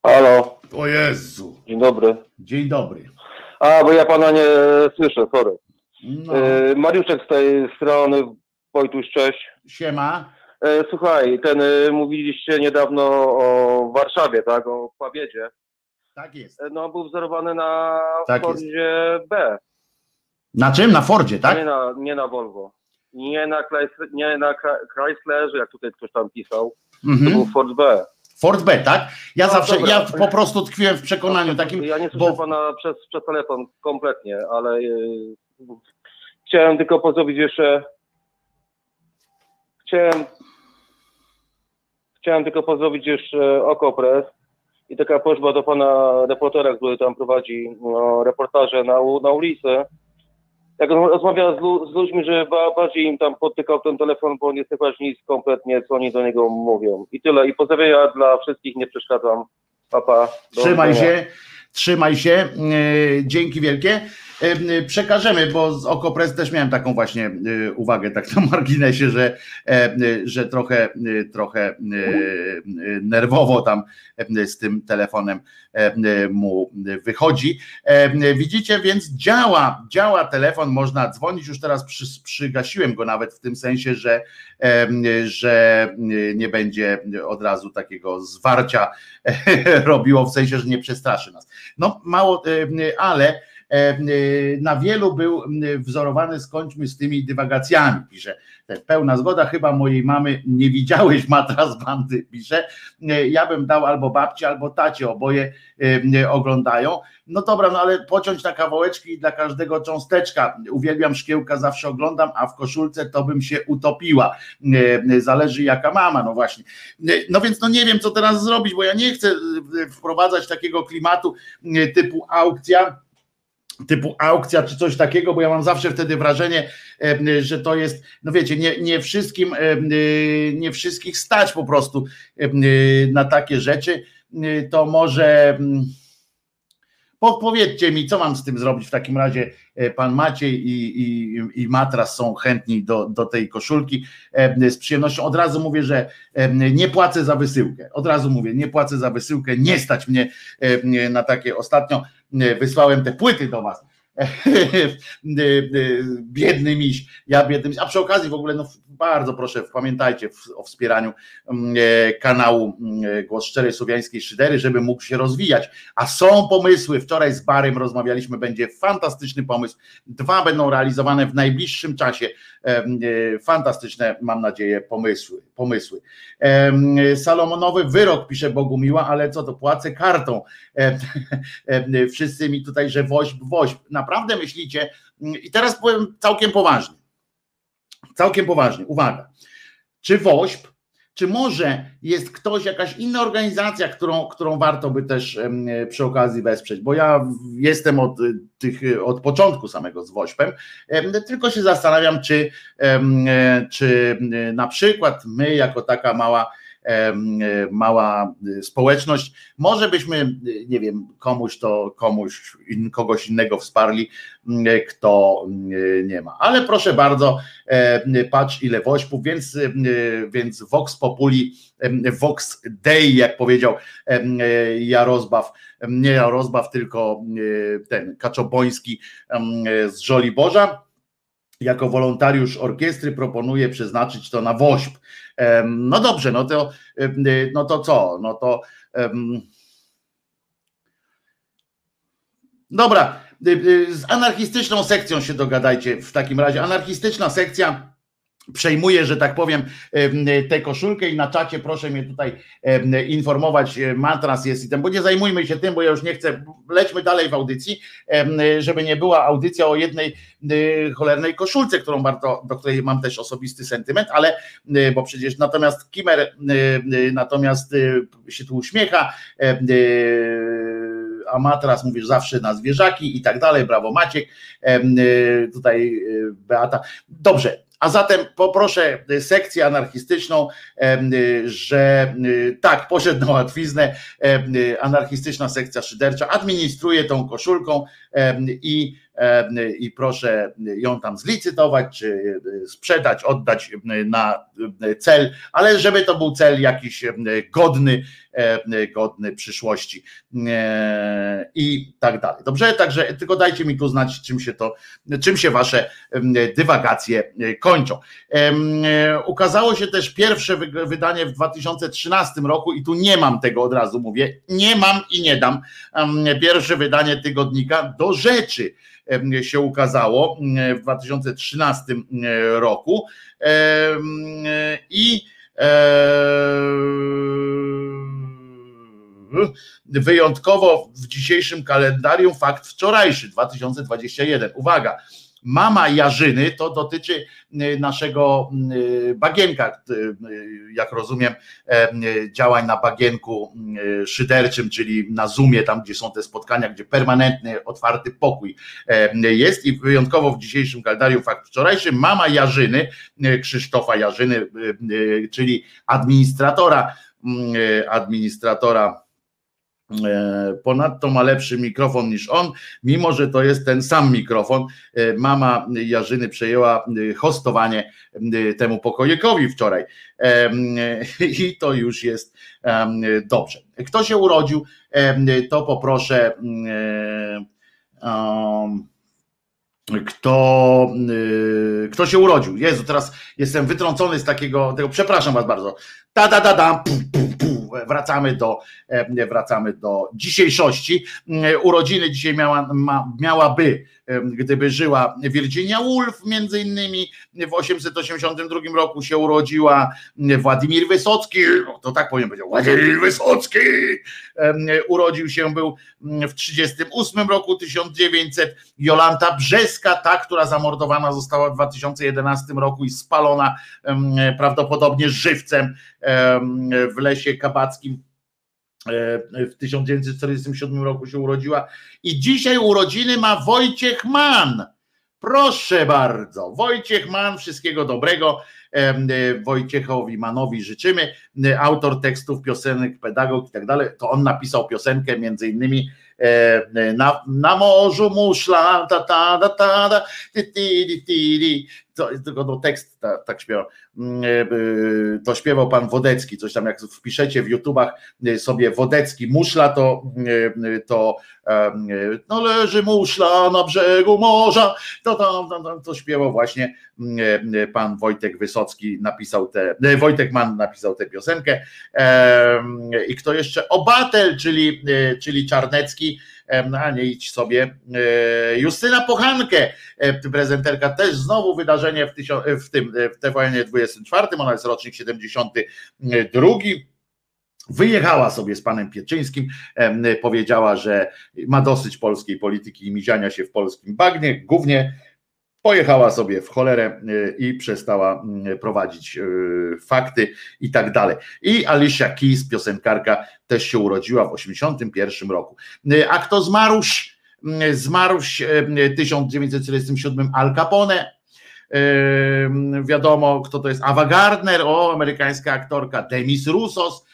Halo. O Jezu. Dzień dobry. Dzień dobry. A, bo ja pana nie słyszę, sorry. No. E, Mariuszek z tej strony, Wojtuś, cześć. Siema. E, słuchaj, ten e, mówiliście niedawno o Warszawie, tak? O Pabiedzie. Tak jest. E, No, był wzorowany na Tak Fordzie B. Na czym? Na Fordzie, tak? Nie, na, nie na Volvo. Nie na, Chrysler, nie na Chrysler- Chryslerze, jak tutaj ktoś tam pisał. To Mhm. był Ford B. Ford B, tak? Ja No, zawsze, dobra. ja po prostu tkwiłem w przekonaniu takim, Ja nie słyszę bo pana przez, przez telefon kompletnie, ale e, chciałem tylko pozdrowić jeszcze. Chciałem. Chciałem tylko pozdrowić jeszcze Okopres i taka prośba do pana reportera, który tam prowadzi no, reportaże na, na ulicy. Jak on rozmawia z, lu- z ludźmi, że ba, bardziej im tam potykał ten telefon, bo nie słychać nic kompletnie, co oni do niego mówią. I tyle. I pozdrowienia dla wszystkich, nie przeszkadzam. Papa. Do trzymaj się, trzymaj się, e, dzięki wielkie. E, Przekażemy, bo z Okopres też miałem taką właśnie e, uwagę, tak na marginesie, że, e, że trochę, trochę nerwowo tam z tym telefonem mu wychodzi. Widzicie, więc działa, działa telefon, można dzwonić, już teraz przy, przygasiłem go nawet w tym sensie, że, że nie będzie od razu takiego zwarcia robiło, w sensie, że nie przestraszy nas. No mało, ale na wielu był wzorowany, skończmy z tymi dywagacjami, pisze. Pełna zgoda, chyba mojej mamy nie widziałeś matras bandy, pisze. E, Ja bym dał albo babci, albo tacie, oboje e, oglądają. No dobra, no ale pociąć na kawałeczki i dla każdego cząsteczka. Uwielbiam szkiełka, zawsze oglądam, a w koszulce to bym się utopiła. E, Zależy jaka mama, no właśnie. E, No więc no nie wiem, co teraz zrobić, bo ja nie chcę e, wprowadzać takiego klimatu e, typu aukcja, typu aukcja czy coś takiego, bo ja mam zawsze wtedy wrażenie, że to jest, no wiecie, nie, nie wszystkim, e, nie wszystkich stać po prostu e, na takie rzeczy, E, to może po- powiedzcie mi, co mam z tym zrobić w takim razie, e, pan Maciej i, i, i Matras są chętni do, do tej koszulki, z przyjemnością, od razu mówię, że nie płacę za wysyłkę, od razu mówię, nie płacę za wysyłkę, nie stać mnie na takie, ostatnio wysłałem te płyty do was, biedny miś, ja biedny miś, a przy okazji w ogóle no bardzo proszę pamiętajcie o wspieraniu mm, e, kanału mm, Głos Szczerej Słowiańskiej Szydery, żeby mógł się rozwijać, a są pomysły, wczoraj z Barym rozmawialiśmy, będzie fantastyczny pomysł, dwa będą realizowane w najbliższym czasie, e, fantastyczne mam nadzieję pomysły, pomysły. Salomonowy wyrok pisze Bogumiła, ale co to płacę kartą, wszyscy mi tutaj, że woźb, woźb, naprawdę myślicie, i teraz powiem całkiem poważnie, całkiem poważnie, uwaga, czy WOŚP, czy może jest ktoś, jakaś inna organizacja, którą, którą warto by też przy okazji wesprzeć, bo ja jestem od y, tych, y, od początku samego z WOŚPem, em, tylko się zastanawiam, czy, e, czy y, na przykład my jako taka mała mała y, społeczność, może byśmy, y, nie wiem, komuś to, komuś, kogoś innego wsparli, y, kto y, nie ma. Ale proszę bardzo, e, patrz ile wośpów, więc, y, więc Vox Populi, Vox Dei, jak powiedział e, Jarozbaw, nie Jarozbaw, tylko e, ten Kaczoboński e, z Żoliborza, jako wolontariusz orkiestry proponuje przeznaczyć to na WOŚP. No dobrze, no to, em, no to co? No to dobra, y, y, z anarchistyczną sekcją się dogadajcie w takim razie. Anarchistyczna sekcja przejmuję, że tak powiem, tę koszulkę i na czacie proszę mnie tutaj informować, e, matras jest i ten, bo nie zajmujmy się tym, bo ja już nie chcę, lećmy dalej w audycji, żeby nie była audycja o jednej e, cholernej koszulce, którą bardzo, do której mam też osobisty sentyment, ale e, bo przecież natomiast Kimer natomiast się tu uśmiecha, a matras mówisz zawsze na zwierzaki i tak dalej, brawo Maciek, tutaj Beata. Dobrze, a zatem poproszę sekcję anarchistyczną, że tak, poszedł na łatwiznę, anarchistyczna sekcja szydercza administruje tą koszulką i i proszę ją tam zlicytować, czy sprzedać, oddać na cel, ale żeby to był cel jakiś godny, godny przyszłości i tak dalej. Dobrze, także tylko dajcie mi tu znać, czym się to, czym się wasze dywagacje kończą. Ukazało się też pierwsze wydanie w 2013 roku i tu nie mam tego od razu mówię, nie mam i nie dam pierwsze wydanie tygodnika do rzeczy się ukazało w 2013 roku. I wyjątkowo w dzisiejszym kalendarium fakt wczorajszy 2021. Uwaga, Mama Jarzyny to dotyczy y, naszego y, bagienka, y, jak rozumiem, e, działań na bagienku szyderczym, czyli na Zoomie, tam gdzie są te spotkania, gdzie permanentny, otwarty pokój e, jest. I wyjątkowo w dzisiejszym kalendarium fakt wczorajszy mama Jarzyny, Krzysztofa Jarzyny, czyli administratora, administratora ponadto ma lepszy mikrofon niż on, mimo że to jest ten sam mikrofon. E, mama Jarzyny przejęła e, hostowanie temu pokojekowi wczoraj. I to już jest dobrze. Kto się urodził, to poproszę. Kto, kto się urodził? Jezu, teraz jestem wytrącony z takiego, tego, przepraszam was bardzo. Ta da da da, wracamy do, e, wracamy do dzisiejszości. E, urodziny dzisiaj miała, ma, miałaby, e, gdyby żyła Virginia Woolf, między innymi w 882 roku się urodziła Władimir Wysocki, to tak powiem powiedział, Władimir Wysocki, urodził się był w 38 roku 1900 Jolanta Brzeska, ta, która zamordowana została w 2011 roku i spalona prawdopodobnie żywcem w lesie kabackim e, w 1947 roku się urodziła i dzisiaj urodziny ma Wojciech Mann. Proszę bardzo, Wojciech Mann, wszystkiego dobrego. E, Wojciechowi Manowi życzymy. E, autor tekstów, piosenek, pedagog i tak dalej. To on napisał piosenkę między innymi na, na morzu muszla, ta ta ta ta, ta ti, ti, ti, tylko no, tekst ta, tak śpiewał, mm, e, e, to śpiewał pan Wodecki, coś tam jak wpiszecie w YouTubach e, sobie Wodecki muszla, to, to no leży muszla na brzegu morza, to, to, to, to śpiewał właśnie mm, pan Wojtek Wysocki napisał tę, Wojtek Mann napisał tę piosenkę. I kto jeszcze, Obatel, czyli, czyli Czarnecki, a nie idź sobie. E, Justyna Pochankę, e, prezenterka też znowu wydarzenie w, w tym w TVN 24, ona jest rocznik 72. Wyjechała sobie z panem Pieczyńskim, powiedziała, że ma dosyć polskiej polityki i miziania się w polskim bagnie, głównie pojechała sobie w cholerę y, i przestała mm, prowadzić y, fakty i tak dalej. I Alicia Keys, piosenkarka, też się urodziła w 1981 roku. Y, a kto zmarł? Zmarł w 1947 Al Capone, wiadomo kto to jest, Ava Gardner, o, amerykańska aktorka, Demis Roussos,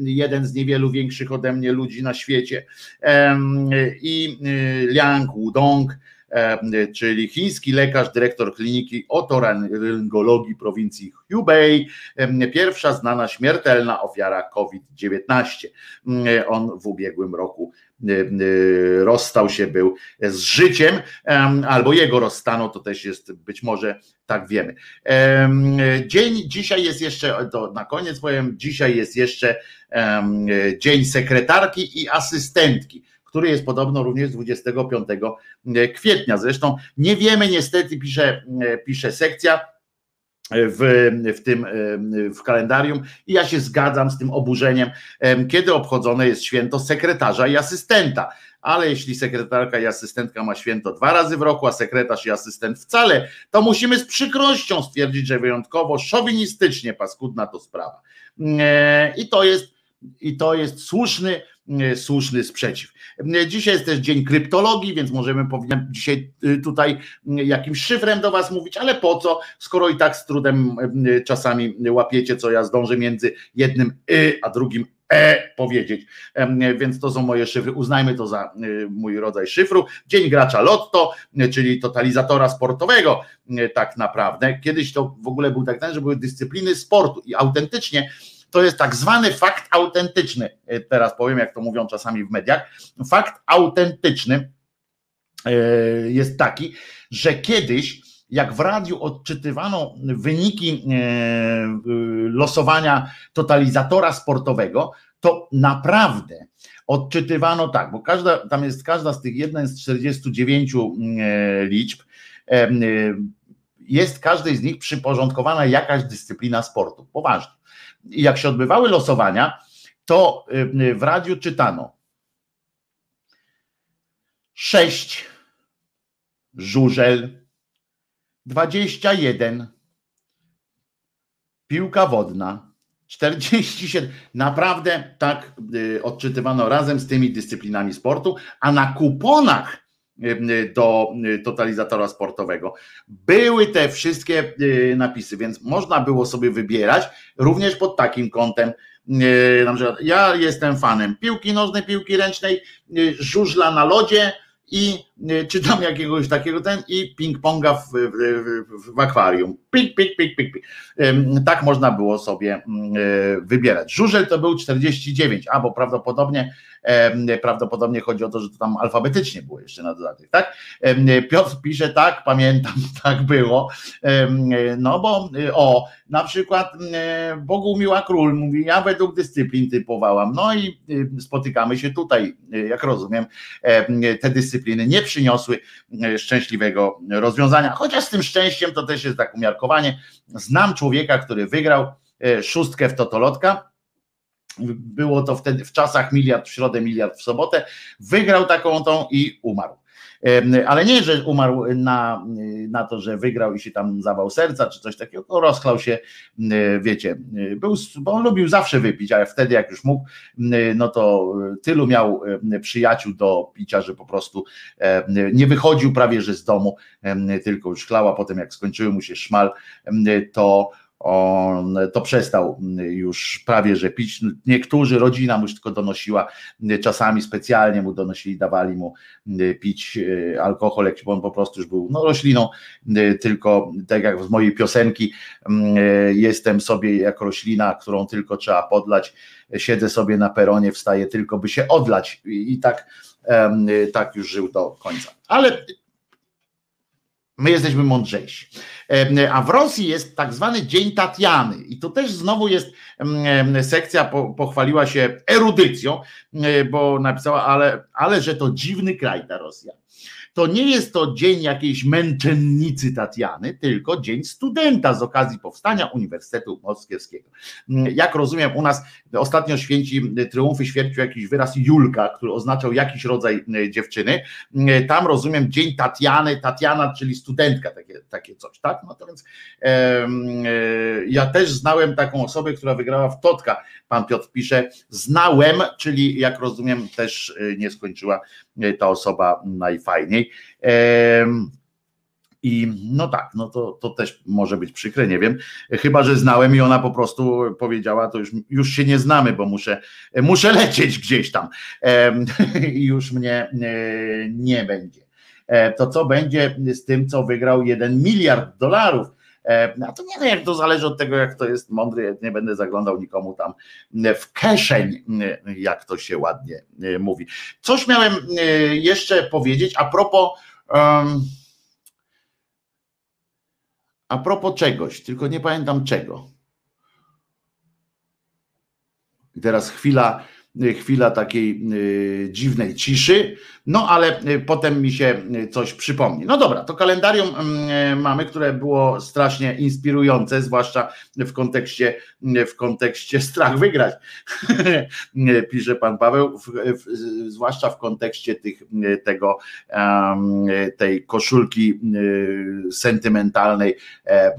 jeden z niewielu większych ode mnie ludzi na świecie i Liang Wudong, czyli chiński lekarz, dyrektor kliniki otoryngologii prowincji Hubei, e, pierwsza znana śmiertelna ofiara COVID-19. E, on w ubiegłym roku rozstał się był z życiem, albo jego rozstano, to też jest być może tak wiemy. Dzień dzisiaj jest jeszcze, to na koniec powiem, dzisiaj jest jeszcze dzień sekretarki i asystentki który jest podobno również 25 kwietnia. Zresztą nie wiemy niestety, pisze, pisze sekcja, w, w tym w kalendarium i ja się zgadzam z tym oburzeniem, kiedy obchodzone jest święto sekretarza i asystenta. Ale jeśli sekretarka i asystentka ma święto dwa razy w roku, a sekretarz i asystent wcale, to musimy z przykrością stwierdzić, że wyjątkowo szowinistycznie paskudna to sprawa. E, I to jest, i to jest słuszny, E, słuszny sprzeciw. E, dzisiaj jest też dzień kryptologii, więc możemy powinien dzisiaj e, tutaj jakimś szyfrem do was mówić, ale po co, skoro i tak z trudem czasami łapiecie, co ja zdążę między jednym y a drugim e powiedzieć. Więc to są moje szyfry. Uznajmy to za mój rodzaj szyfru. Dzień gracza Lotto, czyli totalizatora sportowego, tak naprawdę. Kiedyś to w ogóle był tak, że były dyscypliny sportu i autentycznie to jest tak zwany fakt autentyczny. E, teraz powiem, jak to mówią czasami w mediach. Fakt autentyczny e, jest taki, że kiedyś, jak w radiu odczytywano wyniki e, losowania totalizatora sportowego, to naprawdę odczytywano tak, bo każda, tam jest każda z tych, jedna z 49 liczb, jest każdej z nich przyporządkowana jakaś dyscyplina sportu. Poważnie jak się odbywały losowania, to y, w radiu czytano sześć żużel, 21 piłka wodna, 47. Naprawdę tak y, odczytywano razem z tymi dyscyplinami sportu, a na kuponach do totalizatora sportowego. Były te wszystkie y, napisy, więc można było sobie wybierać również pod takim kątem. Na przykład ja jestem fanem piłki nożnej, piłki ręcznej, żużla na lodzie, i e, czytam jakiegoś takiego ten i ping-ponga w, w, w, akwarium. Pik, pik, pik, pik, pik. Tak można było sobie mm, e, wybierać. Żużel to był 49, a bo prawdopodobnie prawdopodobnie chodzi o to, że to tam alfabetycznie było jeszcze na dodatek, tak? Piotr pisze tak, pamiętam, tak było. No bo o, na przykład Bogumiła Król mówi, ja według dyscyplin typowałam. No i spotykamy się tutaj, jak rozumiem, te dyscypliny nie przyniosły e, szczęśliwego rozwiązania. Chociaż z tym szczęściem to też jest tak umiarkowanie. Znam człowieka, który wygrał e, szóstkę w Totolotka. Było to wtedy w czasach miliard w środę, miliard w sobotę. Wygrał taką tą i umarł. Ale nie, że umarł na, na to, że wygrał i się tam zawał serca czy coś takiego, rozchlał się, wiecie, był, bo on lubił zawsze wypić, ale wtedy jak już mógł, no to tylu miał przyjaciół do picia, że po prostu nie wychodził prawie że z domu, tylko już chlał, a potem jak skończyły mu się szmal, to on to przestał już prawie że pić. Niektórzy, rodzina mu już tylko donosiła, czasami specjalnie mu donosili, dawali mu pić e, alkohol, bo on po prostu już był no, rośliną, tylko tak jak z mojej piosenki, e, jestem sobie jak roślina, którą tylko trzeba podlać, siedzę sobie na peronie, wstaję tylko by się odlać i tak, tak już żył do końca. Ale My jesteśmy mądrzejsi. A w Rosji jest tak zwany Dzień Tatiany i to też znowu jest sekcja, pochwaliła się erudycją, bo napisała, ale, ale że to dziwny kraj ta Rosja to nie jest to dzień jakiejś męczennicy Tatiany, tylko dzień studenta z okazji powstania Uniwersytetu Moskiewskiego. Jak rozumiem, u nas ostatnio święci triumfy świercił jakiś wyraz Julka, który oznaczał jakiś rodzaj e, dziewczyny. E, tam rozumiem dzień Tatiany, Tatiana, czyli studentka, takie, takie coś, tak? No to więc e, ja też znałem taką osobę, która wygrała w Totka. Pan Piotr pisze, znałem, czyli jak rozumiem, też nie skończyła ta osoba najfajniej. I no tak, no to, to też może być przykre, nie wiem. Chyba, że znałem i ona po prostu powiedziała, to już, już się nie znamy, bo muszę, muszę lecieć gdzieś tam i już mnie nie będzie. E, to co będzie z tym, co wygrał jeden miliard dolarów? E, a to nie wiem, jak to zależy od tego, jak to jest mądry, nie będę zaglądał nikomu tam w kieszeń, jak to się ładnie e, mówi. Coś miałem e, jeszcze powiedzieć a propos a propos czegoś, tylko nie pamiętam czego. I teraz chwila, chwila takiej dziwnej ciszy, no ale potem mi się coś przypomni. No dobra, to kalendarium mm, mamy, które było strasznie inspirujące, zwłaszcza w kontekście, w kontekście strach wygrać, pisze pan Paweł, w, w, zwłaszcza w kontekście tych, tego, tej koszulki sentymentalnej e,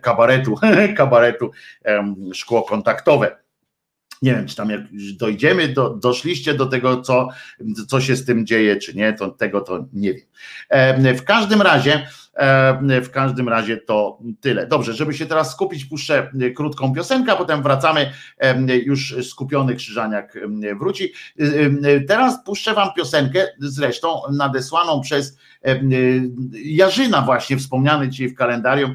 kabaretu, kabaretu szkło kontaktowe. Nie wiem, czy tam jak dojdziemy, do, doszliście do tego, co, co się z tym dzieje, czy nie, to tego to nie wiem. W każdym razie, w każdym razie to tyle. Dobrze, żeby się teraz skupić, puszczę krótką piosenkę, a potem wracamy. Już skupiony Krzyżaniak wróci. Teraz puszczę Wam piosenkę, zresztą nadesłaną przez Jarzyna, właśnie wspomniany dzisiaj w kalendarium,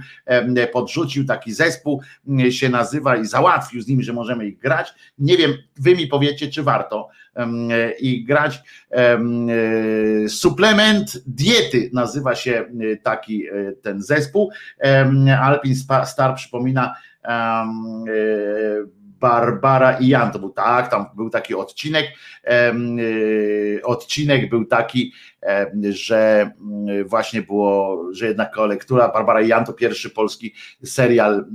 podrzucił taki zespół, się nazywa i załatwił z nimi, że możemy ich grać. Nie wiem, Wy mi powiecie, czy warto i grać. Suplement diety nazywa się taki e, ten zespół. Alpin Star przypomina Barbara i Jan, to był tak, tam był taki odcinek, e, odcinek był taki, że właśnie było, że jednak lektura Barbara i Jan to pierwszy polski serial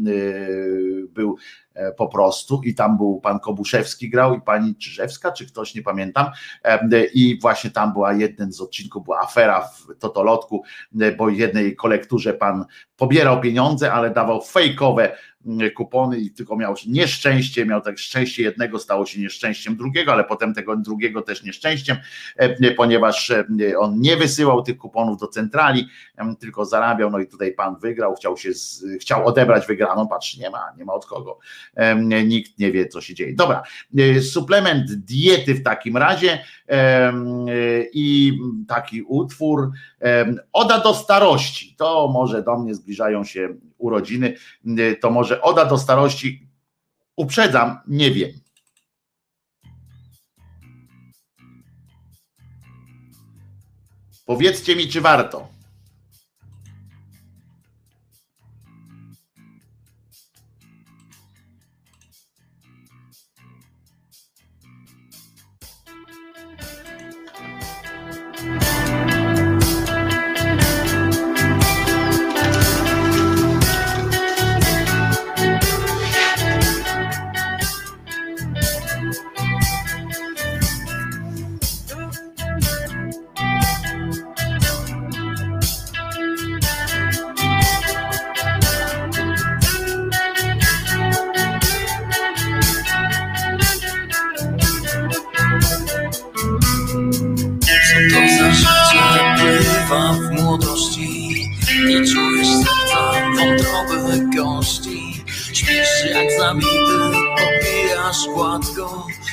był E, po prostu i tam był pan Kobuszewski grał i pani Czyżewska, czy ktoś, nie pamiętam. I właśnie tam była jeden z odcinków, była afera w Totolotku, bo jednej kolekturze pan pobierał pieniądze, ale dawał fejkowe kupony i tylko miał nieszczęście, miał tak szczęście jednego, stało się nieszczęściem drugiego, ale potem tego drugiego też nieszczęściem, e, ponieważ e, on nie wysyłał tych kuponów do centrali, tylko zarabiał, no i tutaj pan wygrał, chciał się, z, chciał odebrać wygraną, patrz, nie ma, nie ma od kogo, nikt nie wie, co się dzieje. Dobra, e, suplement diety w takim razie i taki utwór, Oda do starości, to może do mnie zbliżają się urodziny, to może Oda do starości, uprzedzam, nie wiem. Powiedzcie mi, czy warto.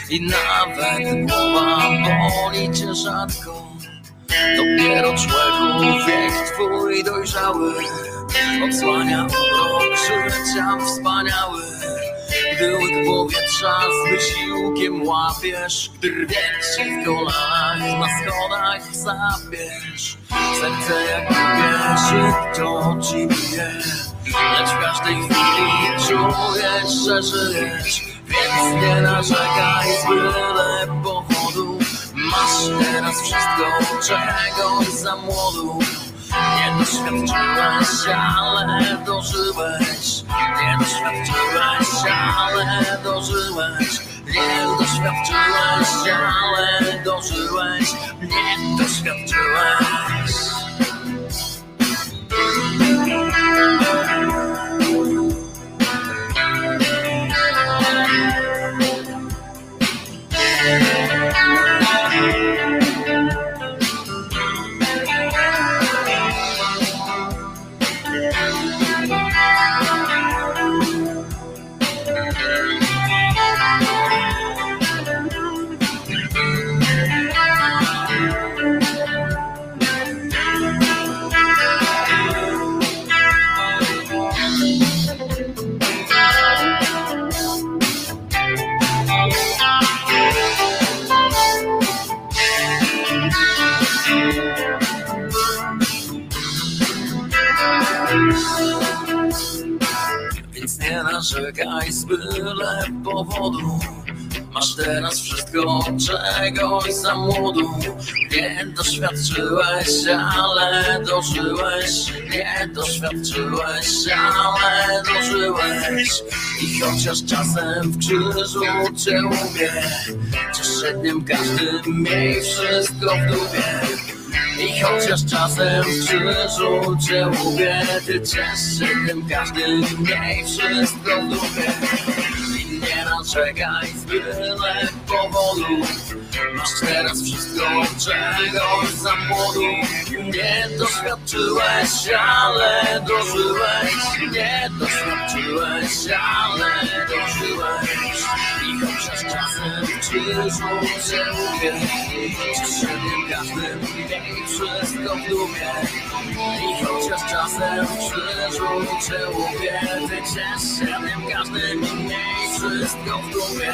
I nawet głowa boli cię rzadko. Dopiero człeku wiek twój dojrzały odsłania urok życia wspaniały. Gdy łyk powietrza z wysiłkiem łapiesz, gdy rwiek się w kolanach, na schodach zabierz. Serce jak wiesz, to ci bije, lecz w każdej chwili czujesz, że żyjesz. Więc nie narzekaj z byle powodu Masz teraz wszystko, czego za młodu. Nie doświadczyłeś, ale dożyłeś. Nie doświadczyłeś, ale dożyłeś. Nie doświadczyłeś, ale dożyłeś. Nie doświadczyłeś narzekaj z byle powodu. Masz teraz wszystko czegoś za młodu. Nie doświadczyłeś, ale dożyłeś. Nie doświadczyłeś, ale dożyłeś. I chociaż czasem w krzyżu cię lubię Cieszę dniem każdym miej wszystko w i chociaż czasem w krzyżu cię lubię Ty ciesz tym każdym miej wszystko dupie I nie narzekaj z byle powodu Masz teraz wszystko czegoś za młodu Nie doświadczyłeś, ale dożyłeś. Nie doświadczyłeś, ale dożyłeś chociaż czasem w krzyżu cię lubię Cieszę tym każdym miej wszystko w dupie I chociaż czasem w krzyżu cię lubię Ty ciesz się tym każdym miej wszystko w dupie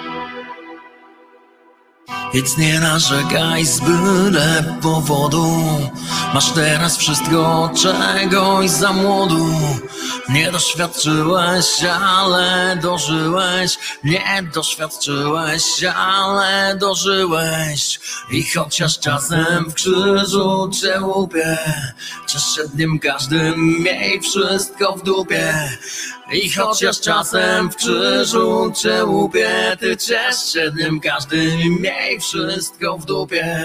Música Więc nie narzekaj z byle powodu. Masz teraz wszystko czegoś za młodu. Nie doświadczyłeś, ale dożyłeś. Nie doświadczyłeś, ale dożyłeś. I chociaż czasem w krzyżu cię łupię Cieszę dniem każdym, miej wszystko w dupie. I chociaż czasem w krzyżu cię łupię, ty ciesz się dniem każdym, miej wszystko w dupie.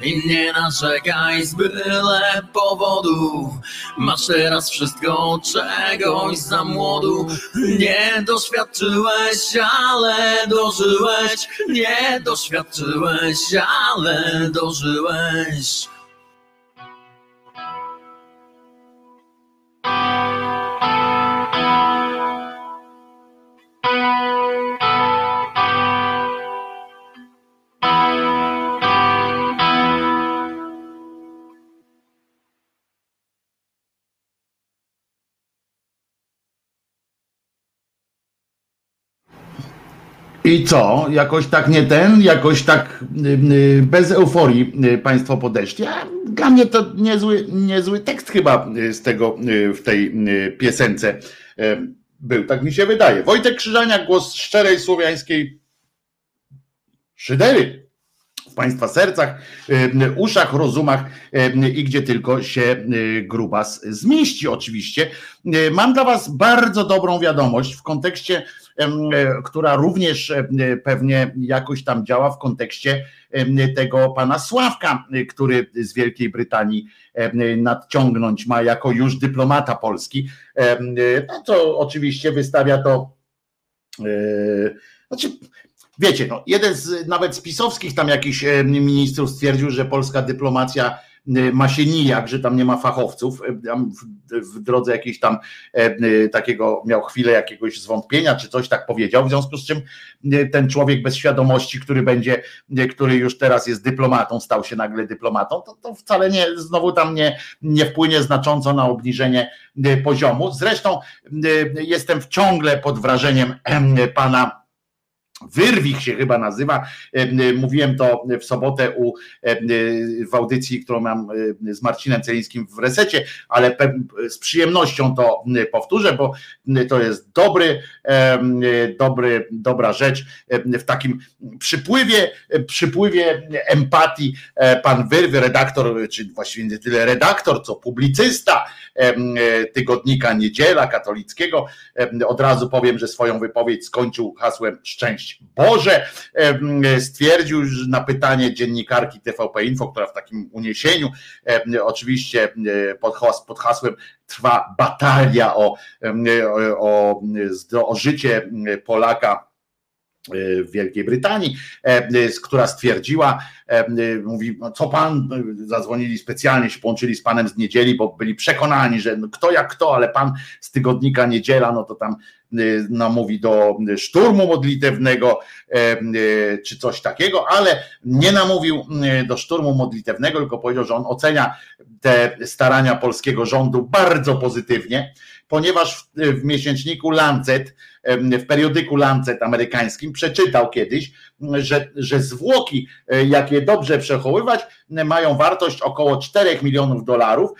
I nie narzekaj z byle powodu, masz teraz wszystko czegoś za młodu. Nie doświadczyłeś, ale dożyłeś, nie doświadczyłeś, ale dożyłeś. I co? Jakoś tak nie ten, jakoś tak y, y, bez euforii y, Państwo podeszli. A dla mnie to niezły, niezły tekst chyba z tego w tej piosence był, tak mi się wydaje. Wojtek Krzyżaniak, głos szczerej słowiańskiej szydery w Państwa sercach, uszach, rozumach i gdzie tylko się grubas zmieści oczywiście. Mam dla Was bardzo dobrą wiadomość w kontekście która również e, pewnie jakoś tam działa w kontekście tego pana Sławka, e, który z Wielkiej Brytanii nadciągnąć ma jako już dyplomata polski. E, No to oczywiście wystawia to. e, Znaczy, wiecie, no, jeden z nawet spisowskich tam jakichś e, ministrów stwierdził, że polska dyplomacja e, ma się nijak, że tam nie ma fachowców. Tam W, drodze jakiejś tam e, e, takiego miał chwilę jakiegoś zwątpienia, czy coś tak powiedział, w związku z czym ten człowiek bez świadomości, który będzie, który już teraz jest dyplomatą, stał się nagle dyplomatą, to, to wcale nie, znowu tam nie, nie wpłynie znacząco na obniżenie poziomu. Zresztą jestem ciągle pod wrażeniem em, pana Wyrwich się chyba nazywa. E, Mówiłem to w sobotę u, e, w audycji, którą mam e, z Marcinem Celińskim w resecie, ale z przyjemnością to powtórzę, bo to jest dobry, em, dobry, dobra rzecz w takim przypływie, przypływie empatii. E, Pan Wyrwy, redaktor, czy właściwie nie tyle redaktor, co publicysta tygodnika Niedziela katolickiego. Od razu powiem, że swoją wypowiedź skończył hasłem Boże. Stwierdził na pytanie dziennikarki TVP Info, która w takim uniesieniu, oczywiście e, pod, has- pod hasłem trwa batalia o, o, o, o życie Polaka w Wielkiej Brytanii, która stwierdziła, mówi, no co pan, zadzwonili specjalnie, się połączyli z panem z niedzieli, bo byli przekonani, że no kto jak kto, ale pan z tygodnika niedziela, no to tam namówi do szturmu modlitewnego czy coś takiego, ale nie namówił do szturmu modlitewnego, tylko powiedział, że on ocenia te starania polskiego rządu bardzo pozytywnie, ponieważ w, w miesięczniku Lancet, w periodyku Lancet amerykańskim przeczytał kiedyś, że, że zwłoki, e, jak je dobrze przechowywać, mają wartość około 4 milionów dolarów,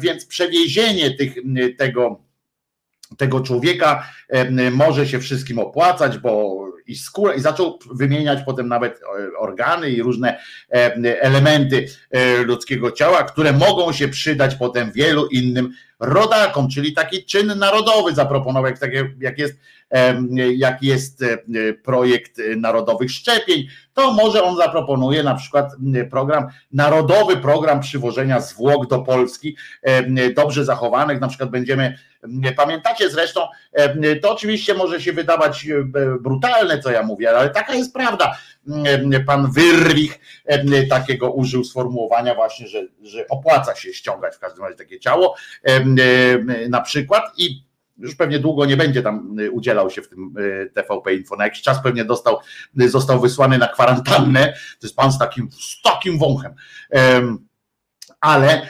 więc przewiezienie tych, tego tego człowieka może się wszystkim opłacać, bo i skóra, i zaczął wymieniać potem nawet e, organy i różne elementy e, ludzkiego ciała, które mogą się przydać potem wielu innym rodakom, czyli taki czyn narodowy zaproponował, jak, jest jak jest e, projekt narodowych szczepień, to może on zaproponuje na przykład program, narodowy program przywożenia zwłok do Polski, dobrze zachowanych, na przykład będziemy, pamiętacie zresztą, to oczywiście może się wydawać e, brutalne, co ja mówię, ale taka jest prawda. Pan Wyrwich takiego użył sformułowania właśnie, że, że opłaca się ściągać w każdym razie takie ciało na przykład i już pewnie długo nie będzie tam y, udzielał się w tym y, TVP Info. Na jakiś czas pewnie dostał, y, został wysłany na kwarantannę. To jest pan z takim, z takim wąchem ale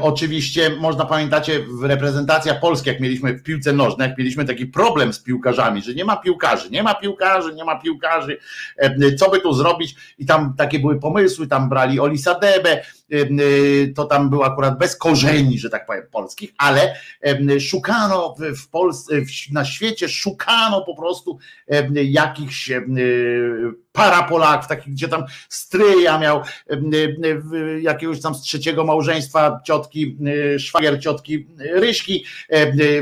oczywiście można pamiętacie w reprezentacjach Polski, jak mieliśmy w piłce nożnej, jak mieliśmy taki problem z piłkarzami, że nie ma piłkarzy, nie ma piłkarzy, nie ma piłkarzy, y, co by tu zrobić? I tam takie były pomysły, tam brali Olisa Debę, y, to tam było akurat bez korzeni, że tak powiem, polskich, ale szukano w Polsce, na świecie szukano po prostu jakichś para Polaków, takich, gdzie tam stryja miał jakiegoś tam z trzeciego małżeństwa ciotki, szwagier ciotki Ryśki,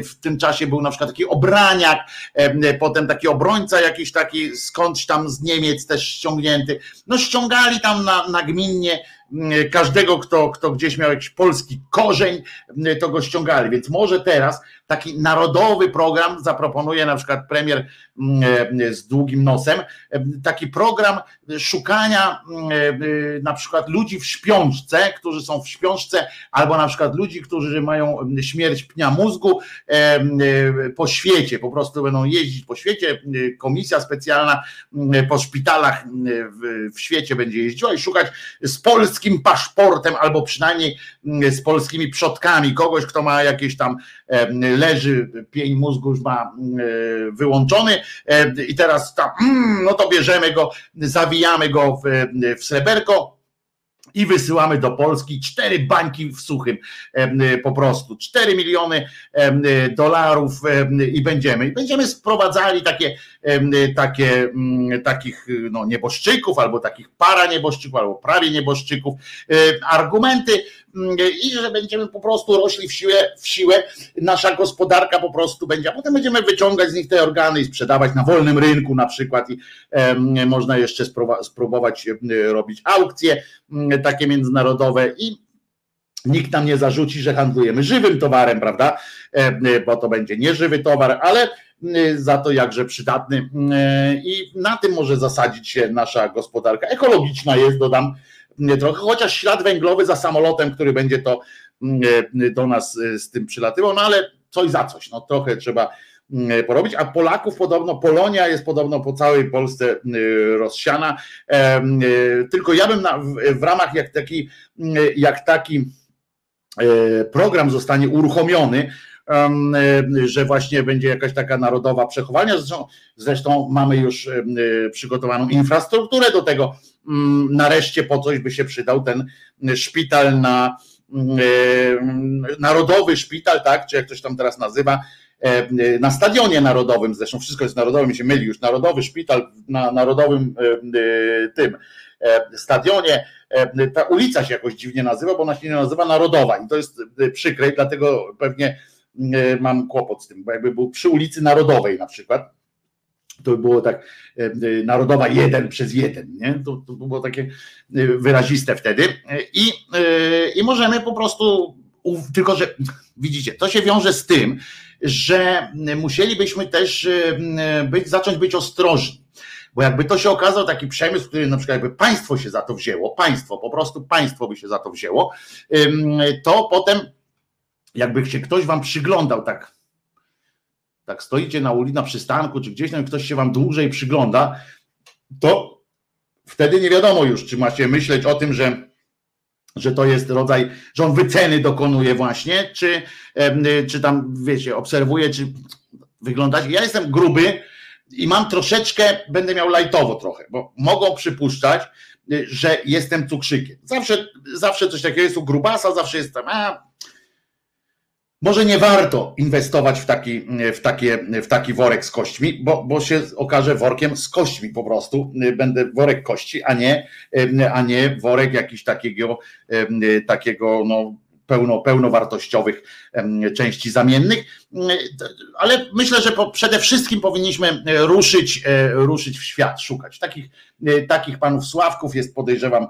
w tym czasie był na przykład taki obraniak, potem taki obrońca jakiś taki skądś tam z Niemiec też ściągnięty, no ściągali tam na, nagminnie każdego, kto, kto gdzieś miał jakiś polski korzeń, to go ściągali, więc może teraz taki narodowy program zaproponuje na przykład premier mm, e, z długim nosem, e, taki program szukania mm, e, na przykład ludzi w śpiączce, którzy są w śpiączce, albo na przykład ludzi, którzy mają śmierć pnia mózgu po świecie, po prostu będą jeździć po świecie, komisja specjalna po szpitalach w świecie będzie jeździła i szukać z polskim paszportem, albo przynajmniej z polskimi przodkami, kogoś, kto ma jakieś tam leży, pień mózgu już ma e, wyłączony e, i teraz tam, mm, no to bierzemy go, zawijamy go w, w sreberko i wysyłamy do Polski cztery bańki w suchym po prostu, cztery miliony dolarów i będziemy, i będziemy sprowadzali takie, takie mm, takich no, nieboszczyków, albo takich para nieboszczyków, albo prawie nieboszczyków, argumenty i że będziemy po prostu rośli w siłę, w siłę, nasza gospodarka po prostu będzie, a potem będziemy wyciągać z nich te organy i sprzedawać na wolnym rynku na przykład i można jeszcze spróbować robić aukcje takie międzynarodowe i nikt nam nie zarzuci, że handlujemy żywym towarem, prawda? Bo to będzie nieżywy towar, ale za to jakże przydatny. I na tym może zasadzić się nasza gospodarka. Ekologiczna jest, dodam, trochę, chociaż ślad węglowy za samolotem, który będzie to do nas z tym przylatywał, no ale coś za coś, no trochę trzeba porobić, a Polaków podobno, Polonia jest podobno po całej Polsce rozsiana, tylko ja bym na, w ramach jak taki, jak taki program zostanie uruchomiony, że właśnie będzie jakaś taka narodowa przechowania. Zresztą, zresztą mamy już przygotowaną infrastrukturę do tego. Mm, nareszcie po coś by się przydał ten szpital na narodowy szpital, tak, czy jak ktoś tam teraz nazywa, na stadionie narodowym, zresztą wszystko jest narodowym, się myli. Już, narodowy szpital na narodowym tym stadionie, ta ulica się jakoś dziwnie nazywa, bo ona się nie nazywa Narodowa. I to jest przykre, dlatego pewnie E, mam kłopot z tym, bo jakby był przy ulicy Narodowej na przykład, to by było tak e, e, Narodowa jeden przez jeden, nie? To, to było takie wyraziste wtedy i, i możemy po prostu, tylko że widzicie, to się wiąże z tym, że musielibyśmy też e, być, zacząć być ostrożni. Bo jakby to się okazał taki przemysł, który na przykład jakby państwo się za to wzięło, państwo, po prostu państwo by się za to wzięło, to potem jakby się ktoś wam przyglądał tak, tak stoicie na ulicy, na przystanku, czy gdzieś tam ktoś się wam dłużej przygląda, to wtedy nie wiadomo już, czy macie myśleć o tym, że że to jest rodzaj, że on wyceny dokonuje właśnie, czy, czy tam, wiecie, obserwuje, czy wyglądać. Ja jestem gruby i mam troszeczkę, będę miał lajtowo trochę, bo mogą przypuszczać, że jestem cukrzykiem. Zawsze, zawsze coś takiego jest u grubasa, zawsze jestem, a może nie warto inwestować w taki, w takie, w taki worek z kośćmi, bo, bo się okaże workiem z kośćmi po prostu. Będę worek kości, a nie, a nie worek jakiś takiego, takiego no, pełno, pełnowartościowych części zamiennych, ale myślę, że przede wszystkim powinniśmy ruszyć, e, ruszyć w świat, szukać. Takich, e, takich panów Sławków jest podejrzewam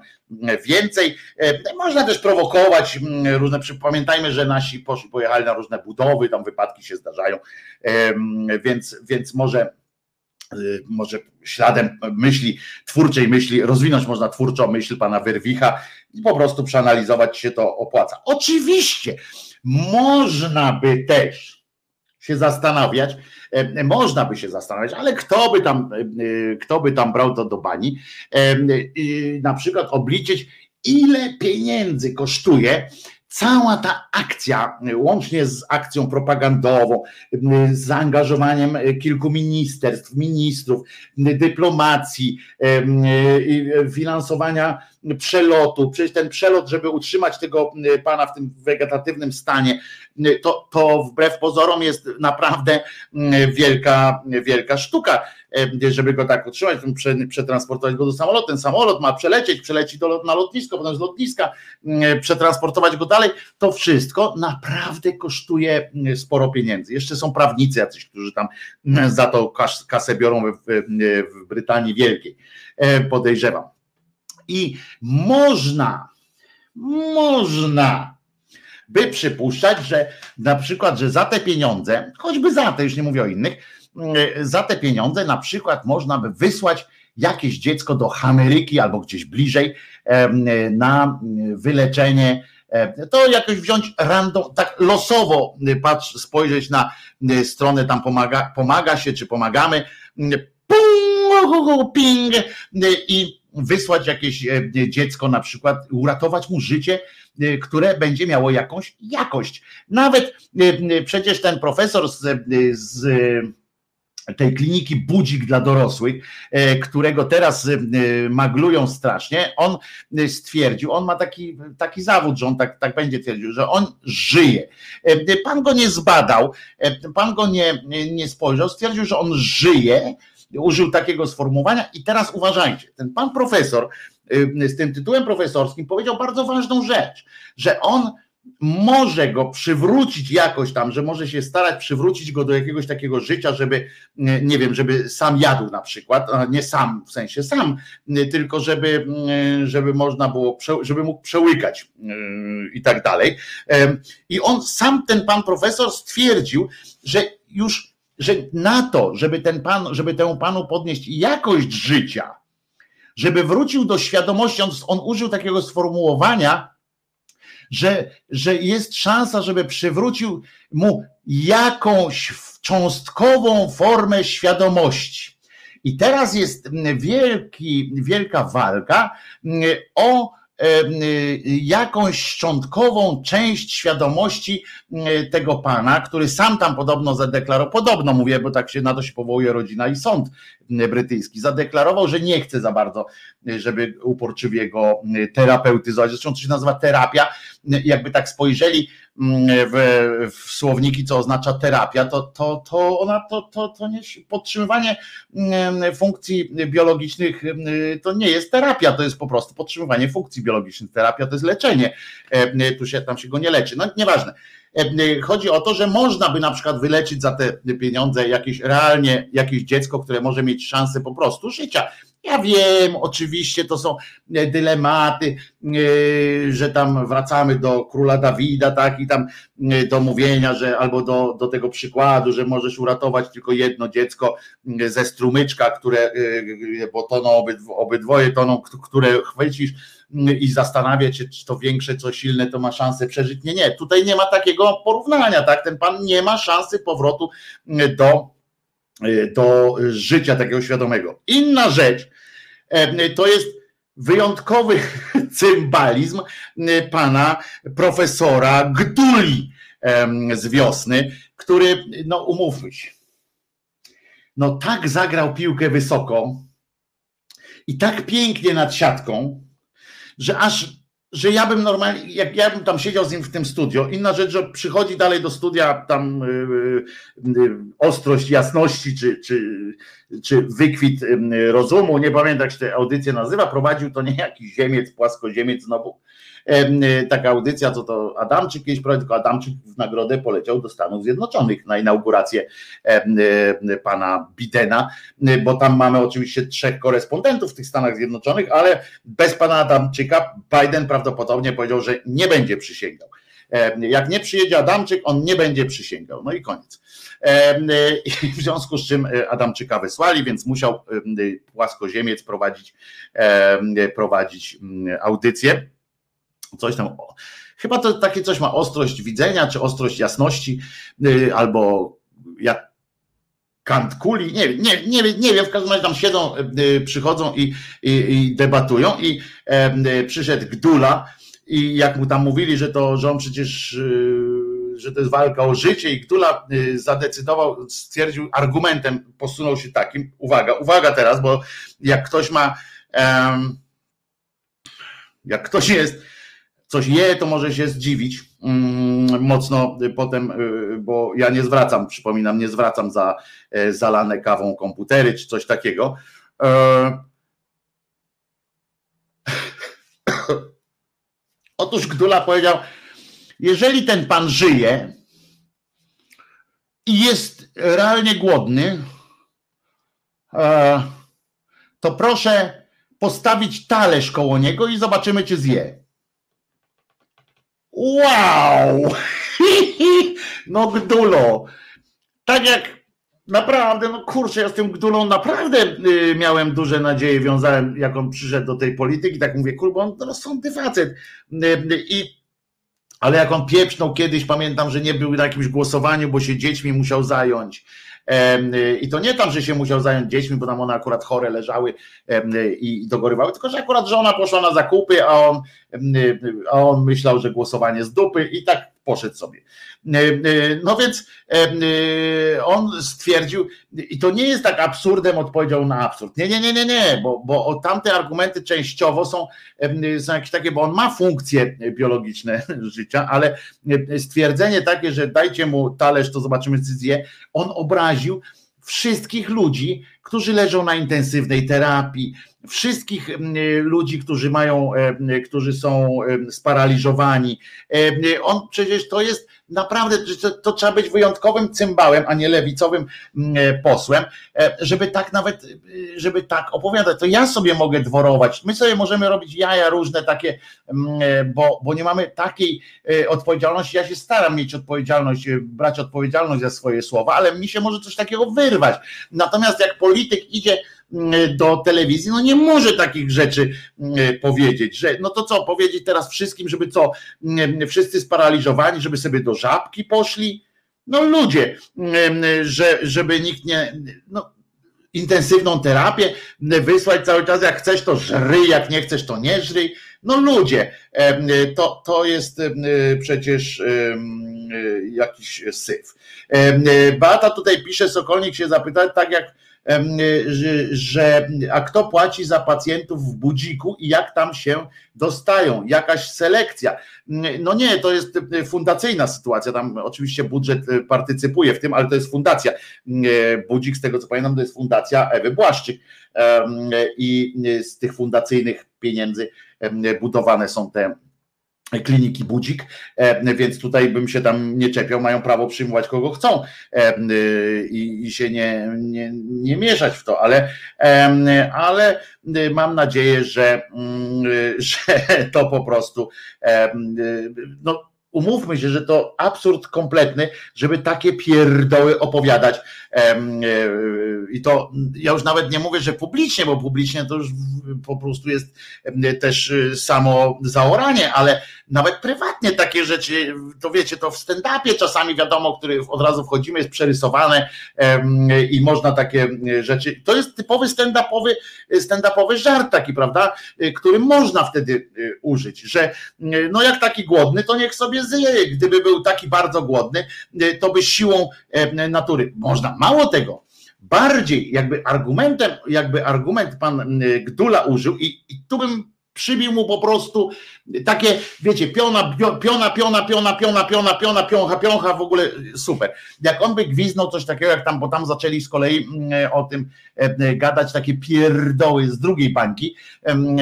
więcej. E, można też prowokować różne, pamiętajmy, że nasi poszli, pojechali na różne budowy, tam wypadki się zdarzają, więc, więc może może śladem myśli, twórczej myśli, rozwinąć można twórczą myśl pana Werwicha po prostu przeanalizować się to opłaca. Oczywiście można by też się zastanawiać, e, można by się zastanawiać, ale kto by tam, e, kto by tam brał to do bani, e, na przykład obliczyć, ile pieniędzy kosztuje cała ta akcja, łącznie z akcją propagandową, z zaangażowaniem kilku ministerstw, ministrów, dyplomacji, finansowania przelotu, przecież ten przelot, żeby utrzymać tego pana w tym wegetatywnym stanie, to, to wbrew pozorom jest naprawdę wielka, wielka sztuka E, żeby go tak utrzymać, przetransportować go do samolotu. Ten samolot ma przelecieć, przeleci do, na lotnisko, potem z lotniska przetransportować go dalej. To wszystko naprawdę kosztuje sporo pieniędzy. Jeszcze są prawnicy jacyś, którzy tam za to kasę biorą w, w Brytanii Wielkiej. E, podejrzewam. I można, można by przypuszczać, że na przykład, że za te pieniądze, choćby za te, już nie mówię o innych, E, za te pieniądze na przykład można by wysłać jakieś dziecko do Ameryki albo gdzieś bliżej na wyleczenie. To jakoś wziąć random, tak losowo patrz, spojrzeć na stronę, tam pomaga, pomaga się, czy pomagamy, ping, i wysłać jakieś dziecko na przykład, uratować mu życie, które będzie miało jakąś jakość. Nawet przecież ten profesor z, z tej kliniki Budzik dla dorosłych, e, którego teraz e, maglują strasznie, on e, stwierdził, on ma taki, taki zawód, że on tak, tak będzie twierdził, że on żyje. Pan go nie zbadał, pan go nie, nie spojrzał, stwierdził, że on żyje, użył takiego sformułowania i teraz uważajcie, ten pan profesor z tym tytułem profesorskim powiedział bardzo ważną rzecz, że on może go przywrócić jakoś tam, że może się starać przywrócić go do jakiegoś takiego życia, żeby, nie wiem, żeby sam jadł na przykład, nie sam, w sensie sam, tylko żeby, żeby można było, żeby mógł przełykać i tak dalej. I on sam, ten pan profesor stwierdził, że już, że na to, żeby ten pan, żeby temu panu podnieść jakość życia, żeby wrócił do świadomości, on, on użył takiego sformułowania, że, że jest szansa, żeby przywrócił mu jakąś cząstkową formę świadomości. I teraz jest wielki, wielka walka o jakąś szczątkową część świadomości tego pana, który sam tam podobno zadeklarował, podobno mówię, bo tak się na to się powołuje rodzina i sąd brytyjski, zadeklarował, że nie chce za bardzo, żeby uporczywie go terapeutyzować. Zresztą to się nazywa terapia. Jakby tak spojrzeli w, w słowniki, co oznacza terapia, to, to, to ona to, to, to nie podtrzymywanie funkcji biologicznych to nie jest terapia, to jest po prostu podtrzymywanie funkcji biologicznych. Terapia to jest leczenie. Tu się tam się go nie leczy. No nieważne. Chodzi o to, że można by na przykład wyleczyć za te pieniądze jakieś realnie jakieś dziecko, które może mieć szansę po prostu życia. Ja wiem, oczywiście to są dylematy, że tam wracamy do króla Dawida, tak, i tam do mówienia, że albo do, do tego przykładu, że możesz uratować tylko jedno dziecko ze strumyczka, które, bo toną obydwoje toną, które chwycisz i zastanawiać się, czy to większe, co silne, to ma szansę przeżyć. Nie, nie, tutaj nie ma takiego porównania, tak? Ten pan nie ma szansy powrotu do, do życia takiego świadomego. Inna rzecz to jest wyjątkowy cymbalizm pana profesora Gduli z wiosny, który, no umówmy się, no tak zagrał piłkę wysoko i tak pięknie nad siatką, że aż że ja bym normalnie, jak ja bym tam siedział z nim w tym studio, inna rzecz, że przychodzi dalej do studia tam yy, yy, ostrość jasności, czy, czy, czy wykwit yy, rozumu, nie pamiętam jak się te audycje nazywa, prowadził to nie jakiś ziemiec, płaskoziemiec znowu, taka audycja, co to Adamczyk kiedyś prowadził, tylko Adamczyk w nagrodę poleciał do Stanów Zjednoczonych na inaugurację pana Bidena, bo tam mamy oczywiście trzech korespondentów w tych Stanach Zjednoczonych, ale bez pana Adamczyka Biden prawdopodobnie powiedział, że nie będzie przysięgał. Jak nie przyjedzie Adamczyk, on nie będzie przysięgał. No i koniec. W związku z czym Adamczyka wysłali, więc musiał płaskoziemiec prowadzić, prowadzić audycję coś tam. Chyba to takie coś ma ostrość widzenia, czy ostrość jasności, y, albo jak kant kuli, nie, nie, nie, nie wiem, w każdym razie tam siedzą, y, przychodzą i, i, i debatują i e, przyszedł Gdula i jak mu tam mówili, że to, że on przecież że to jest walka o życie i Gdula zadecydował, stwierdził argumentem, posunął się takim, uwaga, uwaga teraz, bo jak ktoś ma jak ktoś jest coś je, to może się zdziwić mm, mocno potem, y, bo ja nie zwracam, przypominam, nie zwracam za e, zalane kawą komputery czy coś takiego. E, otóż Gdula powiedział, jeżeli ten pan żyje i jest realnie głodny, e, to proszę postawić talerz koło niego i zobaczymy, czy zje. Wow! No Gdulo, tak jak naprawdę, no kurczę, ja z tym Gdulą naprawdę y, miałem duże nadzieje, wiązałem, jak on przyszedł do tej polityki, tak mówię, kurwa, on rozsądny facet. Y, I ale jak on pieprznął kiedyś, pamiętam, że nie był na jakimś głosowaniu, bo się dziećmi musiał zająć. I to nie tam, że się musiał zająć dziećmi, bo tam one akurat chore leżały i dogorywały, tylko że akurat żona poszła na zakupy, a on, a on myślał, że głosowanie z dupy i tak poszedł sobie. E, e, no więc e, on stwierdził, i to nie jest tak absurdem odpowiedział na absurd. Nie, nie, nie, nie, nie, bo, bo tamte argumenty częściowo są, są jakieś takie, bo on ma funkcje biologiczne życia, ale stwierdzenie takie, że dajcie mu talerz, to zobaczymy decyzję, on obraził wszystkich ludzi, którzy leżą na intensywnej terapii, wszystkich ludzi, którzy mają, którzy są sparaliżowani. On przecież to jest naprawdę, to, to, trzeba być wyjątkowym cymbałem, a nie lewicowym posłem, e, żeby tak nawet, żeby tak opowiadać. To ja sobie mogę dworować. My sobie możemy robić jaja różne takie, e, bo, bo nie mamy takiej e, odpowiedzialności. Ja się staram mieć odpowiedzialność, brać odpowiedzialność za swoje słowa, ale mi się może coś takiego wyrwać. Natomiast jak polityk idzie do telewizji, no nie może takich rzeczy mm, powiedzieć, że no to co, powiedzieć teraz wszystkim, żeby co, mm, wszyscy sparaliżowani, żeby sobie do żabki poszli, no ludzie, że, żeby nikt nie, no, intensywną terapię wysłać cały czas, jak chcesz to żryj, jak nie chcesz to nie żryj, no ludzie, to, to jest przecież jakiś syf. Beata tutaj pisze, Sokolnik się zapytał, tak jak że, że a kto płaci za pacjentów w budziku i jak tam się dostają, jakaś selekcja. No nie, to jest fundacyjna sytuacja, tam oczywiście budżet partycypuje w tym, ale to jest fundacja. Budzik, z tego co pamiętam, to jest fundacja Ewy Błaszczyk i z tych fundacyjnych pieniędzy budowane są te kliniki Budzik, e, więc tutaj bym się tam nie czepiał, mają prawo przyjmować kogo chcą e, i, i się nie, nie, nie mieszać w to, ale, ale mam nadzieję, że, mm, że to po prostu no, umówmy się, że to absurd kompletny, żeby takie pierdoły opowiadać. E, I to ja już nawet nie mówię, że publicznie, bo publicznie to już po prostu jest też y, samo zaoranie, ale nawet prywatnie takie rzeczy, to wiecie, to w stand-upie czasami wiadomo, który od razu wchodzimy, jest przerysowane i można takie rzeczy. To jest typowy stand-upowy, stand-upowy żart taki, prawda, który można wtedy użyć, że no jak taki głodny, to niech sobie zje. Gdyby był taki bardzo głodny, to by siłą natury. Można. Mało tego, bardziej jakby argumentem, jakby argument pan Gdula użył i, i tu bym przybił mu po prostu takie, wiecie, piona, piona, piona, piona, piona, piona, piona, pioncha, pioncha, w ogóle super. Jak on by gwiznął coś takiego, jak tam, bo tam zaczęli z kolei mm, o tym e, gadać takie pierdoły z drugiej bańki,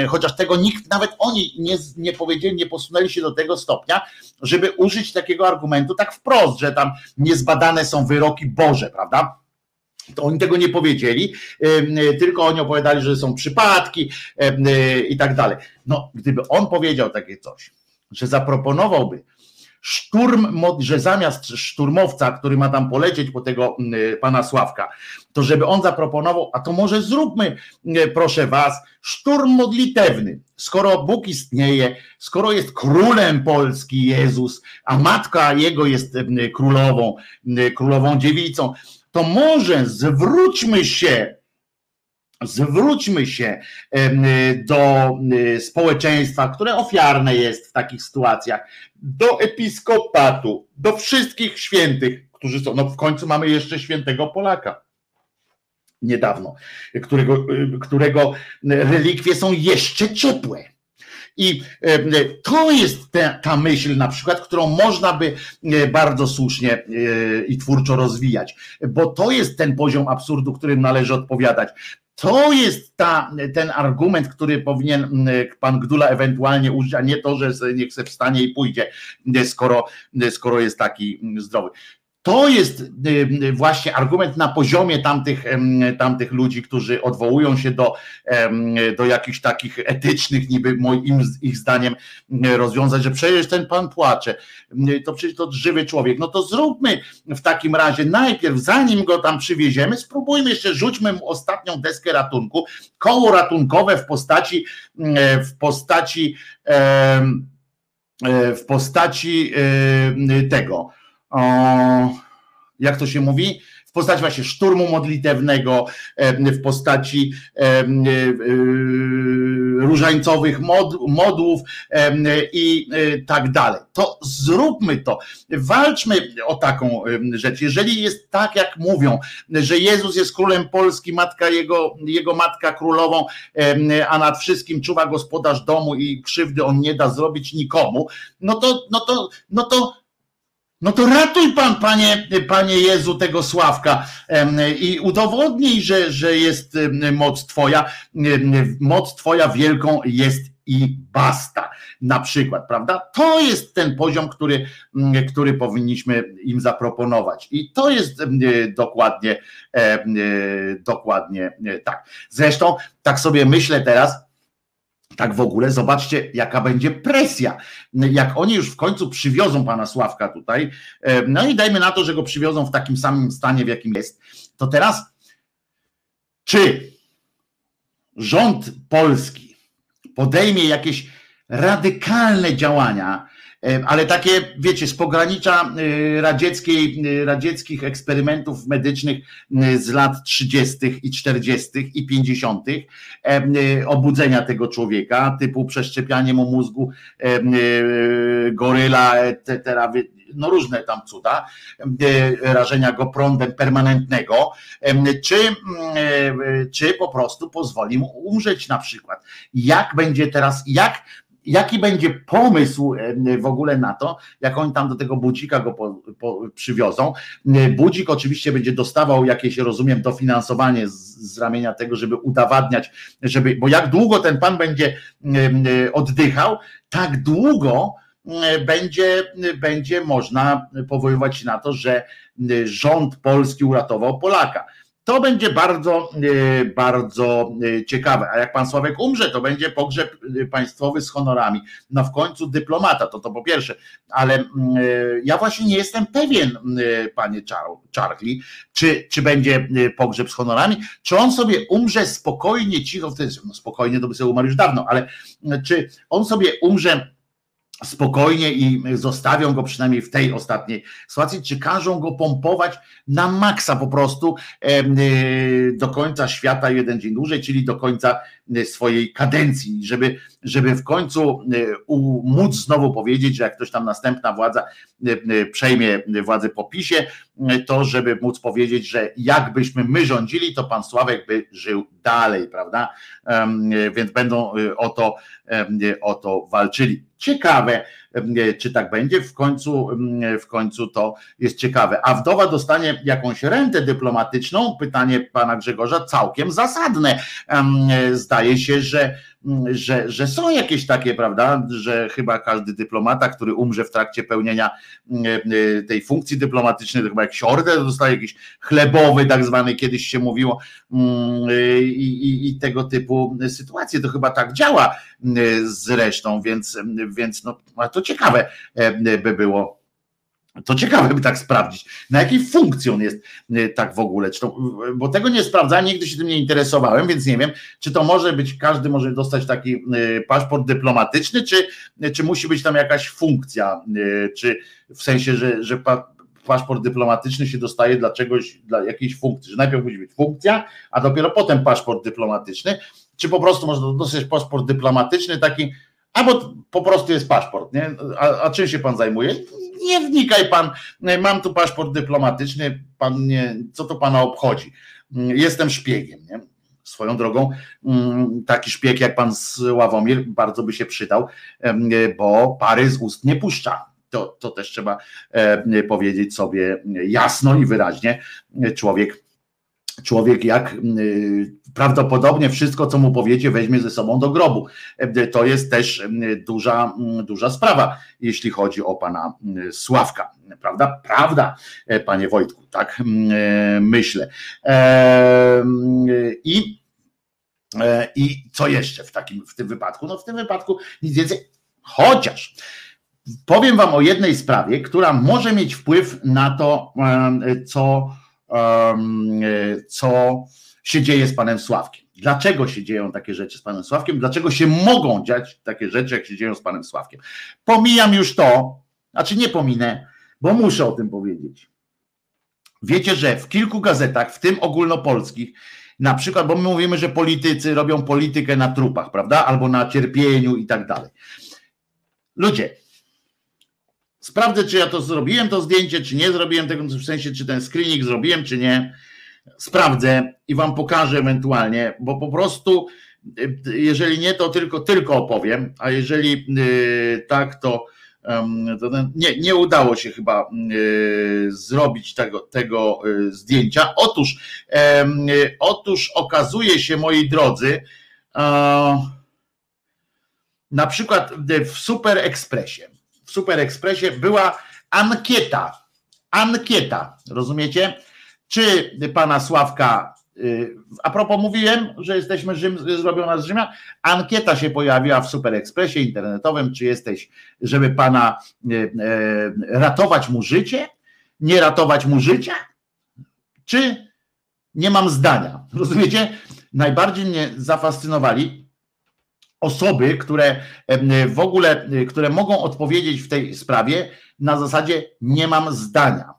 chociaż tego nikt, nawet oni nie, nie powiedzieli, nie posunęli się do tego stopnia, żeby użyć takiego argumentu tak wprost, że tam niezbadane są wyroki Boże, prawda? To oni tego nie powiedzieli, tylko oni opowiadali, że są przypadki i tak dalej. No, gdyby on powiedział takie coś, że zaproponowałby szturm, że zamiast szturmowca, który ma tam polecieć po tego pana Sławka, to żeby on zaproponował, a to może zróbmy, proszę was, szturm modlitewny. Skoro Bóg istnieje, skoro jest królem Polski Jezus, a matka jego jest królową, królową dziewicą, to może zwróćmy się, zwróćmy się do społeczeństwa, które ofiarne jest w takich sytuacjach, do episkopatu, do wszystkich świętych, którzy są, no w końcu mamy jeszcze świętego Polaka niedawno, którego, którego relikwie są jeszcze ciepłe. I e, to jest ta, ta myśl, na przykład, którą można by e, bardzo słusznie e, i twórczo rozwijać, bo to jest ten poziom absurdu, którym należy odpowiadać. To jest ta, ten argument, który powinien pan Gdula ewentualnie użyć, a nie to, że niech se wstanie i pójdzie, skoro, skoro jest taki zdrowy. To jest y, y, właśnie argument na poziomie tamtych, tamtych ludzi, którzy odwołują się do, do jakichś takich etycznych, niby moim ich zdaniem rozwiązań, że przecież ten pan płacze, to przecież to żywy człowiek. No to zróbmy w takim razie najpierw, zanim go tam przywieziemy, spróbujmy jeszcze, rzućmy mu ostatnią deskę ratunku, koło ratunkowe w postaci w postaci w postaci tego jak to się mówi, w postaci właśnie szturmu modlitewnego, w postaci różańcowych mod, modłów i e, tak dalej. To zróbmy to. Walczmy o taką rzecz. Jeżeli jest tak, jak mówią, że Jezus jest królem Polski, matka jego, jego matka królową, a nad wszystkim czuwa gospodarz domu i krzywdy on nie da zrobić nikomu, no to, no to, no to no to ratuj pan, panie, panie Jezu, tego Sławka i udowodnij, że, że jest moc Twoja. Moc Twoja wielką jest i basta. Na przykład, prawda? To jest ten poziom, który, który powinniśmy im zaproponować. I to jest dokładnie, dokładnie tak. Zresztą, tak sobie myślę teraz, tak w ogóle, zobaczcie, jaka będzie presja. Jak oni już w końcu przywiozą pana Sławka tutaj, e, no i dajmy na to, że go przywiozą w takim samym stanie, w jakim jest, to teraz czy rząd polski podejmie jakieś radykalne działania, ale takie, wiecie, z pogranicza e, radzieckiej, e, radzieckich eksperymentów medycznych z lat 30. i 40. i 50. obudzenia tego człowieka, typu przeszczepianie mu mózgu, goryla, etc., no różne tam cuda, rażenia go prądem permanentnego, czy, czy po prostu pozwoli mu umrzeć na przykład. Jak będzie teraz, jak jaki będzie pomysł e, w ogóle na to, jak oni tam do tego budzika go po, po, przywiozą. E, budzik oczywiście będzie dostawał jakieś, rozumiem, dofinansowanie z, z ramienia tego, żeby udowadniać, żeby, bo jak długo ten pan będzie e, oddychał, tak długo będzie, będzie można powoływać się na to, że rząd polski uratował Polaka. To będzie bardzo, e, bardzo e, ciekawe. A jak pan Sławek umrze, to będzie pogrzeb e, państwowy z honorami. No w końcu dyplomata, to to po pierwsze. Ale mm, ja właśnie nie jestem pewien, panie Charlie, czy, czy będzie pogrzeb z honorami, czy on sobie umrze spokojnie, cicho, no spokojnie to by sobie umarł już dawno, ale czy on sobie umrze spokojnie i zostawią go przynajmniej w tej ostatniej sytuacji, czy każą go pompować na maksa po prostu y, do końca świata jeden dzień dłużej, czyli do końca swojej kadencji, żeby, żeby w końcu y, móc znowu powiedzieć, że jak ktoś tam następna władza przejmie władzę po PiSie, to żeby móc powiedzieć, że jakbyśmy my rządzili, to pan Sławek by żył dalej, prawda? Więc będą o to, o to walczyli. Ciekawe, czy tak będzie, w końcu, w końcu to jest ciekawe. A wdowa dostanie jakąś rentę dyplomatyczną? Pytanie pana Grzegorza całkiem zasadne. Zdaje się, że że, że są jakieś takie, prawda, że chyba każdy dyplomata, który umrze w trakcie pełnienia tej funkcji dyplomatycznej, to chyba jak order dostaje jakiś chlebowy, tak zwany, kiedyś się mówiło, i, i, i tego typu sytuacje. To chyba tak działa zresztą, więc, więc no, to ciekawe by było to ciekawe by tak sprawdzić, na jakiej funkcji on jest y, tak w ogóle, to, bo tego nie sprawdzałem, nigdy się tym nie interesowałem, więc nie wiem, czy to może być, każdy może dostać taki y, paszport dyplomatyczny, czy, czy musi być tam jakaś funkcja, y, czy w sensie, że, że paszport dyplomatyczny się dostaje dla czegoś, dla jakiejś funkcji, że najpierw musi być funkcja, a dopiero potem paszport dyplomatyczny, czy po prostu można dostać paszport dyplomatyczny taki, albo po prostu jest paszport, nie? A, a czym się pan zajmuje? Nie wnikaj pan, mam tu paszport dyplomatyczny, pan nie, co to pana obchodzi? Jestem szpiegiem, nie? Swoją drogą, mm, taki szpieg jak pan Sławomir bardzo by się przydał, bo pary z ust nie puszcza. To, to też trzeba powiedzieć sobie jasno i wyraźnie. Człowiek człowiek jak prawdopodobnie wszystko, co mu powiecie, weźmie ze sobą do grobu. E, to jest też duża, duża sprawa, jeśli chodzi o pana Sławka. Prawda? Prawda, e, panie Wojtku, tak e, myślę. I, i co jeszcze w, takim, w tym wypadku? No w tym wypadku nic więcej, chociaż powiem wam o jednej sprawie, która może mieć wpływ na to, co co się dzieje z panem Sławkiem. Dlaczego się dzieją takie rzeczy z panem Sławkiem? Dlaczego się mogą dziać takie rzeczy, jak się dzieją z panem Sławkiem? Pomijam już to, znaczy nie pominę, bo muszę o tym powiedzieć. Wiecie, że w kilku gazetach, w tym ogólnopolskich, na przykład, bo my mówimy, że politycy robią politykę na trupach, prawda? Albo na cierpieniu i tak dalej. Ludzie, Sprawdzę, czy ja to zrobiłem, to zdjęcie, czy nie zrobiłem tego, w sensie, czy ten screening zrobiłem, czy nie. Sprawdzę i wam pokażę ewentualnie, bo po prostu, jeżeli nie, to tylko, tylko opowiem, a jeżeli yy, tak, to, to nie, nie udało się chyba yy, zrobić tego, tego y, zdjęcia. Otóż, otóż okazuje się, moi drodzy, na przykład w Super Expressie w Super Expressie była ankieta. Ankieta, rozumiecie? Czy pana Sławka, y, a propos mówiłem, że jesteśmy Rzym, zrobiona z Rzymia, ankieta się pojawiła w Super Expressie internetowym, czy jesteś, żeby pana y, y, ratować mu życie, nie ratować mu życia, czy nie mam zdania. Rozumiecie? Najbardziej mnie zafascynowali osoby, które w ogóle, które mogą odpowiedzieć w tej sprawie na zasadzie nie mam zdania.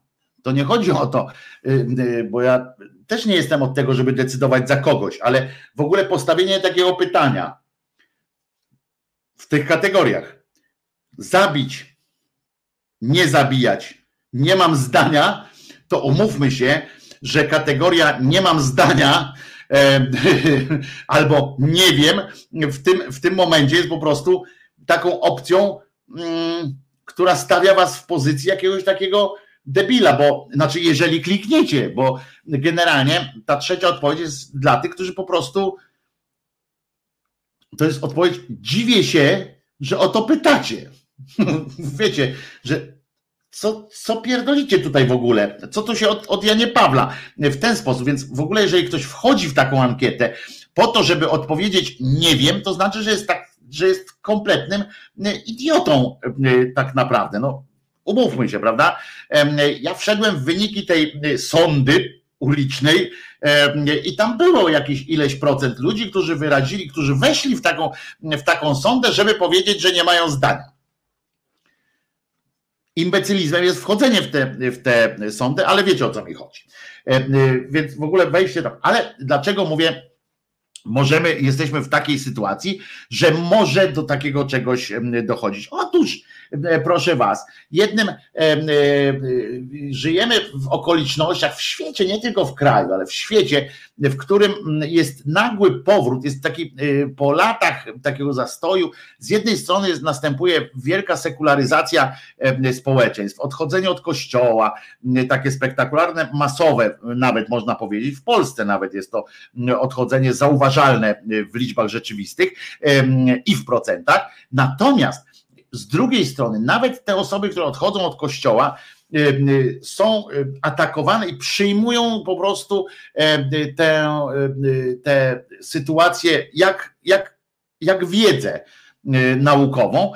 To nie chodzi o to, y, y, bo ja też nie jestem od tego, żeby decydować za kogoś, ale w ogóle postawienie takiego pytania w tych kategoriach. Zabić, nie zabijać, nie mam zdania, to umówmy się, że kategoria nie mam zdania albo nie wiem, w tym, w tym momencie jest po prostu taką opcją, mm, która stawia was w pozycji jakiegoś takiego debila, bo znaczy jeżeli klikniecie, bo generalnie ta trzecia odpowiedź jest dla tych, którzy po prostu to jest odpowiedź, dziwię się, że o to pytacie. wiecie, że co, co pierdolicie tutaj w ogóle? Co to się od, od Janie Pawla w ten sposób? Więc w ogóle, jeżeli ktoś wchodzi w taką ankietę po to, żeby odpowiedzieć nie wiem, to znaczy, że jest tak, że jest kompletnym e, idiotą e, tak naprawdę. No, umówmy się, prawda? Ja wszedłem w wyniki tej e, sądy ulicznej i tam było jakieś ileś procent ludzi, którzy wyrazili, którzy weszli w taką, w taką sądę, żeby powiedzieć, że nie mają zdania imbecylizmem jest wchodzenie w te, w te sądy, ale wiecie o co mi chodzi. E, więc w ogóle wejście tam. Ale dlaczego mówię, możemy, jesteśmy w takiej sytuacji, że może do takiego czegoś dochodzić? Otóż E, proszę was, jednym e, żyjemy w okolicznościach w świecie, nie tylko w kraju, ale w świecie, w którym jest nagły powrót, jest taki po latach takiego zastoju, z jednej strony jest, następuje wielka sekularyzacja społeczeństw, odchodzenie od kościoła, takie spektakularne, masowe nawet można powiedzieć, w Polsce nawet jest to odchodzenie zauważalne w liczbach rzeczywistych i w procentach, natomiast z drugiej strony, nawet te osoby, które odchodzą od kościoła, są e, atakowane i przyjmują po prostu tę, tę sytuację jak, jak, jak wiedzę naukową,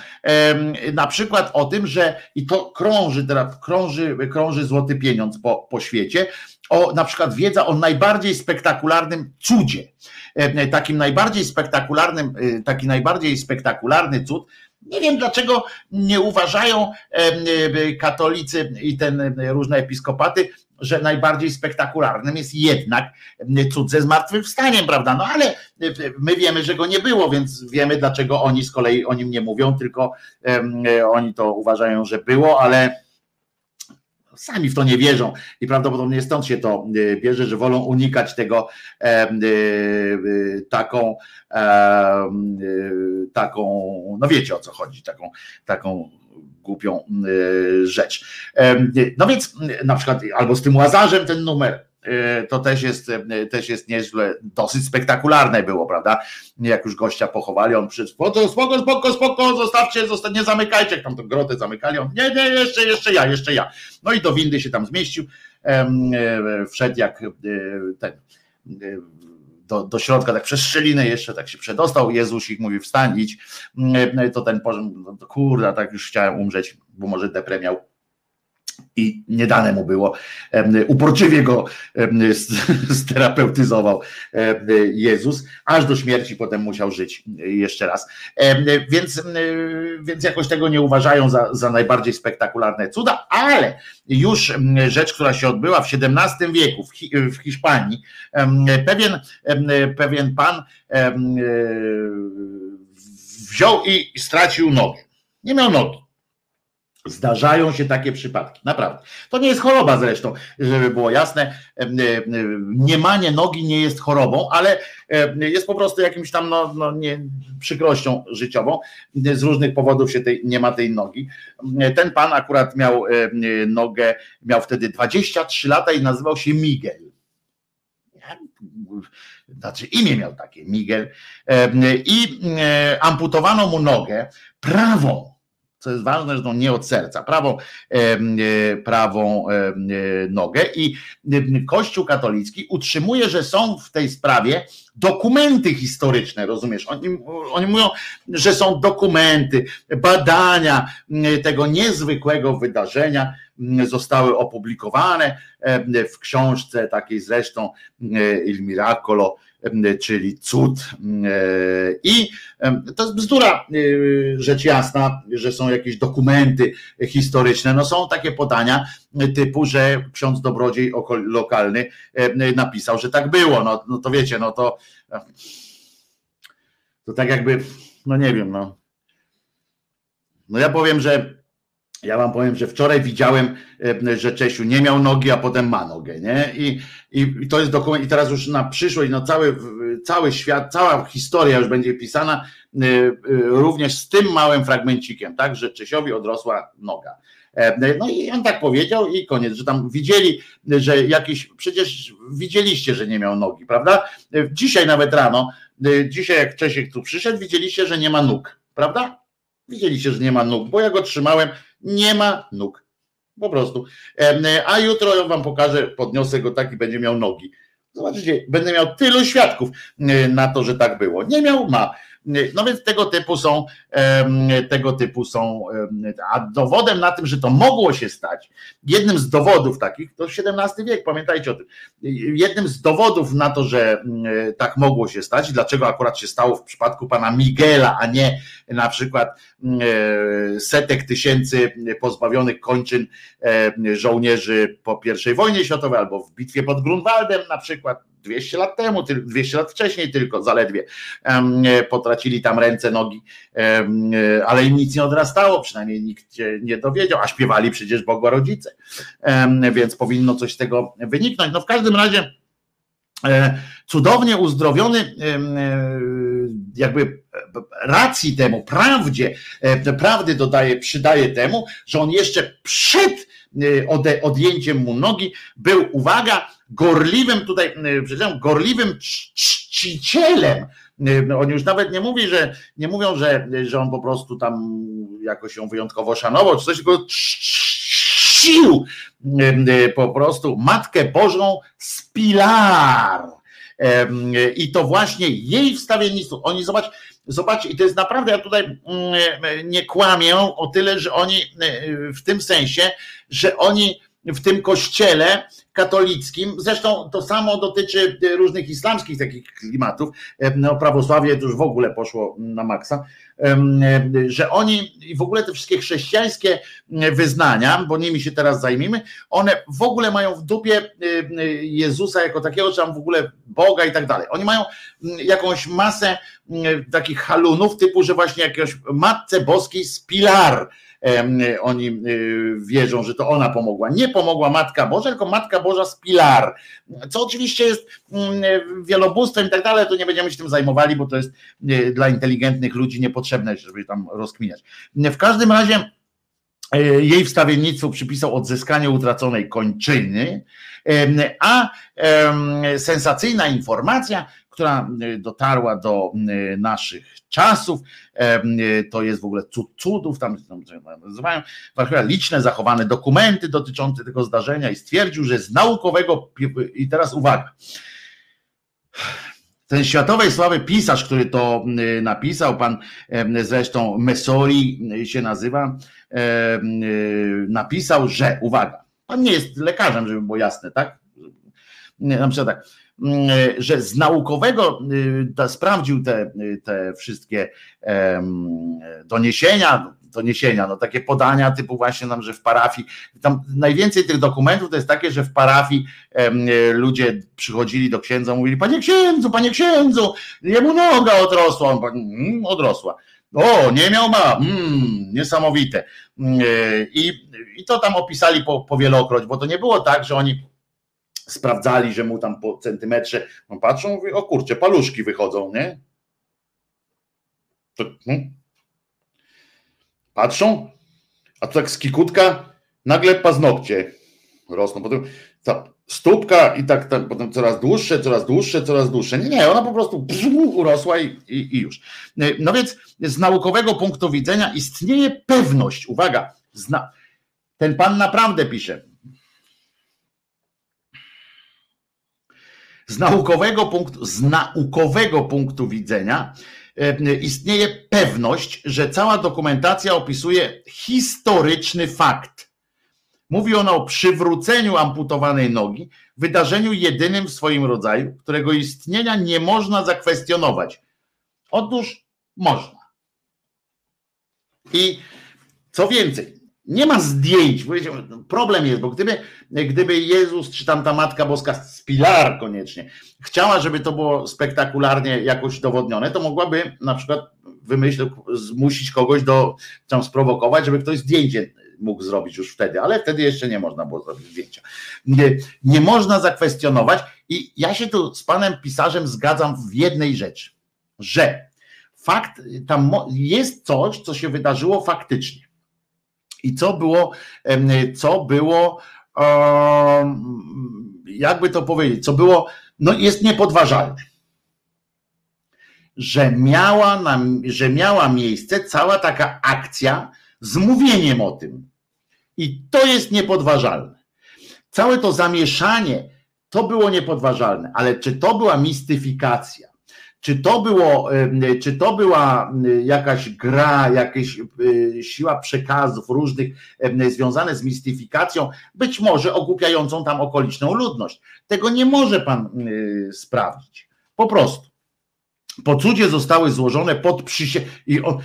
na przykład o tym, że i to krąży teraz, krąży, krąży złoty pieniądz po, po świecie, o na przykład wiedza o najbardziej spektakularnym cudzie. Takim najbardziej spektakularnym, taki najbardziej spektakularny cud nie wiem, dlaczego nie uważają e, katolicy i ten różne episkopaty, że najbardziej spektakularnym jest jednak cudze zmartwychwstaniem, prawda? No ale my wiemy, że go nie było, więc wiemy, dlaczego oni z kolei o nim nie mówią, tylko oni to uważają, że było, ale sami w to nie wierzą i prawdopodobnie stąd się to e, bierze, że wolą unikać tego e, e, taką, taką, no wiecie o co chodzi, taką, taką głupią rzecz. No więc na przykład albo z tym Łazarzem ten numer, to też jest, e, też jest nieźle, dosyć spektakularne było, prawda? Jak już gościa pochowali, on przyszedł, spoko, spoko, spoko, zostawcie, zostaw, nie zamykajcie, jak tam tą grotę zamykali, on, nie, nie, jeszcze, jeszcze ja, jeszcze ja. No i do windy się tam zmieścił, e, wszedł jak ten, do, do środka, tak przez szczelinę jeszcze tak się przedostał, Jezusik mówi wstań, idź, to ten, no, kurde, tak już chciałem umrzeć, bo może deprę miał i nie dane mu było. Uporczywie go sterapeutyzował Jezus, aż do śmierci potem musiał żyć jeszcze raz. Więc, więc jakoś tego nie uważają za, za najbardziej spektakularne cuda, ale już rzecz, która się odbyła w XVII wieku w Hiszpanii, pewien, pewien pan wziął i stracił nogę. Nie miał nogi Zdarzają się takie przypadki, naprawdę. To nie jest choroba zresztą, żeby było jasne. Niemanie nogi nie jest chorobą, ale jest po prostu jakimś tam no, no nie, przykrością życiową. Z różnych powodów się tej, nie ma tej nogi. Ten pan akurat miał nogę, miał wtedy 23 lata i nazywał się Miguel. Znaczy imię miał takie, Miguel. I amputowano mu nogę prawą co jest ważne, że to nie od serca, prawą, e, prawą e, nogę i Kościół katolicki utrzymuje, że są w tej sprawie dokumenty historyczne, rozumiesz? Oni, oni mówią, że są dokumenty, badania tego niezwykłego wydarzenia zostały opublikowane w książce takiej zresztą Il Miracolo czyli cud. I to jest bzdura, y, rzecz jasna, że są jakieś dokumenty historyczne. No są takie podania typu, że ksiądz dobrodziej lokalny napisał, że tak było. No, no to wiecie, no to to tak jakby, no nie wiem, no. No ja powiem, że ja wam powiem, że wczoraj widziałem, e, że Czesiu nie miał nogi, a potem ma nogę, nie? I, i, i to jest dokument, i teraz już na przyszłość, no cały, cały świat, cała historia już będzie pisana e, e, również z tym małym fragmencikiem, tak, że Czesiowi odrosła noga. No i on tak powiedział i koniec, że tam widzieli, że jakiś, przecież widzieliście, że nie miał nogi, prawda? Dzisiaj nawet rano, dzisiaj jak Czesiek tu przyszedł, widzieliście, że nie ma nóg, prawda? Widzieliście, że nie ma nóg, bo ja go trzymałem, nie ma nóg. Po prostu. A jutro ja wam pokażę, podniosę go tak i będzie miał nogi. Zobaczycie, będę miał tylu świadków na to, że tak było. Nie miał, ma. No więc tego typu są, tego typu są, a dowodem na tym, że to mogło się stać, jednym z dowodów takich, to XVII wiek, pamiętajcie o tym, jednym z dowodów na to, że tak mogło się stać, dlaczego akurat się stało w przypadku pana Miguela, a nie na przykład setek tysięcy pozbawionych kończyn żołnierzy po I wojnie światowej albo w bitwie pod Grunwaldem na przykład, 200 lat temu, 200 lat wcześniej tylko zaledwie potracili tam ręce, nogi, ale im nic nie odrastało, przynajmniej nikt się nie dowiedział, a śpiewali przecież Boga rodzice, więc powinno coś z tego wyniknąć. No w każdym razie e, cudownie uzdrowiony e, jakby racji temu, prawdzie, e, prawdy dodaje, przydaje temu, że on jeszcze przed odjęciem mu nogi był, uwaga, gorliwym tutaj, y, przepraszam, gorliwym czcicielem. Y, no, oni już nawet nie mówi, że nie mówią, że, że on po prostu tam jakoś ją wyjątkowo szanował, czy coś, tylko czcił y, po prostu Matkę Bożą z Pilar. I to właśnie jej wstawiennictwo. Oni zobacz, zobaczcie, i to jest naprawdę, ja tutaj mm, nie kłamię o tyle, że oni w tym sensie, że oni w tym kościele katolickim, zresztą to samo dotyczy różnych islamskich takich klimatów, no prawosławie to już w ogóle poszło na maksa, że oni i w ogóle te wszystkie chrześcijańskie wyznania, bo nimi się teraz zajmijmy, one w ogóle mają w dupie Jezusa jako takiego, czy tam w ogóle Boga i tak dalej. Oni mają jakąś masę takich halunów typu, że właśnie jakiegoś Matce Boskiej z Pilar, oni wierzą, że to ona pomogła. Nie pomogła Matka Boża, tylko Matka Boża z Pilar, co oczywiście jest wielobóstwem i tak dalej, to nie będziemy się tym zajmowali, bo to jest y, dla inteligentnych ludzi niepotrzebne, żeby tam rozkminiać. W każdym razie y, jej wstawiennictwu przypisał odzyskanie utraconej kończyny, a sensacyjna informacja, która dotarła do naszych czasów, to jest w ogóle cud cudów, tam, nazywają, liczne zachowane dokumenty dotyczące tego zdarzenia i stwierdził, że z naukowego, i teraz uwaga, ten światowej sławy pisarz, który to napisał, pan zresztą Messori się nazywa, napisał, że, uwaga, pan nie jest lekarzem, żeby było jasne, tak? Na przykład tak, że z naukowego y, sprawdził te, te wszystkie doniesienia, doniesienia, no takie podania typu właśnie nam, że w parafii, tam najwięcej tych dokumentów to jest takie, że w parafii ludzie przychodzili do księdza, mówili, panie księdzu, panie księdzu, jemu noga odrosła, on, mm, odrosła. O, nie miał ma, mm, niesamowite. Mm, y, I, I to tam opisali po, po wielokroć, bo to nie było tak, że oni sprawdzali, że mu tam po centymetrze, no patrzą, mówię, o kurczę, paluszki wychodzą, nie? To, hmm? Patrzą, a tu tak z kikutka nagle paznokcie rosną, potem ta stópka i tak, tak potem coraz dłuższe, coraz dłuższe, coraz dłuższe. Nie, nie, ona po prostu urosła i, i, i już. No więc z naukowego punktu widzenia istnieje pewność, uwaga, zna, ten pan naprawdę pisze, Z naukowego punktu, z naukowego punktu widzenia e, istnieje pewność, że cała dokumentacja opisuje historyczny fakt. Mówi ona o przywróceniu amputowanej nogi, wydarzeniu jedynym w swoim rodzaju, którego istnienia nie można zakwestionować. Otóż można. I co więcej, nie ma zdjęć. Problem jest, bo gdyby, gdyby Jezus czy tam ta Matka Boska z Pilar koniecznie chciała, żeby to było spektakularnie jakoś dowodnione, to mogłaby na przykład wymyślić, zmusić kogoś do, tam sprowokować, żeby ktoś zdjęcie mógł zrobić już wtedy, ale wtedy jeszcze nie można było zrobić zdjęcia. Nie, nie można zakwestionować i ja się tu z panem pisarzem zgadzam w jednej rzeczy, że fakt, tam jest coś, co się wydarzyło faktycznie i co było, co było, jakby to powiedzieć, co było, no jest niepodważalne. że miała, na, że miała miejsce cała taka akcja z mówieniem o tym. I to jest niepodważalne. Całe to zamieszanie to było niepodważalne, ale czy to była mistyfikacja? Czy to, było, czy to była jakaś gra, jakaś e, siła przekazów różnych związane z mistyfikacją, być może ogłupiającą tam okoliczną ludność? Tego nie może pan e, sprawdzić. Po prostu. Po cudzie zostały złożone pod przysięgą.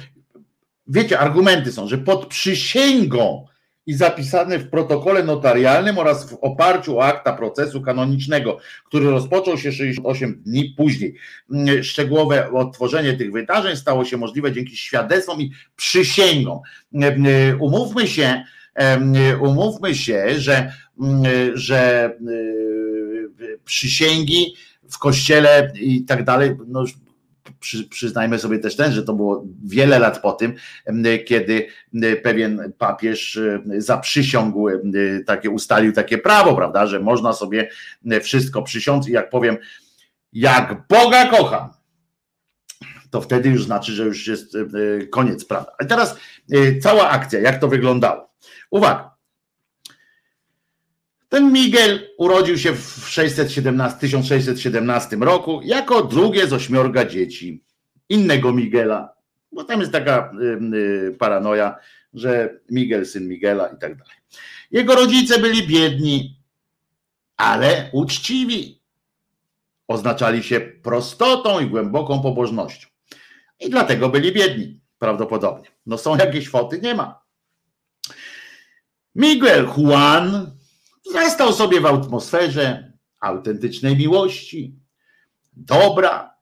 Wiecie, argumenty są, że pod przysięgą i zapisane w protokole notarialnym oraz w oparciu o akta procesu kanonicznego, który rozpoczął się 68 dni później. Mm, szczegółowe odtworzenie tych wydarzeń stało się możliwe dzięki świadectwom i przysięgom. Mm, y, umówmy się, y, umówmy się, że, mm, że y, przysięgi w kościele i tak dalej, no przy, przyznajmy sobie też ten, że to było wiele lat po tym, kiedy pewien papież zaprzysiągł, takie ustalił takie prawo, prawda, że można sobie wszystko przysiąc i jak powiem, jak Boga kocham, to wtedy już znaczy, że już jest koniec prawda. A teraz cała akcja, jak to wyglądało. Uwaga. Ten Miguel urodził się w 617, 1617 roku jako drugie z ośmiorga dzieci innego Miguela, bo tam jest taka y, paranoja, że Miguel syn Miguela i tak dalej. Jego rodzice byli biedni, ale uczciwi. Oznaczali się prostotą i głęboką pobożnością. I dlatego byli biedni, prawdopodobnie. No są jakieś foty? Nie ma. Miguel Juan Zastał sobie w atmosferze autentycznej miłości, dobra,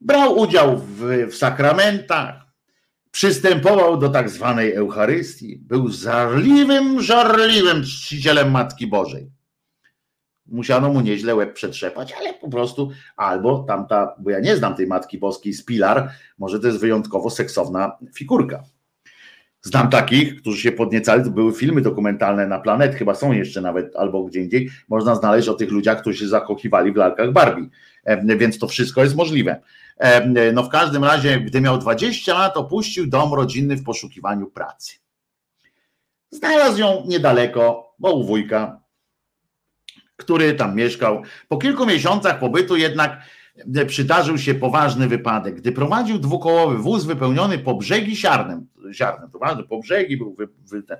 brał udział w, w sakramentach, przystępował do tak zwanej Eucharystii, był zarliwym, żarliwym czcicielem Matki Bożej. Musiano mu nieźle łeb przetrzepać, ale po prostu albo tamta, bo ja nie znam tej Matki Boskiej z Pilar, może to jest wyjątkowo seksowna figurka. Znam takich, którzy się podniecali, były filmy dokumentalne na planet, chyba są jeszcze nawet albo gdzie indziej. Można znaleźć o tych ludziach, którzy się zakochiwali w lalkach Barbie, więc to wszystko jest możliwe. No w każdym razie, gdy miał 20 lat, opuścił dom rodzinny w poszukiwaniu pracy. Znalazł ją niedaleko, bo u wujka, który tam mieszkał. Po kilku miesiącach pobytu jednak przydarzył się poważny wypadek. Gdy prowadził dwukołowy wóz wypełniony po brzegi siarnem, siarnem to ważne, po brzegi był wy, wy, ten,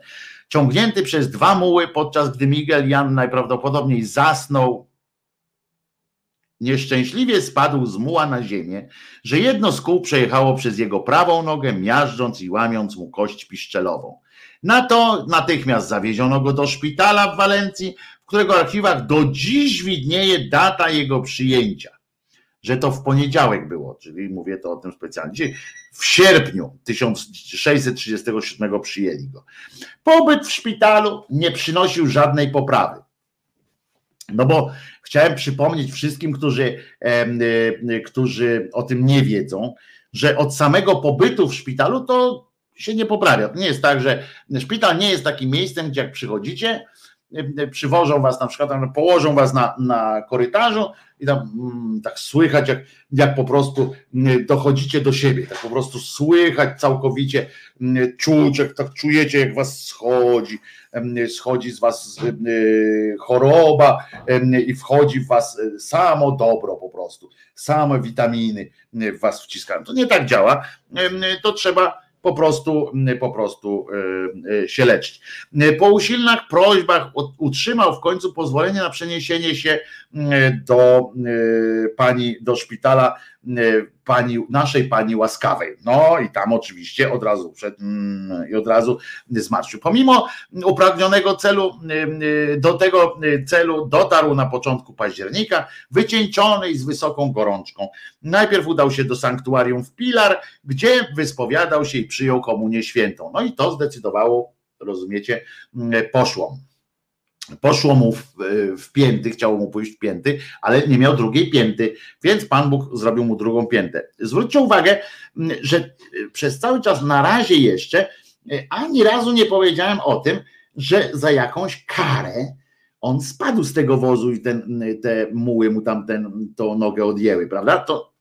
ciągnięty przez dwa muły, podczas gdy Miguel Jan najprawdopodobniej zasnął, nieszczęśliwie spadł z muła na ziemię, że jedno z kół przejechało przez jego prawą nogę, miażdżąc i łamiąc mu kość piszczelową. Na to natychmiast zawieziono go do szpitala w Walencji, w którego archiwach do dziś widnieje data jego przyjęcia że to w poniedziałek było, czyli mówię to o tym specjalnie. Dzisiaj w sierpniu 1637 przyjęli go. Pobyt w szpitalu nie przynosił żadnej poprawy. No bo chciałem przypomnieć wszystkim, którzy, e, którzy o tym nie wiedzą, że od samego pobytu w szpitalu to się nie poprawia. To nie jest tak, że szpital nie jest takim miejscem, gdzie jak przychodzicie, przywożą was na przykład, położą was na, na korytarzu i tam mm, tak słychać, jak, jak po prostu mm, dochodzicie do siebie, tak po prostu słychać całkowicie, mm, czuć, jak tak czujecie, jak was schodzi, schodzi z was choroba i wchodzi w was e, samo dobro po prostu, same witaminy w was wciskają. To nie tak działa, to trzeba po prostu, po prostu e, e, się leczyć. Po usilnych prośbach utrzymał w końcu pozwolenie na przeniesienie się do e, pani, do szpitala pani, naszej pani łaskawej. No i tam oczywiście od razu przed, mm, i od razu zmarszczył. Pomimo upragnionego celu, do tego celu dotarł na początku października, wycieńczony i z wysoką gorączką. Najpierw udał się do sanktuarium w Pilar, gdzie wyspowiadał się i przyjął komunię świętą. No i to zdecydowało, rozumiecie, poszło Poszło mu w, w pięty, chciało mu pójść w pięty, ale nie miał drugiej pięty, więc Pan Bóg zrobił mu drugą piętę. Zwróćcie uwagę, że przez cały czas na razie jeszcze ani razu nie powiedziałem o tym, że za jakąś karę on spadł z tego wozu i ten, te muły mu tam tą nogę odjęły, prawda? To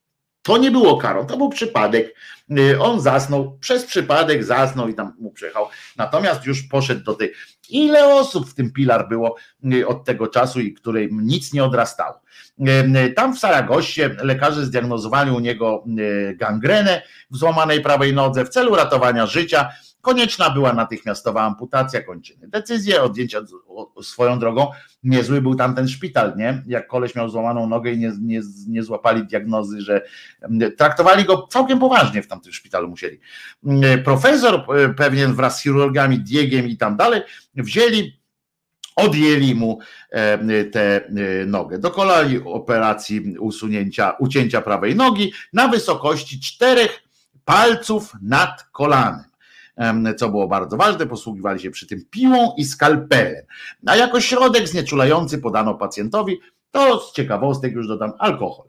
To nie było karą, to był przypadek. Y, on zasnął, przez przypadek zasnął i tam mu przyjechał. Natomiast już poszedł do tej. Ile osób w tym pilar było y, od tego czasu i której nic nie odrastało? Y, tam w Saragoście lekarze zdiagnozowali u niego gangrenę w złamanej prawej nodze w celu ratowania życia Konieczna była natychmiastowa amputacja kończyny. Decyzję odjęcia swoją drogą, niezły był tamten szpital, nie? Jak koleś miał złamaną nogę i nie, nie, nie złapali diagnozy, że traktowali go całkiem poważnie w tamtym szpitalu musieli. Profesor e, pewnie wraz z chirurgami, Diegiem i tam dalej, wzięli odjęli mu e, tę e, nogę. Dokonali operacji usunięcia, ucięcia prawej nogi na wysokości czterech palców nad kolanem co było bardzo ważne, posługiwali się przy tym piłą i skalpelem. A jako środek znieczulający podano pacjentowi, to z ciekawostek już dodam, alkohol.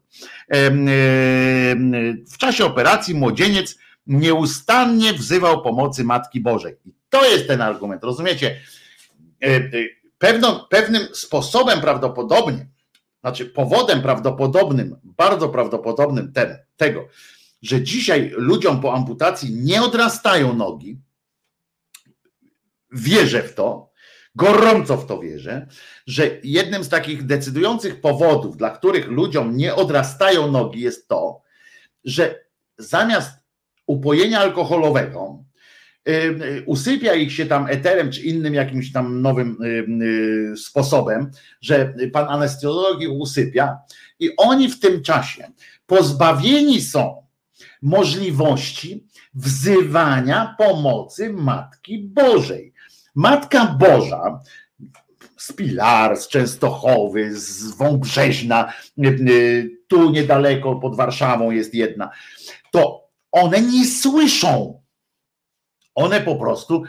W czasie operacji młodzieniec nieustannie wzywał pomocy Matki Bożej. I to jest ten argument, rozumiecie? E, e, pewno, pewnym sposobem prawdopodobnie, znaczy powodem prawdopodobnym, bardzo prawdopodobnym ten, tego, że dzisiaj ludziom po amputacji nie odrastają nogi. Wierzę w to, gorąco w to wierzę, że jednym z takich decydujących powodów, dla których ludziom nie odrastają nogi, jest to, że zamiast upojenia alkoholowego, usypia ich się tam eterem czy innym jakimś tam nowym y, sposobem, że pan anestezjolog ich usypia i oni w tym czasie pozbawieni są możliwości wzywania pomocy Matki Bożej. Matka Boża z Pilar, z Częstochowy, z Wąbrzeźna, tu niedaleko pod Warszawą jest jedna, to one nie słyszą. One po prostu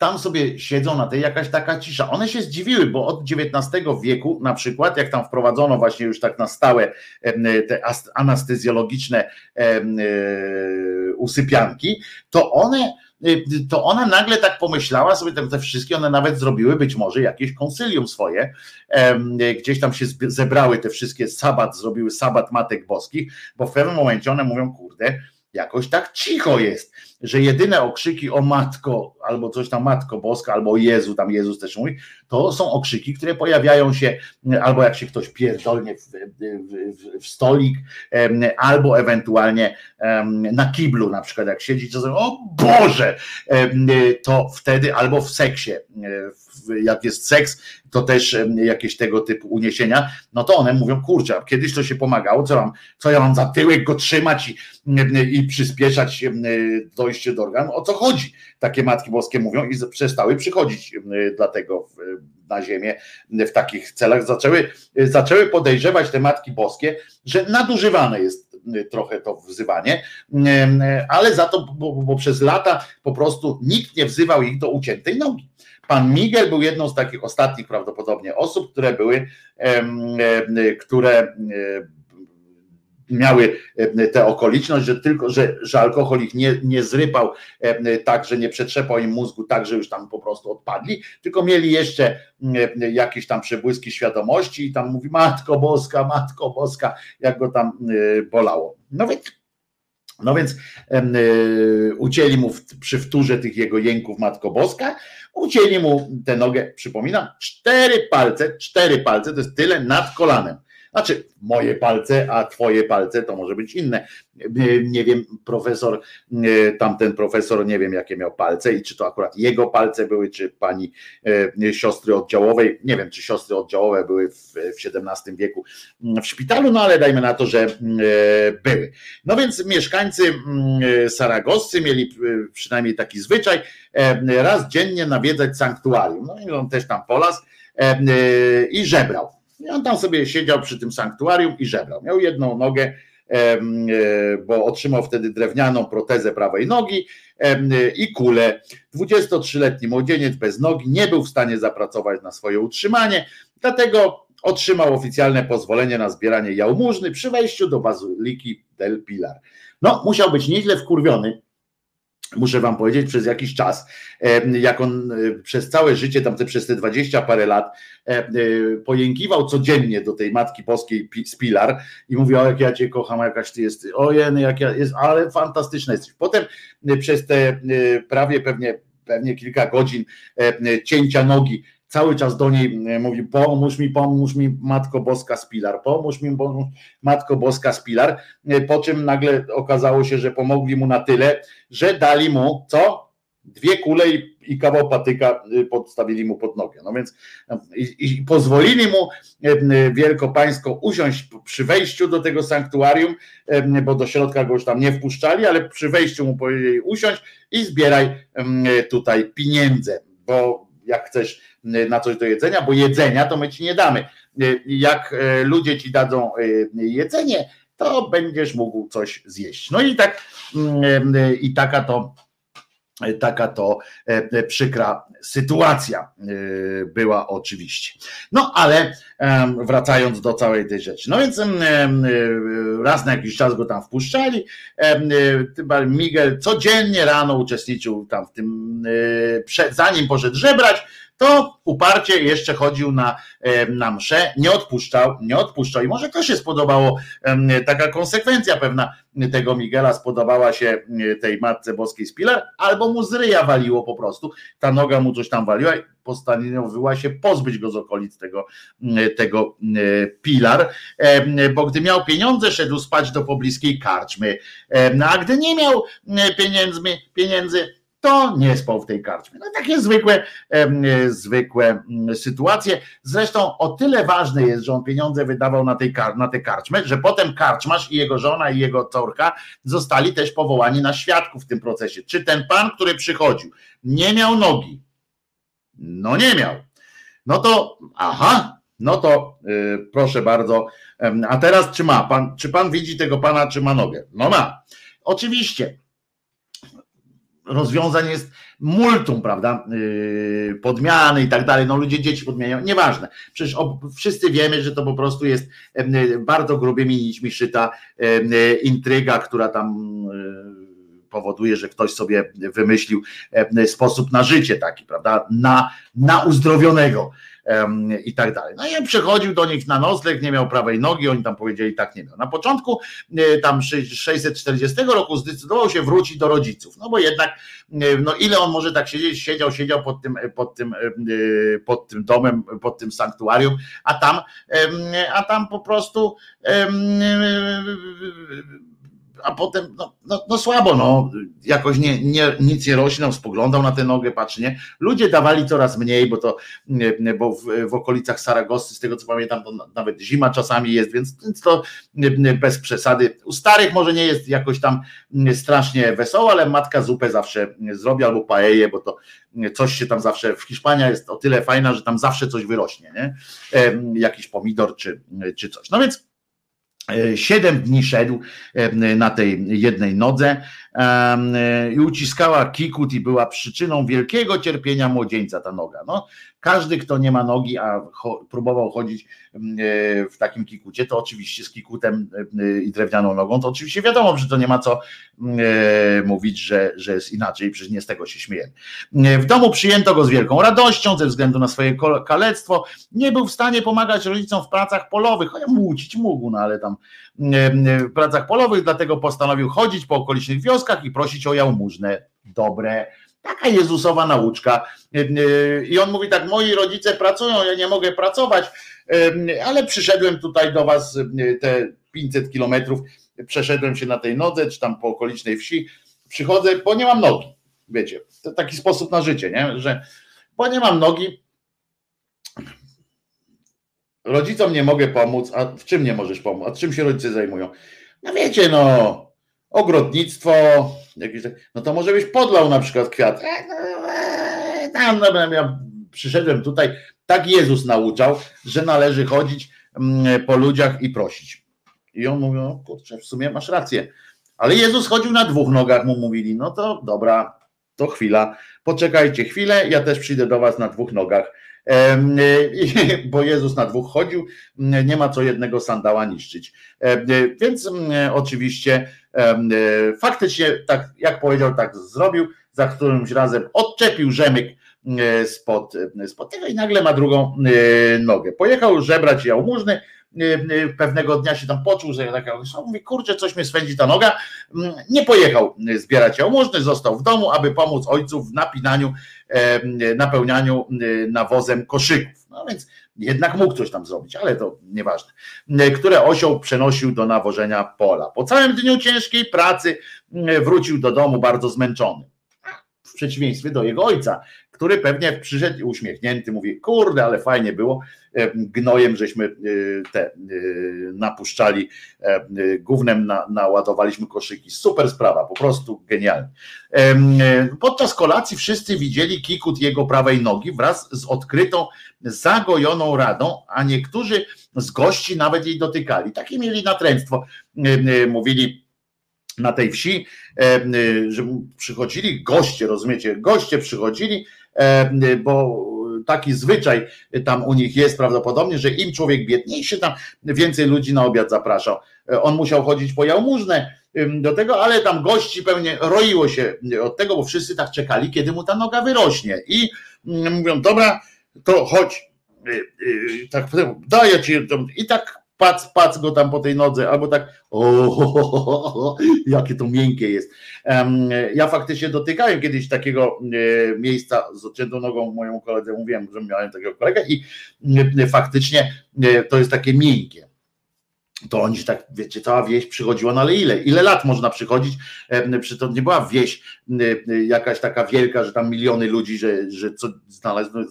tam sobie siedzą na tej jakaś taka cisza. One się zdziwiły, bo od XIX wieku na przykład, jak tam wprowadzono właśnie już tak na stałe te anestezjologiczne e, usypianki, to one to ona nagle tak pomyślała sobie, te, te wszystkie, one nawet zrobiły być może jakieś konsylium swoje, gdzieś tam się zebrały te wszystkie sabat, zrobiły sabat Matek Boskich, bo w pewnym momencie one mówią, kurde, jakoś tak cicho jest, że jedyne okrzyki o matko, albo coś tam matko boska, albo o Jezu, tam Jezus też mówi, to są okrzyki, które pojawiają się, albo jak się ktoś pierdolnie w, w, w stolik, albo ewentualnie na kiblu, na przykład jak siedzi, to o Boże, to wtedy, albo w seksie, jak jest seks, to też jakieś tego typu uniesienia, no to one mówią, kurczę, kiedyś to się pomagało, co, mam, co ja mam za tyłek go trzymać i, i przyspieszać dojście do organu, o co chodzi? Takie Matki Boskie mówią i przestały przychodzić dlatego na ziemię w takich celach, zaczęły, zaczęły podejrzewać te Matki Boskie, że nadużywane jest trochę to wzywanie, ale za to, bo, bo przez lata po prostu nikt nie wzywał ich do uciętej nogi. Pan Miguel był jedną z takich ostatnich prawdopodobnie osób, które były, które miały tę okoliczność, że tylko, że, że alkohol ich nie, nie zrypał tak, że nie przetrzepał im mózgu tak, że już tam po prostu odpadli, tylko mieli jeszcze jakieś tam przebłyski świadomości i tam mówi Matko Boska, Matko Boska, jak go tam bolało. No więc no więc ucięli mu w, przy wtórze tych jego jęków Matko Boska, ucięli mu tę nogę, przypominam, cztery palce, cztery palce, to jest tyle nad kolanem. Znaczy, moje palce, a twoje palce to może być inne. Nie wiem, profesor, tamten profesor, nie wiem jakie miał palce i czy to akurat jego palce były, czy pani e, siostry oddziałowej. Nie wiem, czy siostry oddziałowe były w, XVII wieku w szpitalu, no ale dajmy na to, że e, były. No więc mieszkańcy Saragosy mieli e, przynajmniej taki zwyczaj, raz dziennie nawiedzać sanktuarium. No i on też tam polas i żebrał i on tam sobie siedział przy tym sanktuarium i żebrał. Miał jedną nogę, e, bo otrzymał wtedy drewnianą protezę prawej nogi i kulę. 23-letni młodzieniec bez nogi nie był w stanie zapracować na swoje utrzymanie, dlatego otrzymał oficjalne pozwolenie na zbieranie jałmużny przy wejściu do bazyliki del Pilar. No, musiał być nieźle wkurwiony muszę wam powiedzieć, przez jakiś czas, e, jak on e, przez całe życie, tam te, przez te dwadzieścia parę lat, e, pojękiwał codziennie do tej Matki Boskiej Spilar i mówił, o jak ja cię kocham, jakaś ty jest, ojej, jak ja jest, ale fantastyczna jesteś. Potem przez te prawie pewnie, pewnie kilka godzin cięcia nogi, cały czas do niej mówi, pomóż mi, pomóż mi Matko Boska Spilar, pomóż mi pomóż, Matko Boska Spilar, po czym nagle okazało się, że pomogli mu na tyle, że dali mu co? Dwie kule i, i kawał patyka y, podstawili mu pod nogę. No więc i, i pozwolili mu wielkopańsko usiąść przy wejściu do tego sanktuarium, bo do środka go już tam nie wpuszczali, ale przy wejściu mu powiedzieli usiąść i zbieraj tutaj pieniądze, bo jak chcesz na coś do jedzenia, bo jedzenia to my ci nie damy. Jak e, ludzie ci dadzą jedzenie, to będziesz mógł coś zjeść. No i tak mm, i taka to taka to przykra sytuacja była oczywiście. No ale wracając do całej tej rzeczy. No więc raz na jakiś czas go tam wpuszczali. Miguel codziennie rano uczestniczył tam w tym, zanim poszedł żebrać, to uparcie jeszcze chodził na, na mszę, nie odpuszczał, nie odpuszczał. I może to się spodobało, taka konsekwencja pewna tego Miguela. Spodobała się tej Matce Boskiej Spilar, albo mu z ryja waliło po prostu, ta noga mu coś tam waliła i postanowiła się pozbyć go z okolic tego, tego Pilar, bo gdy miał pieniądze, szedł spać do pobliskiej karczmy, a gdy nie miał pieniędzmi, pieniędzy, to nie spał w tej karczmie. No takie zwykłe, zwykłe mm, sytuacje. Zresztą o tyle ważne jest, że on pieniądze wydawał na, tej, na tę karczmę, że potem karczmasz i jego żona i jego córka zostali też powołani na świadków w tym procesie. Czy ten pan, który przychodził, nie miał nogi? No nie miał. No to, aha, no to yy, proszę bardzo. A teraz czy ma pan, czy pan widzi tego pana, czy ma nogę? No ma. Oczywiście rozwiązań jest multum, prawda? Yy, podmiany i tak dalej. No ludzie dzieci podmieniają, nieważne. Przecież wszyscy wiemy, że to po prostu jest bardzo grubymi nićmi szyta intryga, która tam yy, powoduje, że ktoś sobie wymyślił sposób na życie taki, prawda? Na, na uzdrowionego i tak dalej. No i on przechodził do nich na nocleg, nie miał prawej nogi, oni tam powiedzieli tak nie miał. Na początku e, tam 640 roku zdecydował się wrócić do rodziców, no bo jednak e, no ile on może tak siedzieć, siedział, siedział pod tym, pod tym, e, pod tym domem, pod tym sanktuarium, a tam, a tam po prostu a potem no, no, no, słabo, no, jakoś nie, nie, nic nie rośnie, spoglądał na tę nogę, patrzy, nie? Ludzie dawali coraz mniej, bo to, bo w, w okolicach Saragosy, z tego co pamiętam, to nawet zima czasami jest, więc, więc to bez przesady. U starych może nie jest jakoś tam strasznie wesoło, ale matka zupę zawsze zrobi albo paeję, bo to coś się tam zawsze, w Hiszpania jest o tyle fajna, że tam zawsze coś wyrośnie, nie? Jakiś pomidor czy, czy coś. No więc E, siedem dni szedł e, na tej jednej nodze. e, i uciskała kikut i była przyczyną wielkiego cierpienia młodzieńca ta noga. No, każdy, kto nie ma nogi, a próbował chodzić w takim kikucie, to oczywiście z kikutem i drewnianą nogą, to oczywiście wiadomo, że to nie ma co mówić, że, że jest inaczej, przecież nie z tego się śmieję. W domu przyjęto go z wielką radością ze względu na swoje kalectwo. Nie był w stanie pomagać rodzicom w pracach polowych, chociaż młócić mógł, no ale tam w pracach polowych, dlatego postanowił chodzić po okolicznych wioskach i prosić o jałmużnę. Dobre, Taka Jezusowa nauczka. I on mówi tak, moi rodzice pracują, ja nie mogę pracować, ale przyszedłem tutaj do was te 500 kilometrów, przeszedłem się na tej nodze, czy tam po okolicznej wsi, przychodzę, bo nie mam nogi. Wiecie, to taki sposób na życie, nie? że bo nie mam nogi, rodzicom nie mogę pomóc, a w czym nie możesz pomóc? A czym się rodzice zajmują? No wiecie, no, ogrodnictwo, jakieś, no to może byś podlał na przykład kwiat. E, no, tam, no, ja przyszedłem tutaj, tak Jezus nauczał, że należy chodzić mm, po ludziach i prosić. I on mówił, no kurczę, w sumie masz rację. Ale Jezus chodził na dwóch nogach, mu mówili, no to dobra, to chwila, poczekajcie chwilę, ja też przyjdę do was na dwóch nogach bo Jezus na dwóch chodził, nie ma co jednego sandała niszczyć. Więc oczywiście faktycznie, tak jak powiedział, tak zrobił, za którymś razem odczepił rzemyk spod, spod tego i nagle ma drugą nogę. Pojechał żebrać jałmużny, pewnego dnia się tam poczuł, że tak mówi, kurczę, coś mnie swędzi ta noga, mm, nie pojechał zbierać jałmużny, został w domu, aby pomóc ojcu w napinaniu, napełnianiu y, nawozem koszyków. No więc jednak mógł coś tam zrobić, ale to nieważne. Które osioł przenosił do nawożenia pola. Po całym dniu ciężkiej pracy wrócił do domu bardzo zmęczony. W przeciwieństwie do jego ojca, który pewnie przyszedł uśmiechnięty, mówi, kurde, ale fajnie było, gnojem żeśmy e, te e, napuszczali, gównem na, naładowaliśmy koszyki. Super sprawa, po prostu genialnie. Podczas kolacji wszyscy widzieli kikut jego prawej nogi wraz z odkrytą, zagojoną radą, a niektórzy z gości nawet jej dotykali. Takie mieli natręctwo. Mówili, na tej wsi, że przychodzili goście, rozumiecie, goście przychodzili bo taki zwyczaj tam u nich jest prawdopodobnie, że im człowiek biedniejszy, tam więcej ludzi na obiad zapraszał. E, on musiał chodzić po jałmużnę do tego, ale tam gości pewnie roiło się od tego, bo wszyscy tak czekali, kiedy mu ta noga wyrośnie. I mm, mówią, dobra, to chodź, e, tak daję ci, i tak pac, pac go tam po tej nodze, albo tak, o, jakie to miękkie jest. Ja faktycznie dotykałem kiedyś takiego e, miejsca z odciętą nogą, moją koledze mówiłem, że miałem takiego kolegę i e, faktycznie e, to jest takie miękkie to oni tak, wiecie, cała wieś przychodziła, no ale ile? Ile lat można przychodzić? Przy to nie była wieś jakaś taka wielka, że tam miliony ludzi, że, że co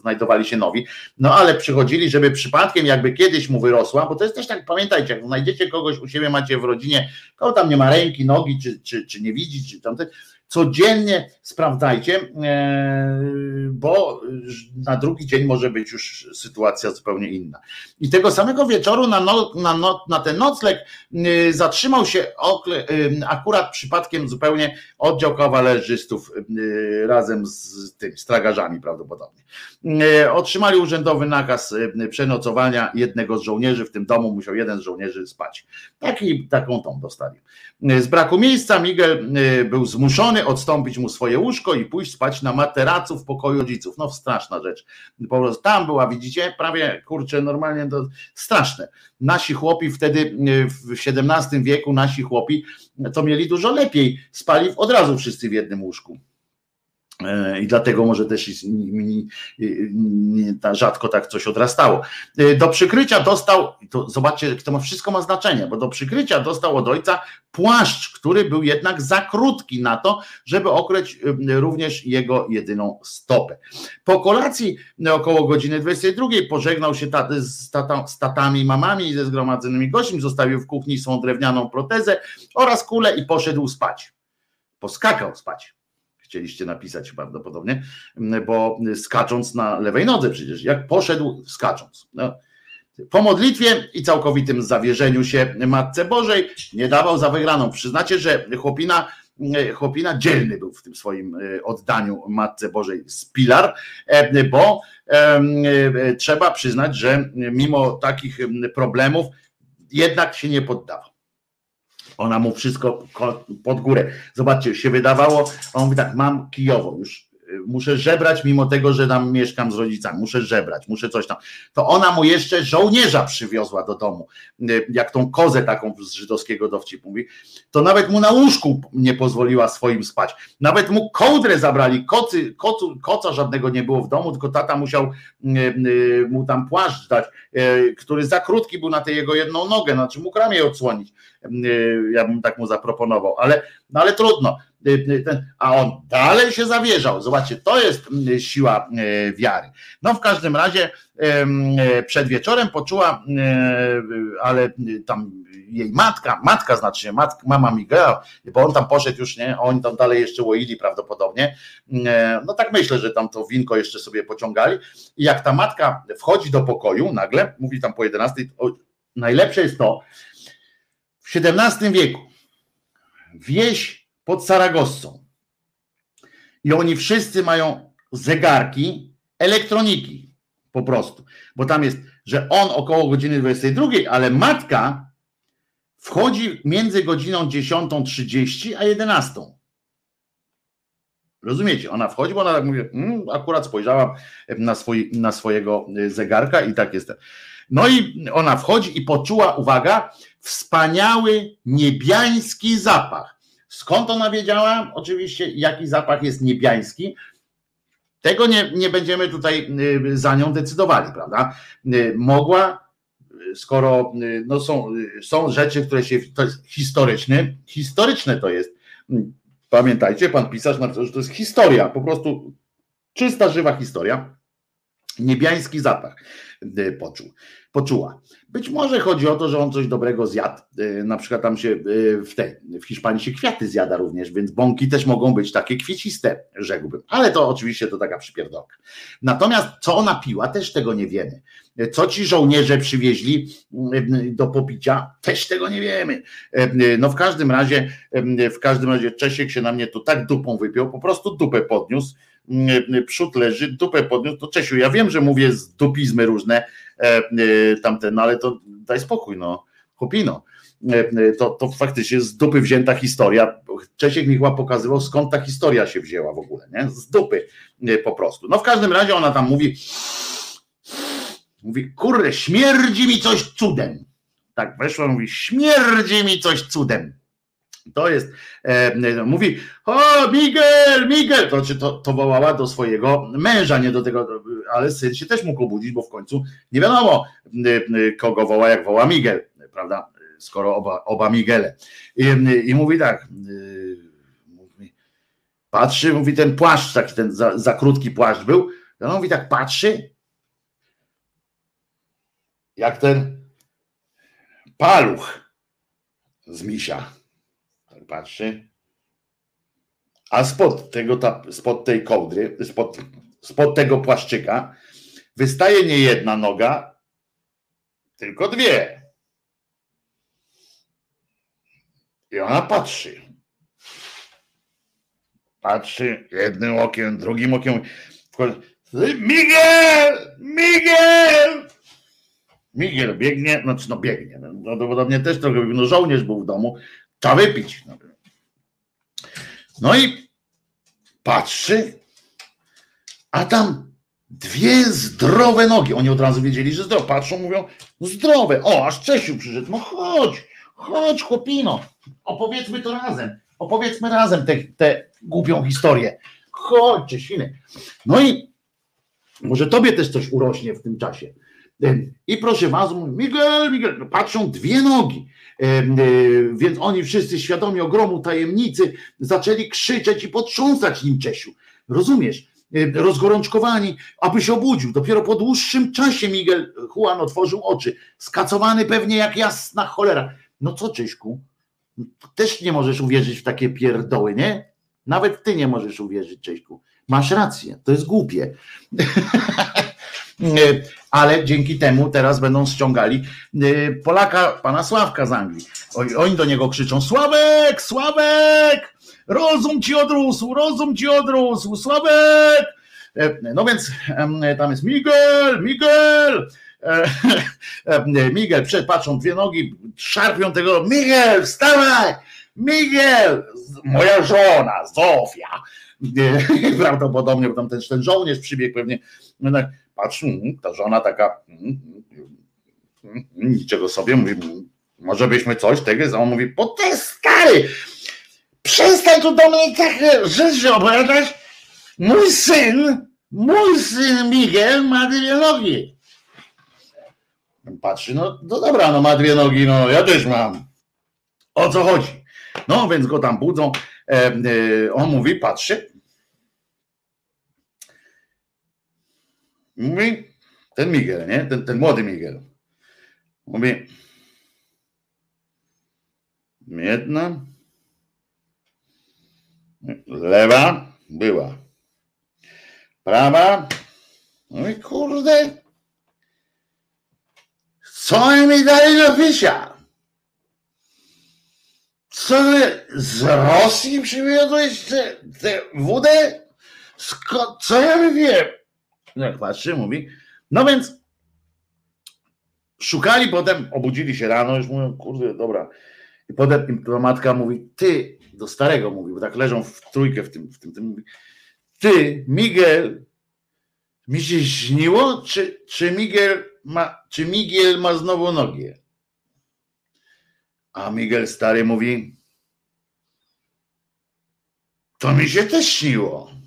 znajdowali się nowi, no ale przychodzili, żeby przypadkiem jakby kiedyś mu wyrosła, bo to jest też tak, pamiętajcie, jak znajdziecie kogoś u siebie, macie w rodzinie, kogo tam nie ma ręki, nogi, czy, czy, czy nie widzi, czy tamte, codziennie sprawdzajcie, e, bo na drugi dzień może być już sytuacja zupełnie inna. I tego samego wieczoru na, no, na, no, na ten nocleg e, zatrzymał się e, akurat przypadkiem zupełnie oddział kawalerzystów razem z tym stragarzami prawdopodobnie. Otrzymali urzędowy nakaz przenocowania jednego z żołnierzy w tym domu, musiał jeden z żołnierzy spać. Taki, taką tą dostali. Z braku miejsca Miguel był zmuszony odstąpić mu swoje łóżko i pójść spać na materacu w pokoju rodziców. No straszna rzecz. Po prostu tam była, widzicie, prawie kurczę, normalnie to straszne. Nasi chłopi wtedy e, w XVII wieku, nasi chłopi to mieli dużo lepiej. Spali od razu wszyscy w jednym łóżku. E, I dlatego może też rzadko tak coś odrastało. E, do przykrycia dostał, to zobaczcie, to ma, wszystko ma znaczenie, bo do przykrycia dostał od ojca płaszcz, który był jednak za krótki na to, żeby okryć e, również jego jedyną stopę. Po kolacji około godziny 22 pożegnał się taty z, tata, z tatami, mamami i ze zgromadzonymi gośćmi, zostawił w kuchni swą drewnianą protezę oraz kulę i poszedł spać. Poskakał spać chcieliście napisać prawdopodobnie, bo skacząc na lewej nodze przecież, jak poszedł skacząc. No. Po modlitwie i całkowitym zawierzeniu się Matce Bożej nie dawał za wygraną. Przyznacie, że chłopina, chłopina dzielny był w tym swoim e, oddaniu Matce Bożej z pilar, e, bo e, trzeba przyznać, że mimo takich problemów jednak się nie poddawał. Ona mu wszystko pod górę. Zobaczcie, się wydawało, on mówi tak, mam kijowo już, muszę żebrać, mimo tego, że tam mieszkam z rodzicami, muszę żebrać, muszę coś tam. To ona mu jeszcze żołnierza przywiozła do domu, y, jak tą kozę taką z żydowskiego dowcipu mówi, to nawet mu na łóżku nie pozwoliła swoim spać. Nawet mu kołdrę zabrali, kocy, kocu, koca żadnego nie było w domu, tylko tata musiał y, mu tam płaszcz dać, który za krótki był na tę jego jedną nogę, znaczy mógł ramię odsłonić. Y, ja bym tak mu zaproponował, ale, no ale trudno. Y, y, a on dalej się zawierzał. Zobaczcie, to jest siła wiary. No w każdym razie przed wieczorem poczuła, ale tam jej matka, matka znaczy się, matka, mama Miguela, bo on tam poszedł już, nie, oni tam dalej jeszcze łoili prawdopodobnie, no tak myślę, że tam to winko jeszcze sobie pociągali i jak ta matka wchodzi do pokoju nagle, mówi tam po 11, najlepsze jest to, w XVII wieku wieś pod Saragossą i oni wszyscy mają zegarki, elektroniki. Po prostu. Bo tam jest, że on około godziny 22, ale matka wchodzi między godziną 10.30 a 11. Rozumiecie? Ona wchodzi, bo ona tak mówi, mm, akurat spojrzałam na, swój, na swojego zegarka i tak jest. No i ona wchodzi i poczuła, uwaga, wspaniały niebiański zapach. Skąd ona wiedziała? Oczywiście, jaki zapach jest niebiański. Tego nie, nie będziemy tutaj y, za nią decydowali, prawda? Y, mogła, y, skoro no są, są rzeczy, które się, to jest historyczne, historyczne to jest. Pamiętajcie, pan pisarz napisał, że to jest historia, po prostu czysta, żywa historia. Niebiański zapach poczuł poczuła. Być może chodzi o to, że on coś dobrego zjadł, y, na przykład tam się y, w tej, w Hiszpanii się kwiaty zjada również, więc bąki też mogą być takie kwieciste, rzekłbym, ale to oczywiście to taka przypierdolka. Natomiast co ona piła, też tego nie wiemy. Co ci żołnierze przywieźli y, do popicia, też tego nie wiemy. No w każdym razie, w każdym razie Czesiek się na mnie tu tak dupą wypiął, po prostu dupę podniósł, przód leży, dupę podniósł, to Czesiu, ja wiem, że mówię z dupizmy różne, E, e, tamten, no ale to daj spokój, no, chłopino. E, to, to faktycznie z dupy wzięta historia. Czesiek mi chyba pokazywał, skąd ta historia się wzięła w ogóle, nie? Z dupy po prostu. No w każdym razie ona tam mówi, mówi, kurde, śmierdzi mi coś cudem. Tak weszła, mówi, śmierdzi mi coś cudem. To jest, e, mówi, o Miguel, Miguel, to, to, to wołała do swojego męża, nie do tego, ale syn się też mógł obudzić, bo w końcu nie wiadomo, kogo woła, jak woła Miguel, prawda, skoro oba, oba Miguele. I, i mówi tak, mówi, patrzy, mówi ten płaszcz, taki ten za, za krótki płaszcz był, on mówi tak, patrzy, jak ten paluch z misia patrzy, a spod tego, ta, spod tej kołdry, spod, spod tego płaszczyka wystaje nie jedna noga, tylko dwie. I ona patrzy. Patrzy jednym okiem, drugim okiem. Miguel! Miguel! Miguel biegnie, znaczy no biegnie, prawdopodobnie też trochę, no żołnierz był w domu, Trzeba wypić. No i patrzy, a tam dwie zdrowe nogi. Oni od razu wiedzieli, że zdrowe. Patrzą, mówią, zdrowe. O, aż Czesiu przyszedł. No chodź, chodź, chłopino. Opowiedzmy to razem. Opowiedzmy razem tę głupią historię. Chodź, Czesinek. No i może tobie też coś urośnie w tym czasie. I proszę was, Miguel, Miguel, patrzą dwie nogi. E, więc oni wszyscy świadomi ogromu tajemnicy zaczęli krzyczeć i potrząsać nim Czesiu. Rozumiesz? Rozgorączkowani, aby się obudził. Dopiero po dłuższym czasie Miguel Juan otworzył oczy. Skacowany pewnie jak jasna cholera. No co, Cześku? Też nie możesz uwierzyć w takie pierdoły, nie? Nawet ty nie możesz uwierzyć, Cześku. Masz rację, to jest głupie. ale dzięki temu teraz będą ściągali y, Polaka, pana Sławka z Anglii. Oni do niego krzyczą: Sławek, Sławek! Rozum ci odrósł, rozum ci odrósł, Sławek! E, no więc tam jest Miguel, Miguel! E, e, Miguel, patrzą dwie nogi, szarpią tego, Miguel, wstawaj! Miguel! Moja żona, Zofia! Prawdopodobnie, bo tam ten, ten żołnierz przybiegł pewnie. Patrz, mm, ta żona taka, mm, mm, niczego sobie, mówi, może byśmy coś tego, a on mówi, bo ty stary, przestań tu do mnie takie rzeczy opowiadać, mój syn, mój syn Miguel ma dwie nogi. Patrzy, no, no dobra, no ma dwie nogi, no ja też mam. O co chodzi? No więc go tam budzą, e, e, on mówi, patrzy, Mówi, ten Miguel, nie? Ten, ten młody Miguel. Mówi, jedna, lewa była, prawa, no i kurde, co mi dali do picia? Co z Rosji przywiozłeś tę wódę? co ja wiem? Jak patrzy, mówi, No więc szukali potem, obudzili się rano, już mówią, kurde, dobra. I potem ta matka mówi, ty, do starego mówi, bo tak leżą w trójkę w tym, w tym, tym mówi, ty, Miguel, mi się śniło, czy, czy Miguel ma, czy Miguel ma znowu nogi? A Miguel stary mówi, to mi się też śniło.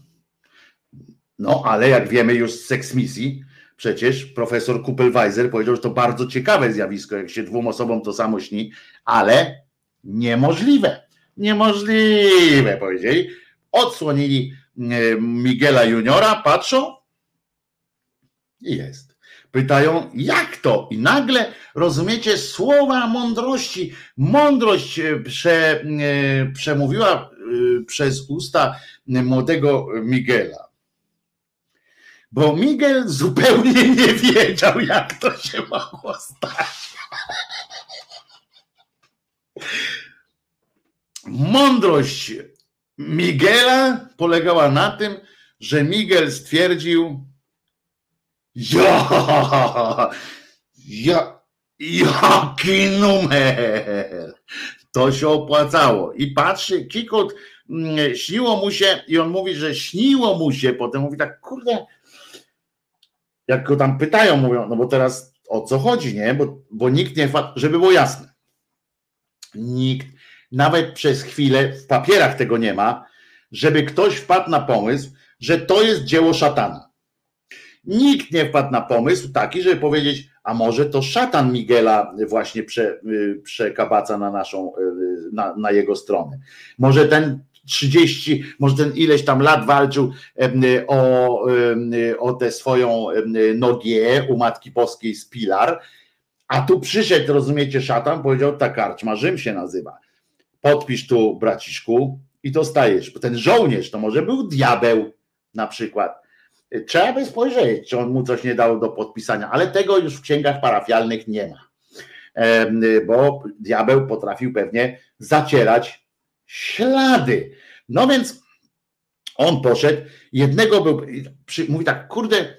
No, ale jak wiemy już z seksmisji, przecież profesor Kupelweiser powiedział, że to bardzo ciekawe zjawisko, jak się dwóm osobom to samo śni, ale niemożliwe. Niemożliwe, powiedzieli. Odsłonili e, Miguela Juniora, patrzą i jest. Pytają, jak to? I nagle rozumiecie słowa mądrości. Mądrość e, prze, e, przemówiła przez usta młodego Miguela. Bo Miguel zupełnie nie wiedział, jak to się mogło stać. Mądrość Miguela polegała na tym, że Miguel stwierdził, ja, ja, jaki numer, to się opłacało. I patrzy, Kikut, mm, śniło mu się, i on mówi, że śniło mu się, potem mówi tak, kurde, jak go tam pytają, mówią, no bo teraz o co chodzi, nie? Bo, bo nikt nie żeby było jasne. Nikt, nawet przez chwilę w papierach tego nie ma, żeby ktoś wpadł na pomysł, że to jest dzieło szatana. Nikt nie wpadł na pomysł taki, żeby powiedzieć, a może to szatan Miguela właśnie prze, y, przekabaca na naszą, y, na, na jego stronę. Może ten 30, może ten ileś tam lat walczył o, o tę swoją nogię u Matki Boskiej z Pilar, a tu przyszedł, rozumiecie, szatan, powiedział, ta karczma Rzym się nazywa. Podpisz tu, braciszku, i dostajesz. Ten żołnierz to może był diabeł na przykład. Trzeba by spojrzeć, czy on mu coś nie dał do podpisania, ale tego już w księgach parafialnych nie ma. Bo diabeł potrafił pewnie zacierać ślady. No więc on poszedł, jednego był, mówi tak, kurde,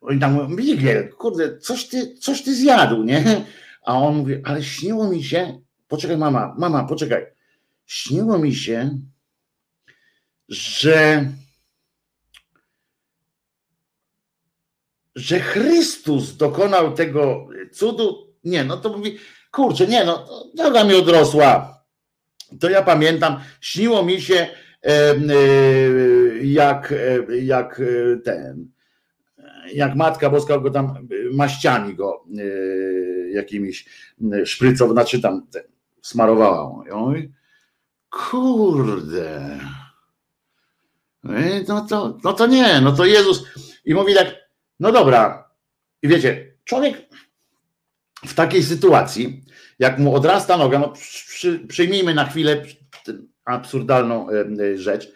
oni tam mówią, Miguel, kurde, coś ty, coś ty zjadł, nie? A on mówi, ale śniło mi się, poczekaj mama, mama, poczekaj, śniło mi się, że że Chrystus dokonał tego cudu, nie, no to mówi, kurczę, nie, no, droga mi odrosła, to ja pamiętam, śniło mi się e, jak, e, jak e, ten, jak Matka Boska go tam maściami go jakimiś szprycow, znaczy tam ten, smarowała. Oj, kurde. No to, no to nie, no to Jezus. I mówi tak, no dobra. I wiecie, człowiek w takiej sytuacji, jak mu odrasta noga, no przy, przyjmijmy na chwilę absurdalną rzecz,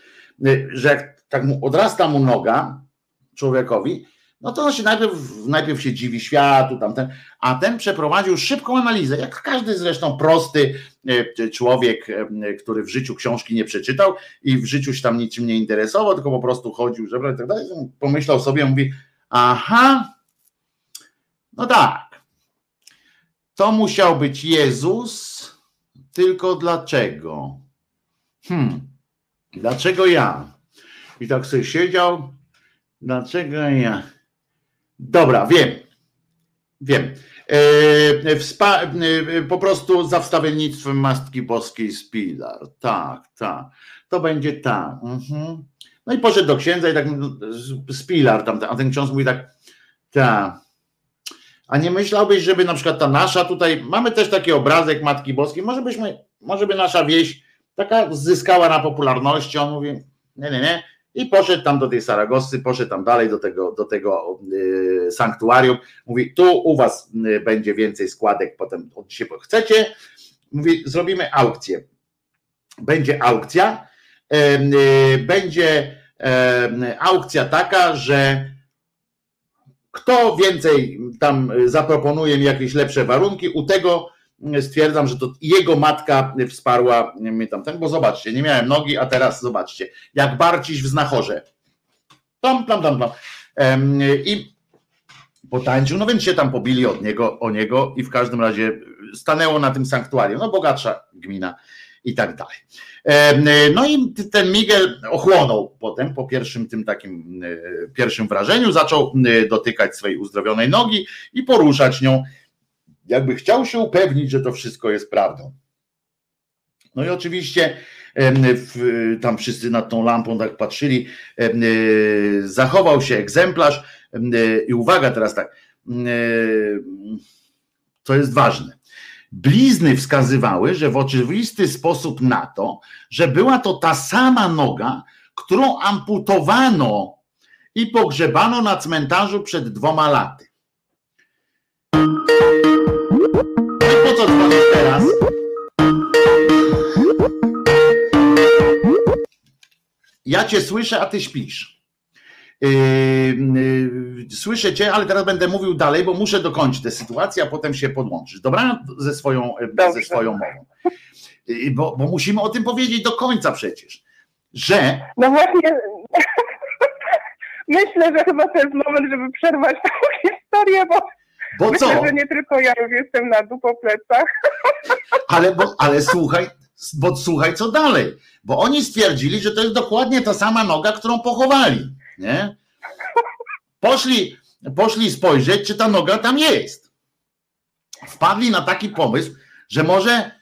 że jak tak mu odrasta mu noga człowiekowi, no to on się najpierw, najpierw się dziwi światu, tamten, a ten przeprowadził szybką analizę, jak każdy zresztą prosty człowiek, który w życiu książki nie przeczytał i w życiu się tam niczym nie interesował, tylko po prostu chodził, żeby tak dalej, pomyślał sobie, mówi, aha, no tak, to musiał być Jezus, tylko dlaczego? Hmm, dlaczego ja? I tak sobie siedział, dlaczego ja? Dobra, wiem, wiem. E, wspa, e, po prostu za wstawiennictwem Mastki Boskiej z Pilar. Tak, tak. To będzie tak. Mhm. No i poszedł do księdza i tak z Pilar, tam, a ten ksiądz mówi tak, tak a nie myślałbyś, żeby na przykład ta nasza tutaj, mamy też taki obrazek Matki Boskiej, może byśmy, może by nasza wieś taka zyskała na popularności, on mówi, nie, nie, nie, i poszedł tam do tej Saragosy, poszedł tam dalej do tego, do tego yy, sanktuarium, mówi, tu u was yy, będzie więcej składek potem od dzisiaj, chcecie, mówi, zrobimy aukcję, będzie aukcja, yy, będzie aukcja taka, że kto więcej tam zaproponuje mi jakieś lepsze warunki, u tego stwierdzam, że to jego matka wsparła mnie tamten, bo zobaczcie, nie miałem nogi, a teraz zobaczcie, jak Barciś w znachorze. Tam, tam, tam, tam. I potańczył, no więc się tam pobili od niego, o niego i w każdym razie stanęło na tym sanktuarium, no bogatsza gmina i tak dalej. No i ten Miguel ochłonął potem po pierwszym tym takim pierwszym wrażeniu, zaczął dotykać swojej uzdrowionej nogi i poruszać nią, jakby chciał się upewnić, że to wszystko jest prawdą. No i oczywiście tam wszyscy nad tą lampą tak patrzyli, zachował się egzemplarz i uwaga teraz tak, co jest ważne. Blizny wskazywały, że w oczywisty sposób na to, że była to ta sama noga, którą amputowano i pogrzebano na cmentarzu przed dwoma laty. I po co teraz? Ja cię słyszę, a ty śpisz. Yy, yy, słyszę cię, ale teraz będę mówił dalej, bo muszę dokończyć tę sytuację, a potem się podłączysz. Dobra? Ze swoją, ze swoją mową. Bo, bo musimy o tym powiedzieć do końca przecież. Że. No właśnie. Myślę, że chyba to jest moment, żeby przerwać tę historię, bo. Bo Myślę, co? że nie tylko ja już jestem na dół po plecach. Ale, bo, ale słuchaj, bo słuchaj, co dalej. Bo oni stwierdzili, że to jest dokładnie ta sama noga, którą pochowali. Nie? Poszli, poszli spojrzeć, czy ta noga tam jest. Wpadli na taki pomysł, że może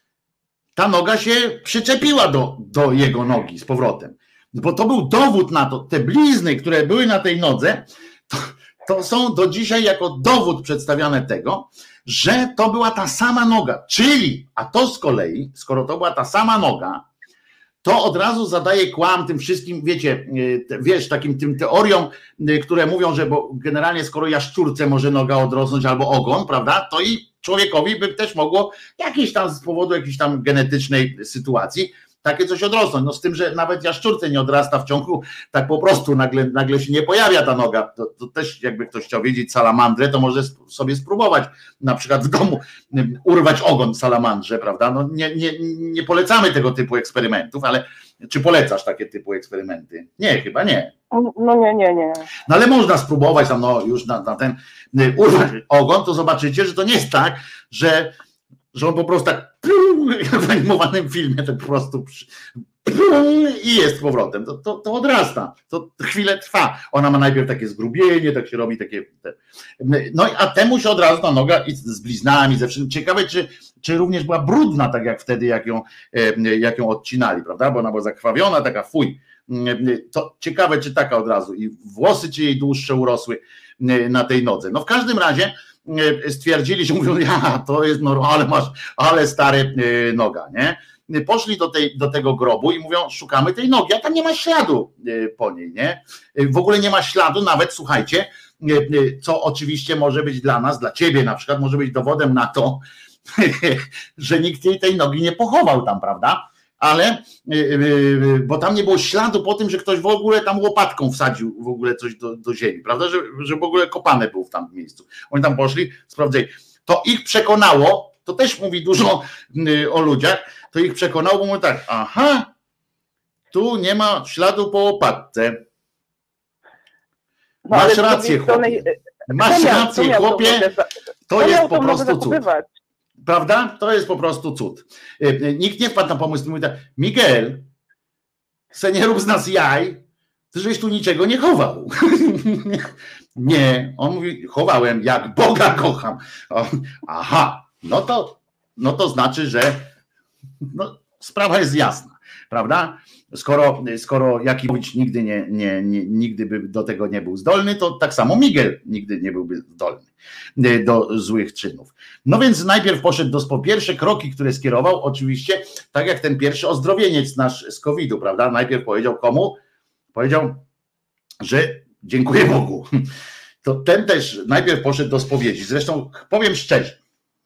ta noga się przyczepiła do, do jego nogi z powrotem. Bo to był dowód na to, te blizny, które były na tej nodze, to, to są do dzisiaj jako dowód przedstawiane tego, że to była ta sama noga. Czyli, a to z kolei, skoro to była ta sama noga, to od razu zadaje kłam tym wszystkim, wiecie, e, wiesz, takim tym teoriom, e, które mówią, że bo generalnie skoro jaszczurce może noga odrosnąć albo ogon, prawda, to i człowiekowi by też mogło jakieś tam z powodu jakiejś tam genetycznej sytuacji takie coś odrosnąć. No z tym, że nawet jaszczurce nie odrasta w ciągu, tak po prostu nagle, nagle się nie pojawia ta noga. To, to też jakby ktoś chciał wiedzieć salamandrę, to może sobie spróbować na przykład w domu urwać ogon salamandrze, prawda? No nie, nie, nie polecamy tego typu eksperymentów, ale czy polecasz takie typu eksperymenty? Nie, chyba nie. No nie, nie, nie. No ale można spróbować tam no już na, na ten urwać ogon, to zobaczycie, że to nie jest tak, że że on po prostu tak w animowanym filmie tak po prostu i jest z powrotem. To, to, to odrasta. To chwilę trwa. Ona ma najpierw takie zgrubienie, tak się robi takie. No a temu się od razu ta noga i z bliznami, ze wszystkim. Ciekawe, czy, czy również była brudna, tak jak wtedy, jak ją, jak ją odcinali, prawda? Bo ona była zakrwawiona, taka fuj. To ciekawe, czy taka od razu. I włosy ci jej dłuższe urosły na tej nodze. No w każdym razie stwierdzili, że mówią, ja, to jest no, ale masz, ale stary e, noga, nie? Poszli do, tej, do tego grobu i mówią, szukamy tej nogi, a tam nie ma śladu e, po niej, nie? W ogóle nie ma śladu, nawet słuchajcie, co oczywiście może być dla nas, dla ciebie na przykład, może być dowodem na to, że nikt jej tej nogi nie pochował tam, prawda? Ale y, y, y, bo tam nie było śladu po tym, że ktoś w ogóle tam łopatką wsadził w ogóle coś do, do ziemi, prawda? Że, że w ogóle kopane był w tamtym miejscu. Oni tam poszli, sprawdzali. To ich przekonało, to też mówi dużo o ludziach, to ich przekonało, bo mówią tak, aha, tu nie ma śladu po łopatce. No, Masz rację, chłopie. Masz rację, chłopie. To jest po prostu cud. Prawda? To jest po prostu cud. E, nikt nie wpadł na pomysł, mówi tak, Miguel, se nie rób z nas jaj, ty żeś tu niczego nie chował. nie, on mówi, chowałem, jak Boga kocham. aha, no to, no to znaczy, że no, sprawa jest jasna, prawda? Skoro, skoro Jakimowicz nigdy, nie, nie, nie, nigdy by do tego nie był zdolny, to tak samo Miguel nigdy nie byłby zdolny e, do złych czynów. No więc najpierw poszedł do po pierwsze kroki, które skierował, oczywiście, tak jak ten pierwszy ozdrowieniec nasz z COVID-u, prawda? Najpierw powiedział komu? Powiedział, że dziękuję Bogu. To ten też najpierw poszedł do spowiedzi. Zresztą powiem szczerze,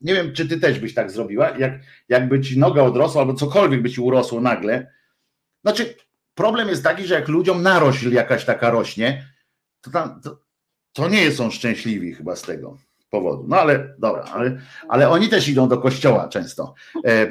nie wiem, czy ty też byś tak zrobiła, jak, jakby ci noga odrosła, albo cokolwiek by ci urosło nagle, znaczy, problem jest taki, że jak ludziom narośl jakaś taka rośnie, to, tam, to, to nie są szczęśliwi chyba z tego. powodu. No ale dobra, ale, ale oni też idą do kościoła często e, e,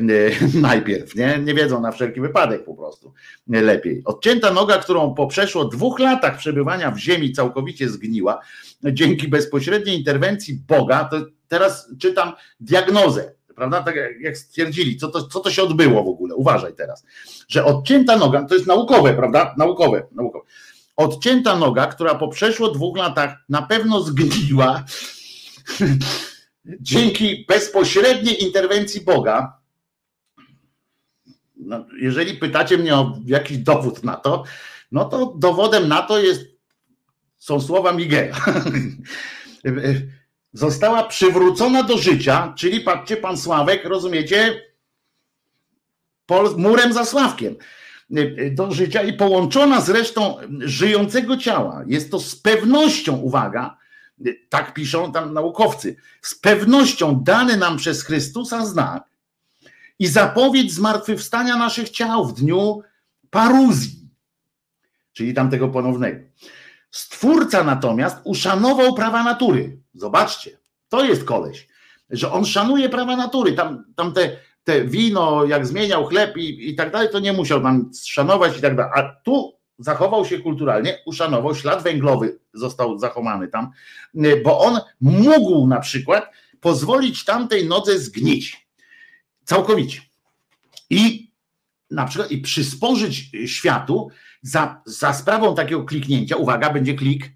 najpierw, nie? Nie wiedzą na wszelki wypadek po prostu lepiej. Odcięta noga, którą po przeszło dwóch latach przebywania w ziemi całkowicie zgniła, dzięki bezpośredniej interwencji Boga, to teraz czytam diagnozę, prawda? Tak jak stwierdzili, co to, co to się odbyło w ogóle. Uważaj teraz, że odcięta noga, to jest naukowe, prawda? Naukowe, naukowe. Odcięta noga, która po przeszło dwóch latach na pewno zgniła, dzięki bezpośredniej interwencji Boga, no, jeżeli pytacie mnie o jakiś dowód na to, no to dowodem na to jest, są słowa Miguela. Została przywrócona do życia, czyli patrzcie, pan Sławek, rozumiecie, murem za Sławkiem do życia i połączona z resztą żyjącego ciała. Jest to z pewnością, uwaga, tak piszą tam naukowcy, z pewnością dany nam przez Chrystusa znak i zapowiedź zmartwychwstania naszych ciał w dniu paruzji, czyli tamtego ponownego. Stwórca natomiast uszanował prawa natury. Zobaczcie, to jest koleś, że on szanuje prawa natury. Tam, tam te, te wino, jak zmieniał chleb i, i tak dalej, to nie musiał nam szanować i tak dalej. A tu zachował się kulturalnie, uszanował, ślad węglowy został zachowany tam, bo on mógł na przykład pozwolić tamtej nodze zgnić całkowicie. I na przykład i przysporzyć światu za, za sprawą takiego kliknięcia, uwaga, będzie klik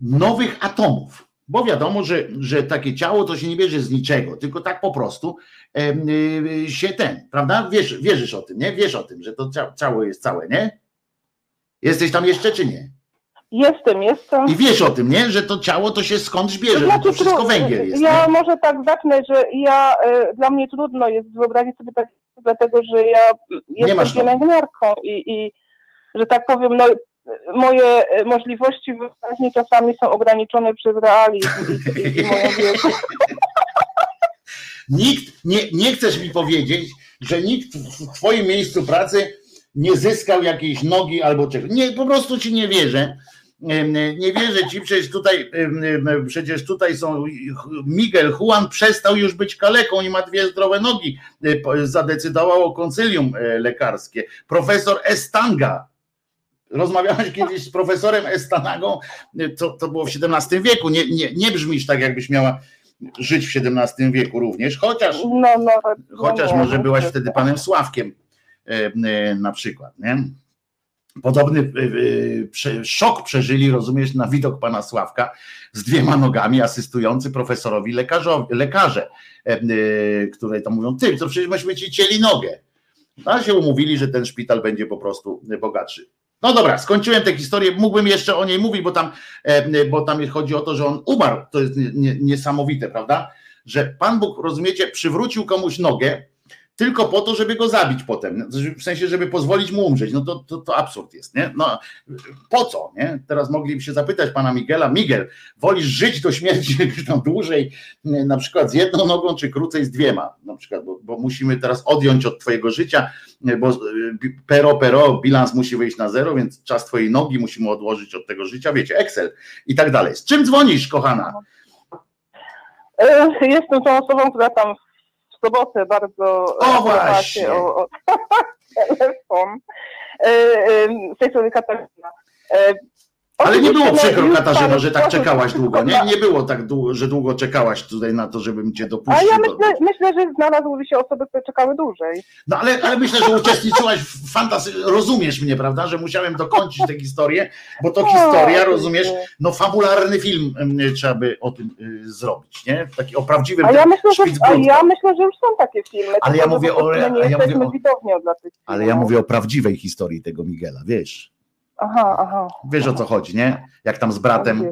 nowych atomów. Bo wiadomo, że, że takie ciało to się nie bierze z niczego, tylko tak po prostu e, się ten, prawda? Wiesz, wierzysz o tym, nie? Wiesz o tym, że to ciało jest całe, nie? Jesteś tam jeszcze, czy nie? Jestem, jestem. I wiesz o tym, nie? Że to ciało to się skądś bierze, to, znaczy, to wszystko węgiel jest. Ja nie? może tak zacznę, że ja, y, dla mnie trudno jest wyobrazić sobie tak, dlatego że ja jestem pielęgniarką i, i że tak powiem, no, moje możliwości wyobraźni czasami są ograniczone przez realizm i, i moją wiedzę. Nikt, nie, nie chcesz mi powiedzieć, że nikt w twoim miejscu pracy nie zyskał jakiejś nogi albo czegoś. Nie, po prostu ci nie wierzę. Nie wierzę ci, przecież tutaj, przecież tutaj są Miguel Juan przestał już być kaleką i ma dwie zdrowe nogi. Zadecydowało koncylium e, lekarskie. Profesor Estanga. Rozmawiałeś kiedyś z profesorem Estanagą, to, to było w XVII wieku. Nie, nie, nie brzmisz tak, jakbyś miała żyć w XVII wieku również, chociaż, no, no, chociaż no, może byłaś wtedy panem Sławkiem E, e, na przykład. Nie? Podobny e, szok przeżyli, rozumiesz, na widok pana Sławka z dwiema nogami asystujący profesorowi lekarzowi, lekarze, które tam mówią, ty, to przecież myśmy ci cieli nogę. A się umówili, że ten szpital będzie po prostu bogatszy. No dobra, skończyłem tę historię, mógłbym jeszcze o niej mówić, bo tam, bo tam chodzi o to, że on umarł. To jest niesamowite, prawda? Że Pan Bóg, rozumiecie, przywrócił komuś nogę, tylko po to, żeby go zabić potem, w sensie, żeby pozwolić mu umrzeć. No to, to, to absurd jest, nie? No po co, nie? Teraz mogliby się zapytać pana Miguela, Miguel, wolisz żyć do śmierci tam dłużej, na przykład z jedną nogą, czy krócej z dwiema, na przykład, bo, bo musimy teraz odjąć od twojego życia, bo pero, pero, bilans musi wyjść na zero, więc czas twojej nogi musimy odłożyć od tego życia, wiecie, Excel i tak dalej. Z czym dzwonisz, kochana? E, jestem tą osobą, która tam sobotę bardzo o, właśnie. o, o telefon e, e, z tej strony Katarzyna. Ale nie było przykro, Katarzyno, że tak czekałaś długo, nie? Nie było tak, długo, że długo czekałaś tutaj na to, żebym cię dopuścił. A ja myślę, do... myślę że znalazłyby się osoby, które czekały dłużej. No ale, ale myślę, że uczestniczyłaś w fantazji, rozumiesz mnie, prawda, że musiałem dokończyć tę historię, bo to historia, rozumiesz, no fabularny film trzeba by o tym y, zrobić, nie? Taki o prawdziwym a ja myślę, że, a ja myślę, że już są takie filmy. Ale ja mówię o... Nie ja mówię o, ale ja mówię o prawdziwej historii tego Miguela, wiesz? Aha, aha. Wiesz o co chodzi, nie? Jak tam z bratem.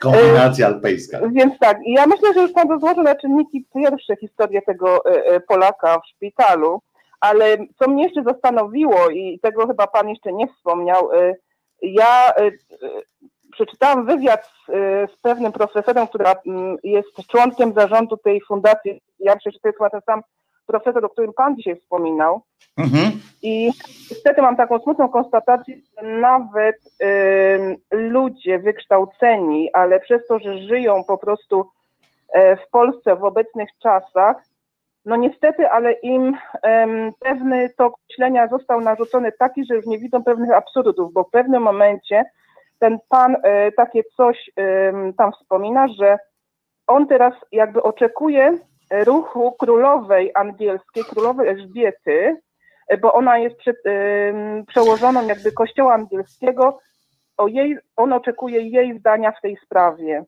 Kombinacja alpejska. Więc tak, ja myślę, że już pan rozłożył na czynniki pierwsze historię tego e, e, Polaka w szpitalu, ale co mnie jeszcze zastanowiło i tego chyba pan jeszcze nie wspomniał, e, ja przeczytałam wywiad z, z pewnym profesorem, która mm, jest członkiem zarządu tej fundacji, ja myślę, że to jest chyba ten sam profesor, o którym pan dzisiaj wspominał. Mhm. I niestety mam taką smutną konstatację, że nawet y, ludzie wykształceni, ale przez to, że żyją po prostu y, w Polsce w obecnych czasach, no niestety, ale im pewny tok myślenia został narzucony taki, że już nie widzą pewnych absurdów, bo w pewnym momencie ten pan e, takie coś tam wspomina, że on teraz jakby oczekuje ruchu królowej angielskiej, królowej Elżbiety, e, bo ona jest przed, przełożoną jakby kościoła angielskiego, o jej, on oczekuje jej zdania w tej sprawie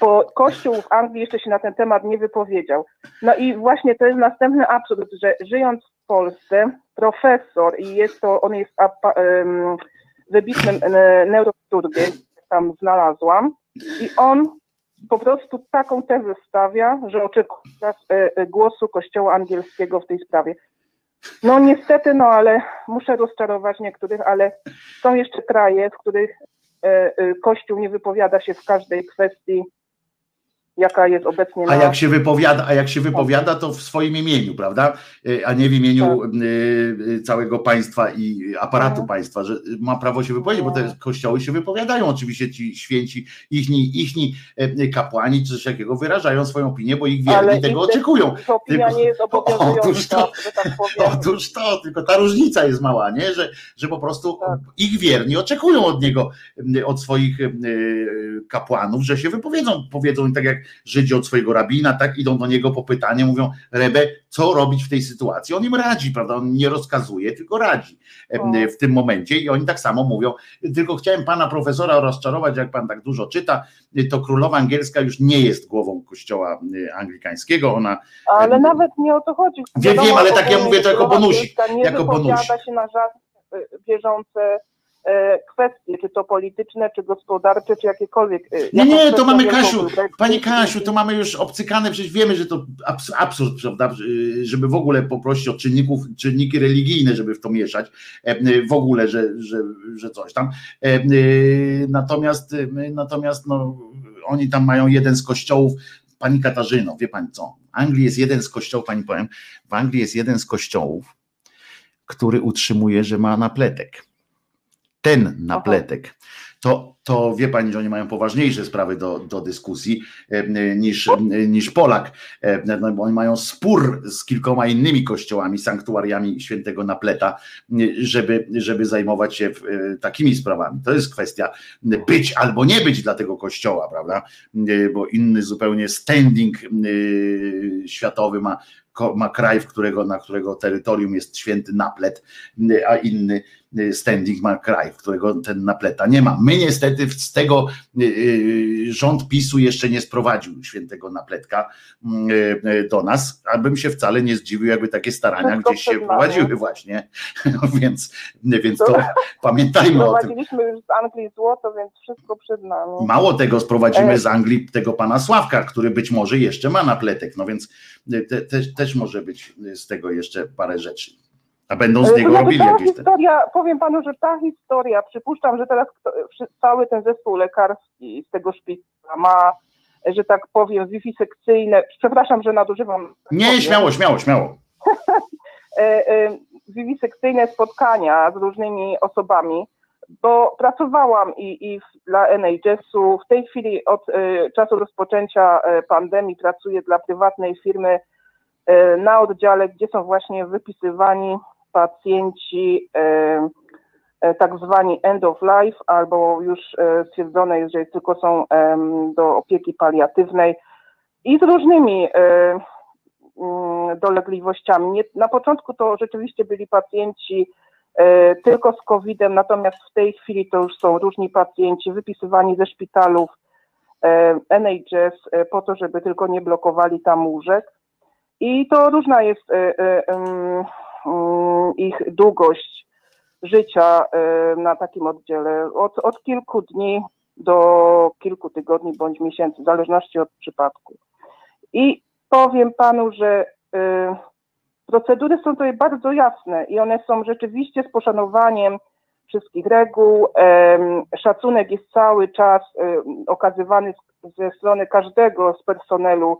bo Kościół w Anglii jeszcze się na ten temat nie wypowiedział. No i właśnie to jest następny absurd, że żyjąc w Polsce, profesor i jest to, on jest um, wybitnym e, neurochirurgiem, tam znalazłam, i on po prostu taką tezę stawia, że oczekuje e, e, głosu Kościoła angielskiego w tej sprawie. No niestety, no ale muszę rozczarować niektórych, ale są jeszcze kraje, w których Kościół nie wypowiada się w każdej kwestii jaka jest obecnie na... A jak się wypowiada, a jak się wypowiada, to w swoim imieniu, prawda? Y, a nie w imieniu tak. Y, y, całego państwa i aparatu mhm. państwa, że ma prawo się wypowiedzieć, bo te mhm. kościoły się wypowiadają, oczywiście ci święci, ichni, ichni kapłani czy coś jakiego wyrażają swoją opinię, bo ich wierni tego oczekują. To opinia tylko, nie jest obowiązująca, to, tak Otóż to, tylko ta różnica jest mała, nie? Że, że po prostu tak. ich wierni oczekują od niego, od swoich kapłanów, że się wypowiedzą, powiedzą tak jak Żydzi od swojego rabina, tak idą do niego po pytanie, mówią, Rebe, co robić w tej sytuacji? On im radzi, prawda? On nie rozkazuje, tylko radzi w tym momencie i oni tak samo mówią. Tylko chciałem pana profesora rozczarować, jak pan tak dużo czyta, to królowa angielska już nie jest głową kościoła anglikańskiego, ona... Ale nawet nie o to chodzi. Wiem, wiem, ale tak ja mówię to jako bonusik. Nie jako bonusik. się na żadne bieżące E, kwestie, czy to polityczne, czy gospodarcze, czy jakiekolwiek. E, nie, nie, to mamy Kasiu, Pani Kasiu, to mamy już obcykane, przecież wiemy, że to absurd, prawda, żeby w ogóle poprosić o czynników, czynniki religijne, żeby w to mieszać, e, w ogóle, że, że, że coś tam. Natomiast, natomiast no, oni tam mają jeden z kościołów, Pani Katarzyno, wie Pani co, w Anglii jest jeden z kościołów, Pani powiem, w Anglii jest jeden z kościołów, który utrzymuje, że ma napletek ten napletek, to, to wie pani, że oni mają poważniejsze sprawy do, do dyskusji e, niż, niż Polak, e, no, bo oni mają spór z kilkoma innymi kościołami, sanktuariami świętego napleta, żeby, żeby zajmować się e, takimi sprawami. To jest kwestia być albo nie być dla tego kościoła, prawda? Bo inny zupełnie standing światowy ma ma kraj, w którego, na którego terytorium jest święty naplet, a inny standing ma kraj, w którego ten napleta nie ma. My niestety z tego y, y, rząd PiSu jeszcze nie sprowadził świętego napletka do nas, abym się wcale nie zdziwił, jakby takie starania gdzieś się prowadziły właśnie, więc, więc to, to pamiętajmy o tym. Sprowadziliśmy już z Anglii złoto, więc wszystko przed nami. Mało tego, sprowadzimy z Anglii tego pana Sławka, który być może jeszcze ma napletek, no więc te, te, też może być z tego jeszcze parę rzeczy. A będą z niego znaczy, robili jakieś historia, Powiem panu, że ta historia, przypuszczam, że teraz cały ten zespół lekarski z tego szpitala ma, że tak powiem, wiwisekcyjne, przepraszam, że nadużywam. Nie, powiem. śmiało, śmiało, śmiało. E, e, wiwisekcyjne spotkania z różnymi osobami, bo pracowałam i, i dla NHS-u. W tej chwili od y, czasu rozpoczęcia pandemii pracuję dla prywatnej firmy y, na oddziale, gdzie są właśnie wypisywani pacjenci e, e, tak zwani end of life, albo już e, stwierdzone jest, tylko są do opieki paliatywnej i z różnymi mm, dolegliwościami. Na początku to rzeczywiście byli pacjenci tylko z COVID-em, natomiast w tej chwili to już są różni pacjenci wypisywani ze szpitalów NHS po to, żeby tylko nie blokowali tam łóżek. I to różna jest Mm, ich długość życia y, na takim oddziale od, od kilku dni do kilku tygodni bądź miesięcy, w zależności od przypadku. I powiem panu, że y, procedury są tutaj bardzo jasne i one są rzeczywiście z poszanowaniem wszystkich reguł. Szacunek jest cały czas y, okazywany ze strony każdego z personelu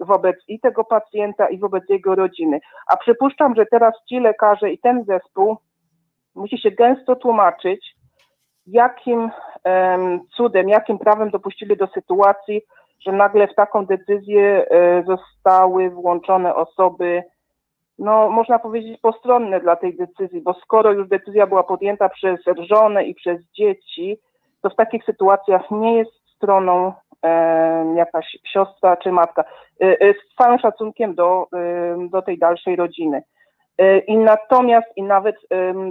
wobec i tego pacjenta, i wobec jego rodziny. A przypuszczam, że teraz ci lekarze i ten zespół musi się gęsto tłumaczyć, jakim cudem, jakim prawem dopuścili do sytuacji, że nagle w taką decyzję e, zostały włączone osoby, no można powiedzieć postronne dla tej decyzji, bo skoro już decyzja była podjęta przez żonę i przez dzieci, to w takich sytuacjach nie jest stroną jakaś siostra czy matka. E, e, z całym szacunkiem do, do tej dalszej rodziny. E, I natomiast i nawet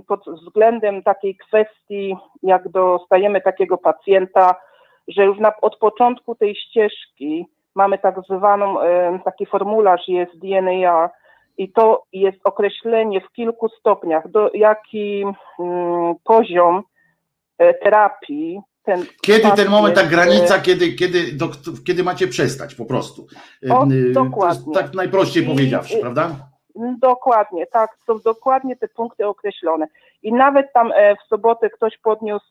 pod względem takiej kwestii, jak dostajemy takiego pacjenta, że już na, od początku tej ścieżki mamy tak zwaną, taki formularz jest DNAR i to jest określenie w kilku stopniach, do jaki mm, poziom e, terapii ten kiedy ten moment, ta granica, e, kiedy, kiedy, do, kiedy macie przestać po prostu. O, dokładnie. tak najprościej powiedziawszy, I, prawda? Dokładnie, tak, są dokładnie te punkty określone. I nawet tam e, w sobotę ktoś podniósł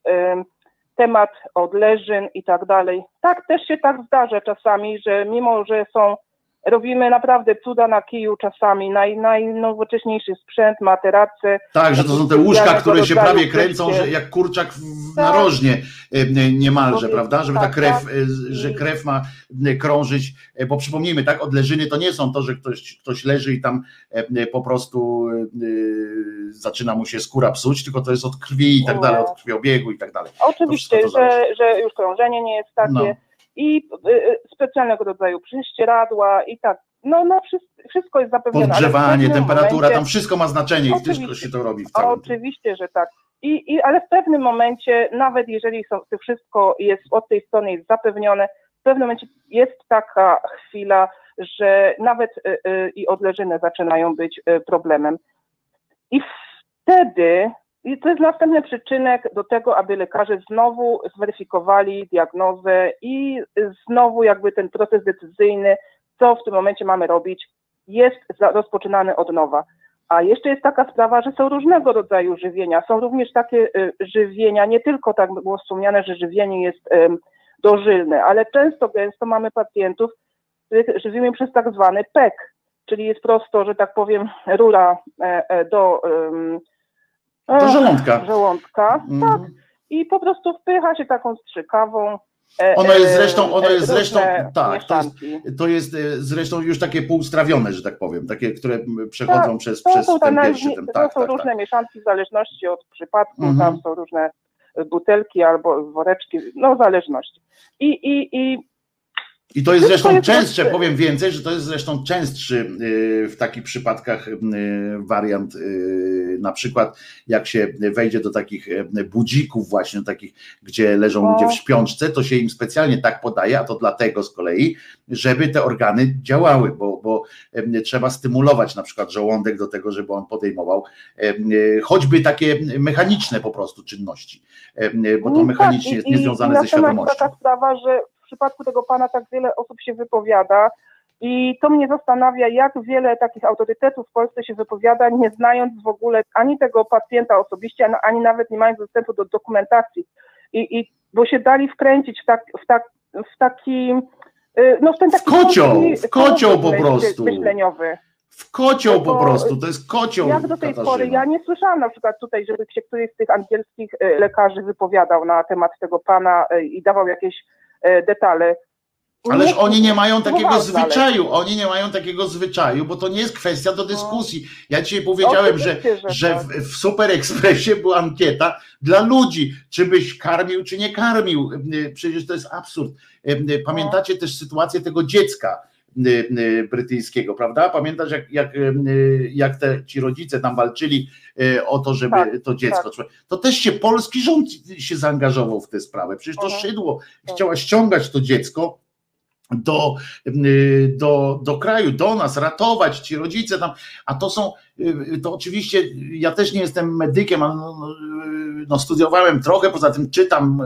temat odleżyn i tak dalej. Tak, też się tak zdarza czasami, że mimo, że są robimy naprawdę cuda na kiju czasami, naj, najnowocześniejszy sprzęt, materace. Tak, że to są te łóżka, które się prawie kręcą, że jak kurczak w tak. narożnie e, niemalże, prawda? Żeby tak, ta krew, tak. E, że krew ma e, krążyć, bo przypomnijmy, tak, odleżyny to nie są to, że ktoś, ktoś leży i tam po prostu zaczyna mu się skóra psuć, tylko to jest od krwi i tak dalej, od krwiobiegu i tak dalej. Oczywiście, że, że już krążenie nie jest takie. No i y, y, specjalnego rodzaju prześcieradła i tak. No, no wszystko jest zapewnione. Podgrzewanie, temperatura, momencie, tam wszystko ma znaczenie i wszystko się to robi. W całym oczywiście, że tak. I, I, ale w pewnym momencie, nawet jeżeli są, to wszystko jest od tej strony jest zapewnione, w pewnym momencie jest taka chwila, że nawet y, y, i odleżyny zaczynają być y, problemem. I wtedy i to jest następny przyczynek do tego, aby lekarze znowu zweryfikowali diagnozę i znowu jakby ten proces decyzyjny, co w tym momencie mamy robić, jest rozpoczynany od nowa. A jeszcze jest taka sprawa, że są różnego rodzaju żywienia. Są również takie y, żywienia, nie tylko tak było wspomniane, że żywienie jest dożylne, ale często, gęsto mamy pacjentów, których żywimy przez tak zwany PEK, czyli jest prosto, że tak powiem, rura e, e, do do żołądka. Żołądka, mm. tak. I po prostu wpycha się taką strzykawą. E, ono jest e, zresztą, ono jest zresztą, tak, to jest, to jest e, zresztą już takie półstrawione, że tak powiem, takie, które przechodzą tak, przez, przez ten pierwszy. Ten, to tak, są tak, różne tak. mieszanki w zależności od przypadku, mm -hmm. tam są różne butelki albo woreczki, no w zależności. I, i, i i to jest zresztą częstsze, powiem więcej, że to jest zresztą częstszy y, w takich przypadkach y, wariant, y, na przykład jak się wejdzie do takich budzików właśnie, takich, gdzie leżą ludzie w śpiączce, to się im specjalnie tak podaje, a to dlatego z kolei, żeby te organy działały, bo, bo trzeba stymulować na przykład żołądek do tego, żeby on podejmował choćby takie mechaniczne po prostu czynności, bo to tak, mechanicznie jest niezwiązane ze świadomością. taka sprawa, że przypadku tego pana tak wiele osób się wypowiada. I to mnie zastanawia, jak wiele takich autorytetów w Polsce się wypowiada, nie znając w ogóle ani tego pacjenta osobiście, ani nawet nie mając dostępu do dokumentacji. I, i bo się dali wkręcić w, tak, w, tak, w taki. Y, no w ten taki. W kocioł, w kocioł po prostu. Myśleniowy. W kocioł po prostu, to jest kocioł. Jak do tej Katarzyna. pory, ja nie słyszałam na przykład tutaj, żeby się któryś z tych angielskich y, lekarzy wypowiadał na temat tego pana y, i dawał jakieś detale. Ależ oni nie mają takiego zwyczaju, oni nie mają takiego zwyczaju, bo to nie jest kwestia do dyskusji. Ja dzisiaj powiedziałem, że, że tak. w, w Super Expressie była ankieta dla ludzi, czy byś karmił, czy nie karmił. E, przecież to jest absurd. E, pamiętacie też sytuację tego dziecka, brytyjskiego, prawda? Pamiętasz, jak, jak, y, jak te, ci rodzice tam walczyli o to, żeby tak, to dziecko. Tak. To też się polski rząd się zaangażował w tę sprawę. Przecież to mhm. szydło tak. chciała ściągać to dziecko do, do, do kraju, do nas, ratować ci rodzice tam, a to są to oczywiście ja też nie jestem medykiem, ale no, no, no, studiowałem trochę, poza tym czytam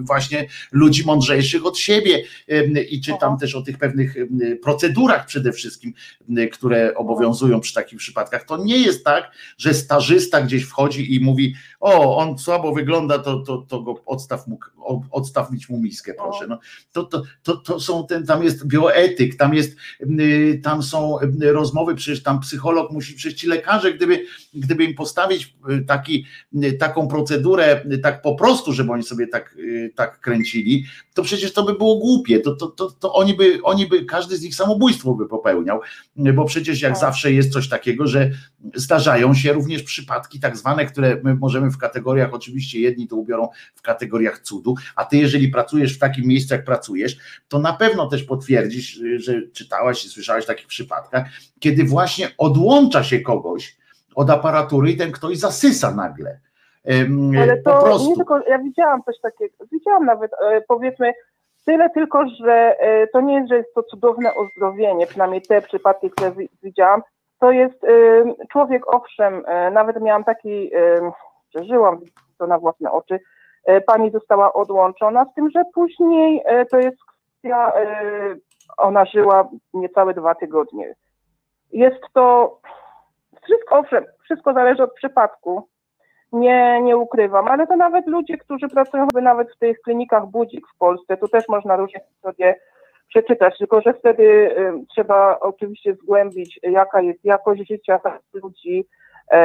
właśnie ludzi mądrzejszych od siebie i czytam też o tych pewnych procedurach przede wszystkim, które obowiązują przy takich przypadkach. To nie jest tak, że stażysta gdzieś wchodzi i mówi, o, on słabo wygląda, to, to, to go odstaw mu, odstawić mu miskę, proszę. No, to, to, to, to są ten, tam jest bioetyk, tam jest, tam są rozmowy, przecież tam psycholog musi, przecież ci lekarze, gdyby, gdyby im postawić taki, taką procedurę tak po prostu, żeby oni sobie tak, tak kręcili, to przecież to by było głupie, to, to, to, to oni, by, oni by, każdy z nich samobójstwo by popełniał, bo przecież jak zawsze jest coś takiego, że zdarzają się również przypadki tak zwane, które my możemy w kategoriach, oczywiście jedni to ubiorą w kategoriach cudu, a ty jeżeli pracujesz w takim miejscu, jak pracujesz, to na pewno też potwierdzisz, że czytałaś i słyszałaś w takich przypadkach, kiedy właśnie odłącza się kogoś od aparatury i ten ktoś zasysa nagle. Ale to nie tylko, ja widziałam coś takiego, widziałam nawet e, powiedzmy tyle tylko, że e, to nie jest, że jest to cudowne ozdrowienie, przynajmniej te przypadki, które widziałam, to jest człowiek, owszem, e, nawet miałam taki, przeżyłam to na własne oczy, pani została odłączona, z tym, że później to jest kwestia, ona żyła niecałe dwa tygodnie. Jest to, wszystko, wszystko zależy od przypadku, nie, nie ukrywam, ale to nawet ludzie, którzy pracują nawet w tych klinikach budzik w Polsce, to też można różne historie przeczytać, tylko że wtedy y, trzeba oczywiście zgłębić, jaka jest jakość życia ludzi, y,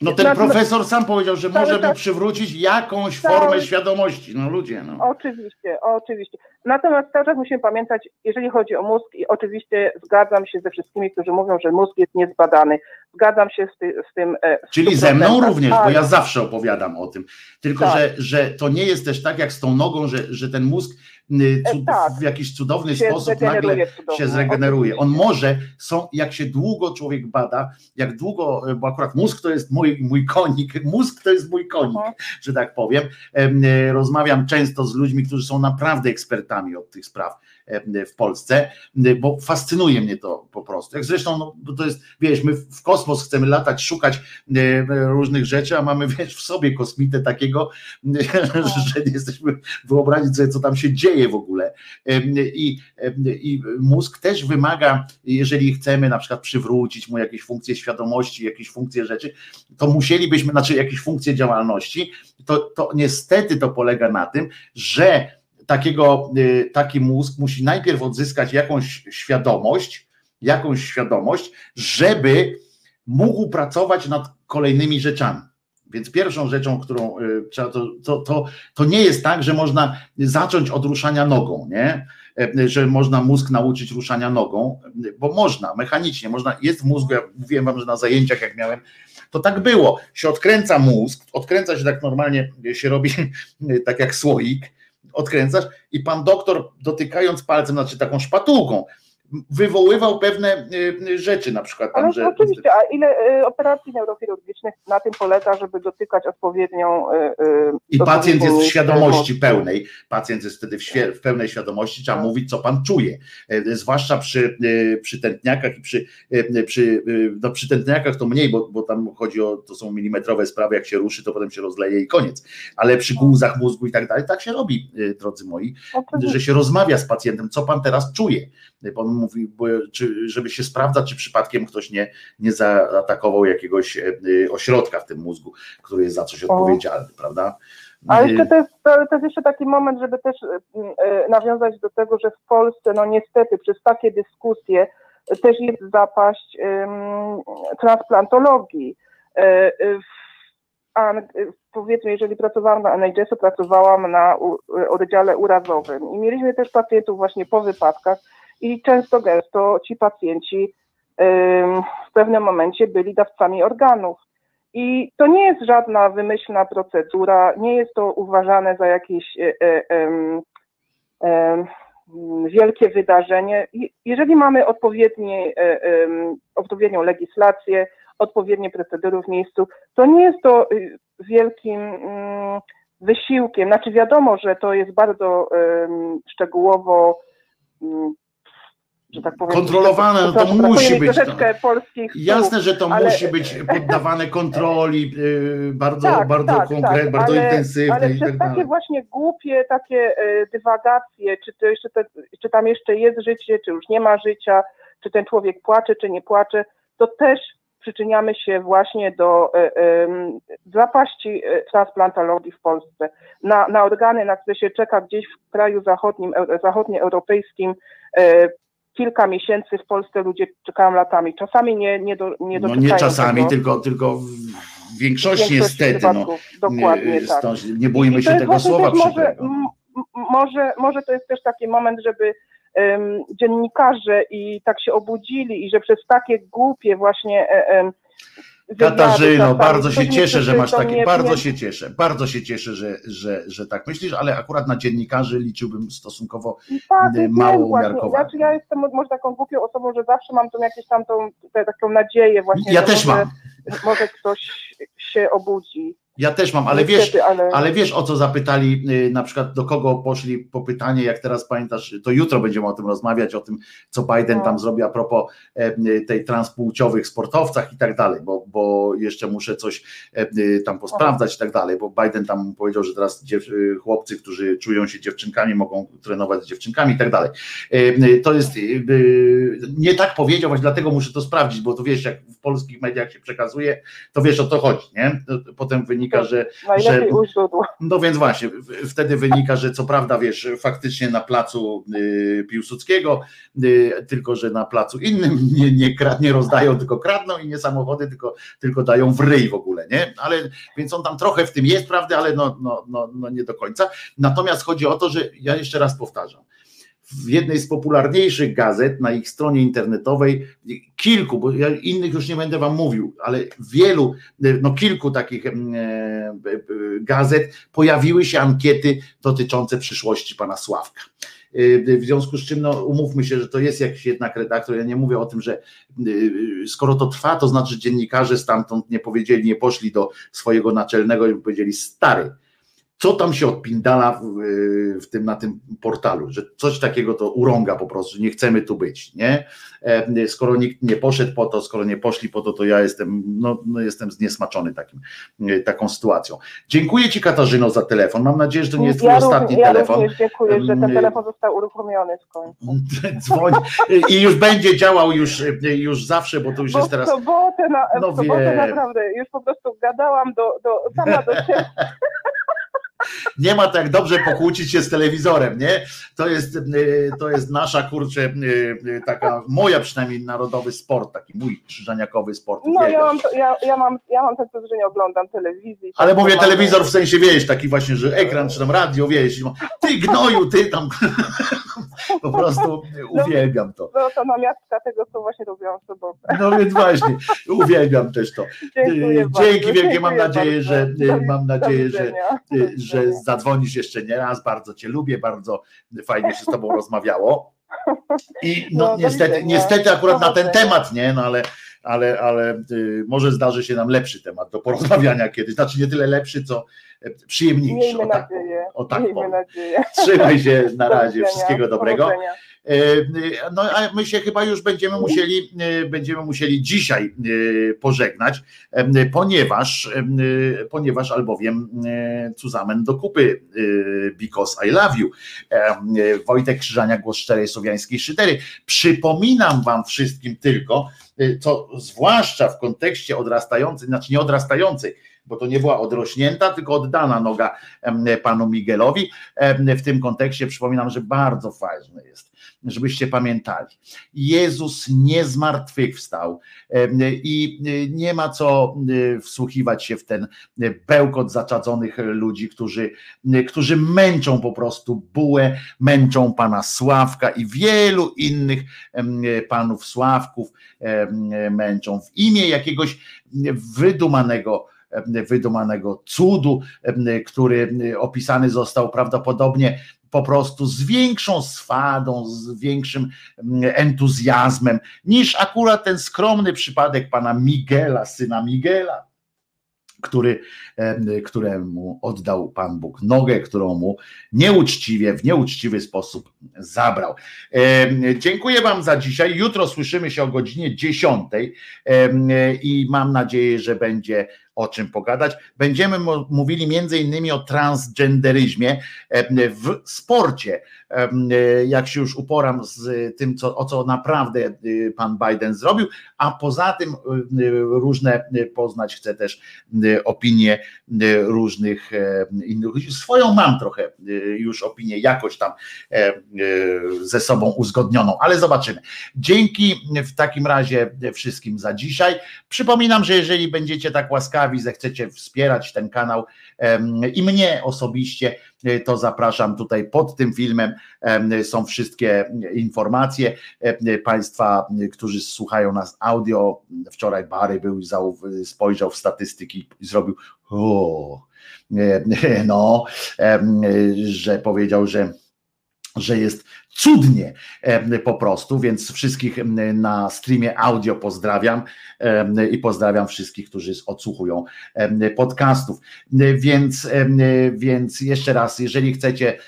no ten profesor sam powiedział, że może by przywrócić jakąś formę świadomości. No ludzie, no. Oczywiście, oczywiście. Natomiast cały czas musimy pamiętać, jeżeli chodzi o mózg, i oczywiście zgadzam się ze wszystkimi, którzy mówią, że mózg jest niezbadany. Zgadzam się z, ty, z tym. E, Czyli ze mną również, bo ja zawsze opowiadam o tym. Tylko, tak. że, że to nie jest też tak jak z tą nogą, że, że ten mózg Y, cud, tak. w jakiś cudowny się sposób nagle cudownie. się zregeneruje. On może, są, jak się długo człowiek bada, jak długo, bo akurat mózg to jest mój, mój konik, mózg to jest mój konik, mhm. że tak powiem. Rozmawiam często z ludźmi, którzy są naprawdę ekspertami od tych spraw E, w Polsce, e, bo fascynuje mnie to po prostu. Jak zresztą, no, to jest, wiesz, my w kosmos chcemy latać, szukać e, różnych rzeczy, a mamy, wiesz, w sobie kosmitę takiego, że nie jesteśmy wyobrazić sobie, co tam się dzieje w ogóle. I, I mózg też wymaga, jeżeli chcemy na przykład przywrócić mu jakieś funkcje świadomości, jakieś funkcje rzeczy, to musielibyśmy, znaczy jakieś funkcje działalności, to, to niestety to polega na tym, że takiego, y, taki mózg musi najpierw odzyskać jakąś świadomość, jakąś świadomość, żeby mógł pracować nad kolejnymi rzeczami. Więc pierwszą rzeczą, którą y, trzeba, to, to, to, to nie jest tak, że można zacząć od ruszania nogą, nie? E, że można mózg nauczyć ruszania nogą, bo można, mechanicznie, można, jest w mózgu, ja mówiłem wam, że na zajęciach jak miałem, to tak było, się odkręca mózg, odkręca się tak normalnie, się robi tak jak słoik, odkręcasz i pan doktor dotykając palcem, znaczy taką szpatułką, wywoływał pewne y, rzeczy, na przykład tam, Ale że... Oczywiście, a ile y, operacji neurochirurgicznych na tym polega, żeby dotykać odpowiednią... Y, I pacjent jest w świadomości pełnej, pacjent jest wtedy w, w pełnej świadomości, trzeba tak. mówić, co pan czuje, zwłaszcza przy, przy tętniakach i przy, przy, no przy tętniakach to mniej, bo, bo tam chodzi o, to są milimetrowe sprawy, jak się ruszy, to potem się rozleje i koniec, ale przy głuzach mózgu i tak dalej, tak się robi, drodzy moi, że się rozmawia z pacjentem, co pan teraz czuje, pan mówi, bo, czy, żeby się sprawdzać, czy przypadkiem ktoś nie, nie zaatakował jakiegoś e, ośrodka w tym mózgu, który jest za coś odpowiedzialny, prawda? A jeszcze to jest, to, to jest jeszcze taki moment, żeby też e, nawiązać do tego, że w Polsce, no niestety, przez takie dyskusje też jest zapaść um, transplantologii. E, a powiedzmy, jeżeli pracowałam na NHS-u, pracowałam na oddziale urazowym i mieliśmy też pacjentów właśnie po wypadkach, i często gęsto ci pacjenci w pewnym momencie byli dawcami organów. I to nie jest żadna wymyślna procedura, nie jest to uważane za jakieś e, e, wielkie wydarzenie. Jeżeli mamy odpowiednie, odpowiednią legislację, odpowiednie procedury w miejscu, to nie jest to y, wielkim mm, wysiłkiem. Znaczy wiadomo, że to jest bardzo szczegółowo mm, że tak powiem. Kontrolowane, no to musi być. Troszeczkę to, polskich jasne, że to ale... musi być poddawane kontroli yy, bardzo, tak, bardzo tak, konkretnie, tak, bardzo ale, intensywnej. Ale przez tak takie właśnie głupie takie y, dywagacje, czy, to jeszcze te, czy tam jeszcze jest życie, czy już nie ma życia, czy ten człowiek płacze, czy nie płacze, to też przyczyniamy się właśnie do y, y, zapaści transplantologii w Polsce. Na, na organy, na które się czeka gdzieś w kraju zachodnim, zachodnioeuropejskim, kilka miesięcy w Polsce ludzie czekają latami. Czasami nie, nie, do, nie No nie czasami, tylko, tylko w większości, niestety. No, dokładnie tak. Nie bójmy się tego słowa może, może, może to jest też taki moment, żeby um, dziennikarze i tak się obudzili i że przez takie głupie właśnie um, Katarzyno, bardzo się cieszę, że masz takie, bardzo się cieszę, bardzo się cieszę, że, że, że tak myślisz, ale akurat na dziennikarzy liczyłbym stosunkowo tak, mało umiarkowanie. Znaczy ja jestem może taką głupią osobą, że zawsze mam tą jakieś tam tą, taką nadzieję właśnie. Ja też mam. Może ktoś się obudzi. Ja też mam, ale wiesz, ale... ale... wiesz o co zapytali, y, na przykład do kogo poszli po pytanie, jak teraz pamiętasz, to jutro będziemy o tym rozmawiać, o tym, co Biden no. tam zrobi a propos e, y, tej transpłciowych sportowcach i tak dalej, bo, bo jeszcze muszę coś e, y, tam posprawdzać i tak dalej, bo Biden tam powiedział, że teraz chłopcy, którzy czują się dziewczynkami, mogą trenować z dziewczynkami i tak dalej. E, to jest, nie tak powiedział, właśnie dlatego muszę to sprawdzić, bo to wiesz, jak w polskich mediach się przekazuje, to wiesz o to chodzi, nie? Potem wynika wynika, że. że no więc właśnie, wtedy wynika, że co prawda, wiesz, faktycznie na placu y, Piłsudskiego, y, tylko że na placu innym nie, nie, nie rozdają, tylko kradną i nie samochody, tylko, tylko dają w ryj w ogóle, nie? Ale więc on tam trochę w tym jest, prawda, ale no, no, no, no nie do końca. Natomiast chodzi o to, że ja jeszcze raz powtarzam w jednej z popularniejszych gazet na ich stronie internetowej, kilku, bo ja innych już nie będę wam mówił, ale wielu, no kilku takich e, e, gazet pojawiły się ankiety dotyczące przyszłości pana Sławka. E, w związku z czym, no, umówmy się, że to jest jakiś jednak redaktor. Ja nie mówię o tym, że skoro to trwa, to znaczy, dziennikarze stamtąd nie powiedzieli, nie poszli do swojego naczelnego i powiedzieli: Stary, co tam się odpindala w, w, tym, na tym portalu, że coś takiego to urąga po prostu, nie chcemy tu być, nie? E, skoro nikt nie poszedł po to, skoro nie poszli po to, to ja jestem, no, no jestem zniesmaczony takim, e, taką sytuacją. Dziękuję Ci Katarzyno za telefon, mam nadzieję, że to nie jest Twój ja ostatni ja telefon. Ja dziękuję, że ten telefon został uruchomiony w końcu. Dzwoń i już będzie działał już, już zawsze, bo to już bo jest teraz... Sobotę, na, no w sobotę naprawdę, już po prostu gadałam do, do, sama do siebie. Nie ma tak dobrze pokłócić się z telewizorem, nie? To jest, y, to jest nasza, kurczę, y, y, taka, moja przynajmniej narodowy sport, taki mój krzyżaniakowy sport. No ja mam, ja, ja, mam, ja mam tak, że nie oglądam telewizji. Ale mówię telewizor w sensie, wiesz, taki właśnie, że ekran, czy tam radio, wiesz, ty gnoju, ty tam, po prostu uwielbiam to. No to namiastka tego, co właśnie robiłam w sobotę. No więc właśnie, uwielbiam też to. Dziękuję Dzięki wielkie, mam nadzieję, że, mam nadzieję, że, że zadzwonisz jeszcze nie raz, bardzo Cię lubię, bardzo fajnie się z Tobą rozmawiało. I no, no niestety, niestety akurat na ten temat, nie, no ale, ale, ale y, może zdarzy się nam lepszy temat do porozmawiania kiedyś. Znaczy nie tyle lepszy, co e, przyjemniejszy. Miejmy o tak, nadzieję. O tak Miejmy nadzieję. Trzymaj się na razie. Wszystkiego dobrego. Powodzenia. E, no a my się chyba już będziemy musieli, e, będziemy musieli dzisiaj e, pożegnać, ponieważ, ponieważ albowiem zusammen do kupy because I love you. Wojtek Krzyżania, głos szczerej słowiańskiej szydery. Przypominam wam wszystkim tylko, co zwłaszcza w kontekście odrastającej, znaczy nie odrastającej, bo to nie była odrośnięta, tylko oddana noga panu Miguelowi. W tym kontekście przypominam, że bardzo ważne jest, żebyście pamiętali. Jezus nie zmartwychwstał i nie ma co wsłuchiwać się w ten bełkot zaczadzonych ludzi, którzy, którzy męczą po prostu bułę, męczą pana Sławka i wielu innych panów Sławków męczą w imię jakiegoś wydumanego wydumanego cudu, który opisany został prawdopodobnie po prostu z większą swadą, z większym mm, entuzjazmem niż akurat ten skromny przypadek pana Miguela, syna Miguela. który, któremu oddał Pan Bóg nogę, którą mu nieuczciwie, w nieuczciwy sposób zabrał. Dziękuję Wam za dzisiaj. Jutro słyszymy się o godzinie 10 i mam nadzieję, że będzie o czym pogadać. Będziemy mówili między innymi o transgenderyzmie w sporcie. Jak się już uporam z tym, co, o co naprawdę y, pan Biden zrobił, a poza tym y, różne y, poznać chcę też opinie różnych innych. Swoją mam trochę już opinię, jakoś tam ze sobą uzgodnioną, ale zobaczymy. Dzięki w takim razie wszystkim za dzisiaj. Przypominam, że jeżeli będziecie tak łaskawi, sprawi, zechcecie wspierać ten kanał i mnie osobiście, e, to zapraszam tutaj pod tym filmem. Są wszystkie informacje. Państwa, którzy słuchają nas audio, wczoraj Bary był, spojrzał w statystyki i zrobił o, no, że powiedział, że że jest cudnie po prostu, więc wszystkich na streamie audio pozdrawiam i pozdrawiam wszystkich, którzy odsłuchują podcastów. Więc, więc jeszcze raz, jeżeli chcecie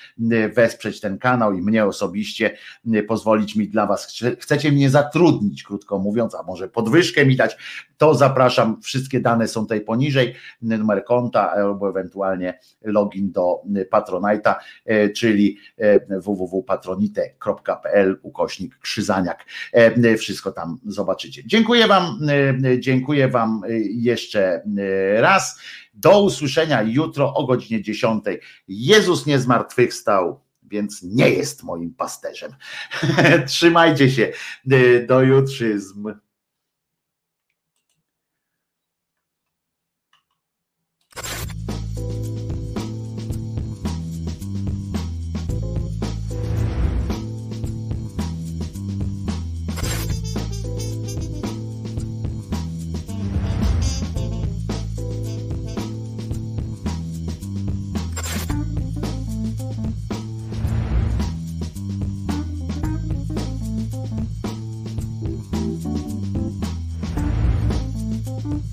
wesprzeć ten kanał i mnie osobiście, pozwolić mi dla Was, chcecie mnie zatrudnić, krótko mówiąc, a może podwyżkę mi dać, to zapraszam. Wszystkie dane są tutaj poniżej, numer konta albo ewentualnie login do Patronite'a, e, czyli e, www.patronite.pl ukośnik Krzyzaniak. E, wszystko tam zobaczycie. Dziękuję Wam, dziękuję Wam jeszcze raz. Do usłyszenia jutro o godzinie 10. Jezus nie zmartwychwstał więc nie jest moim pasterzem. Trzymajcie się. Do jutrzyzm.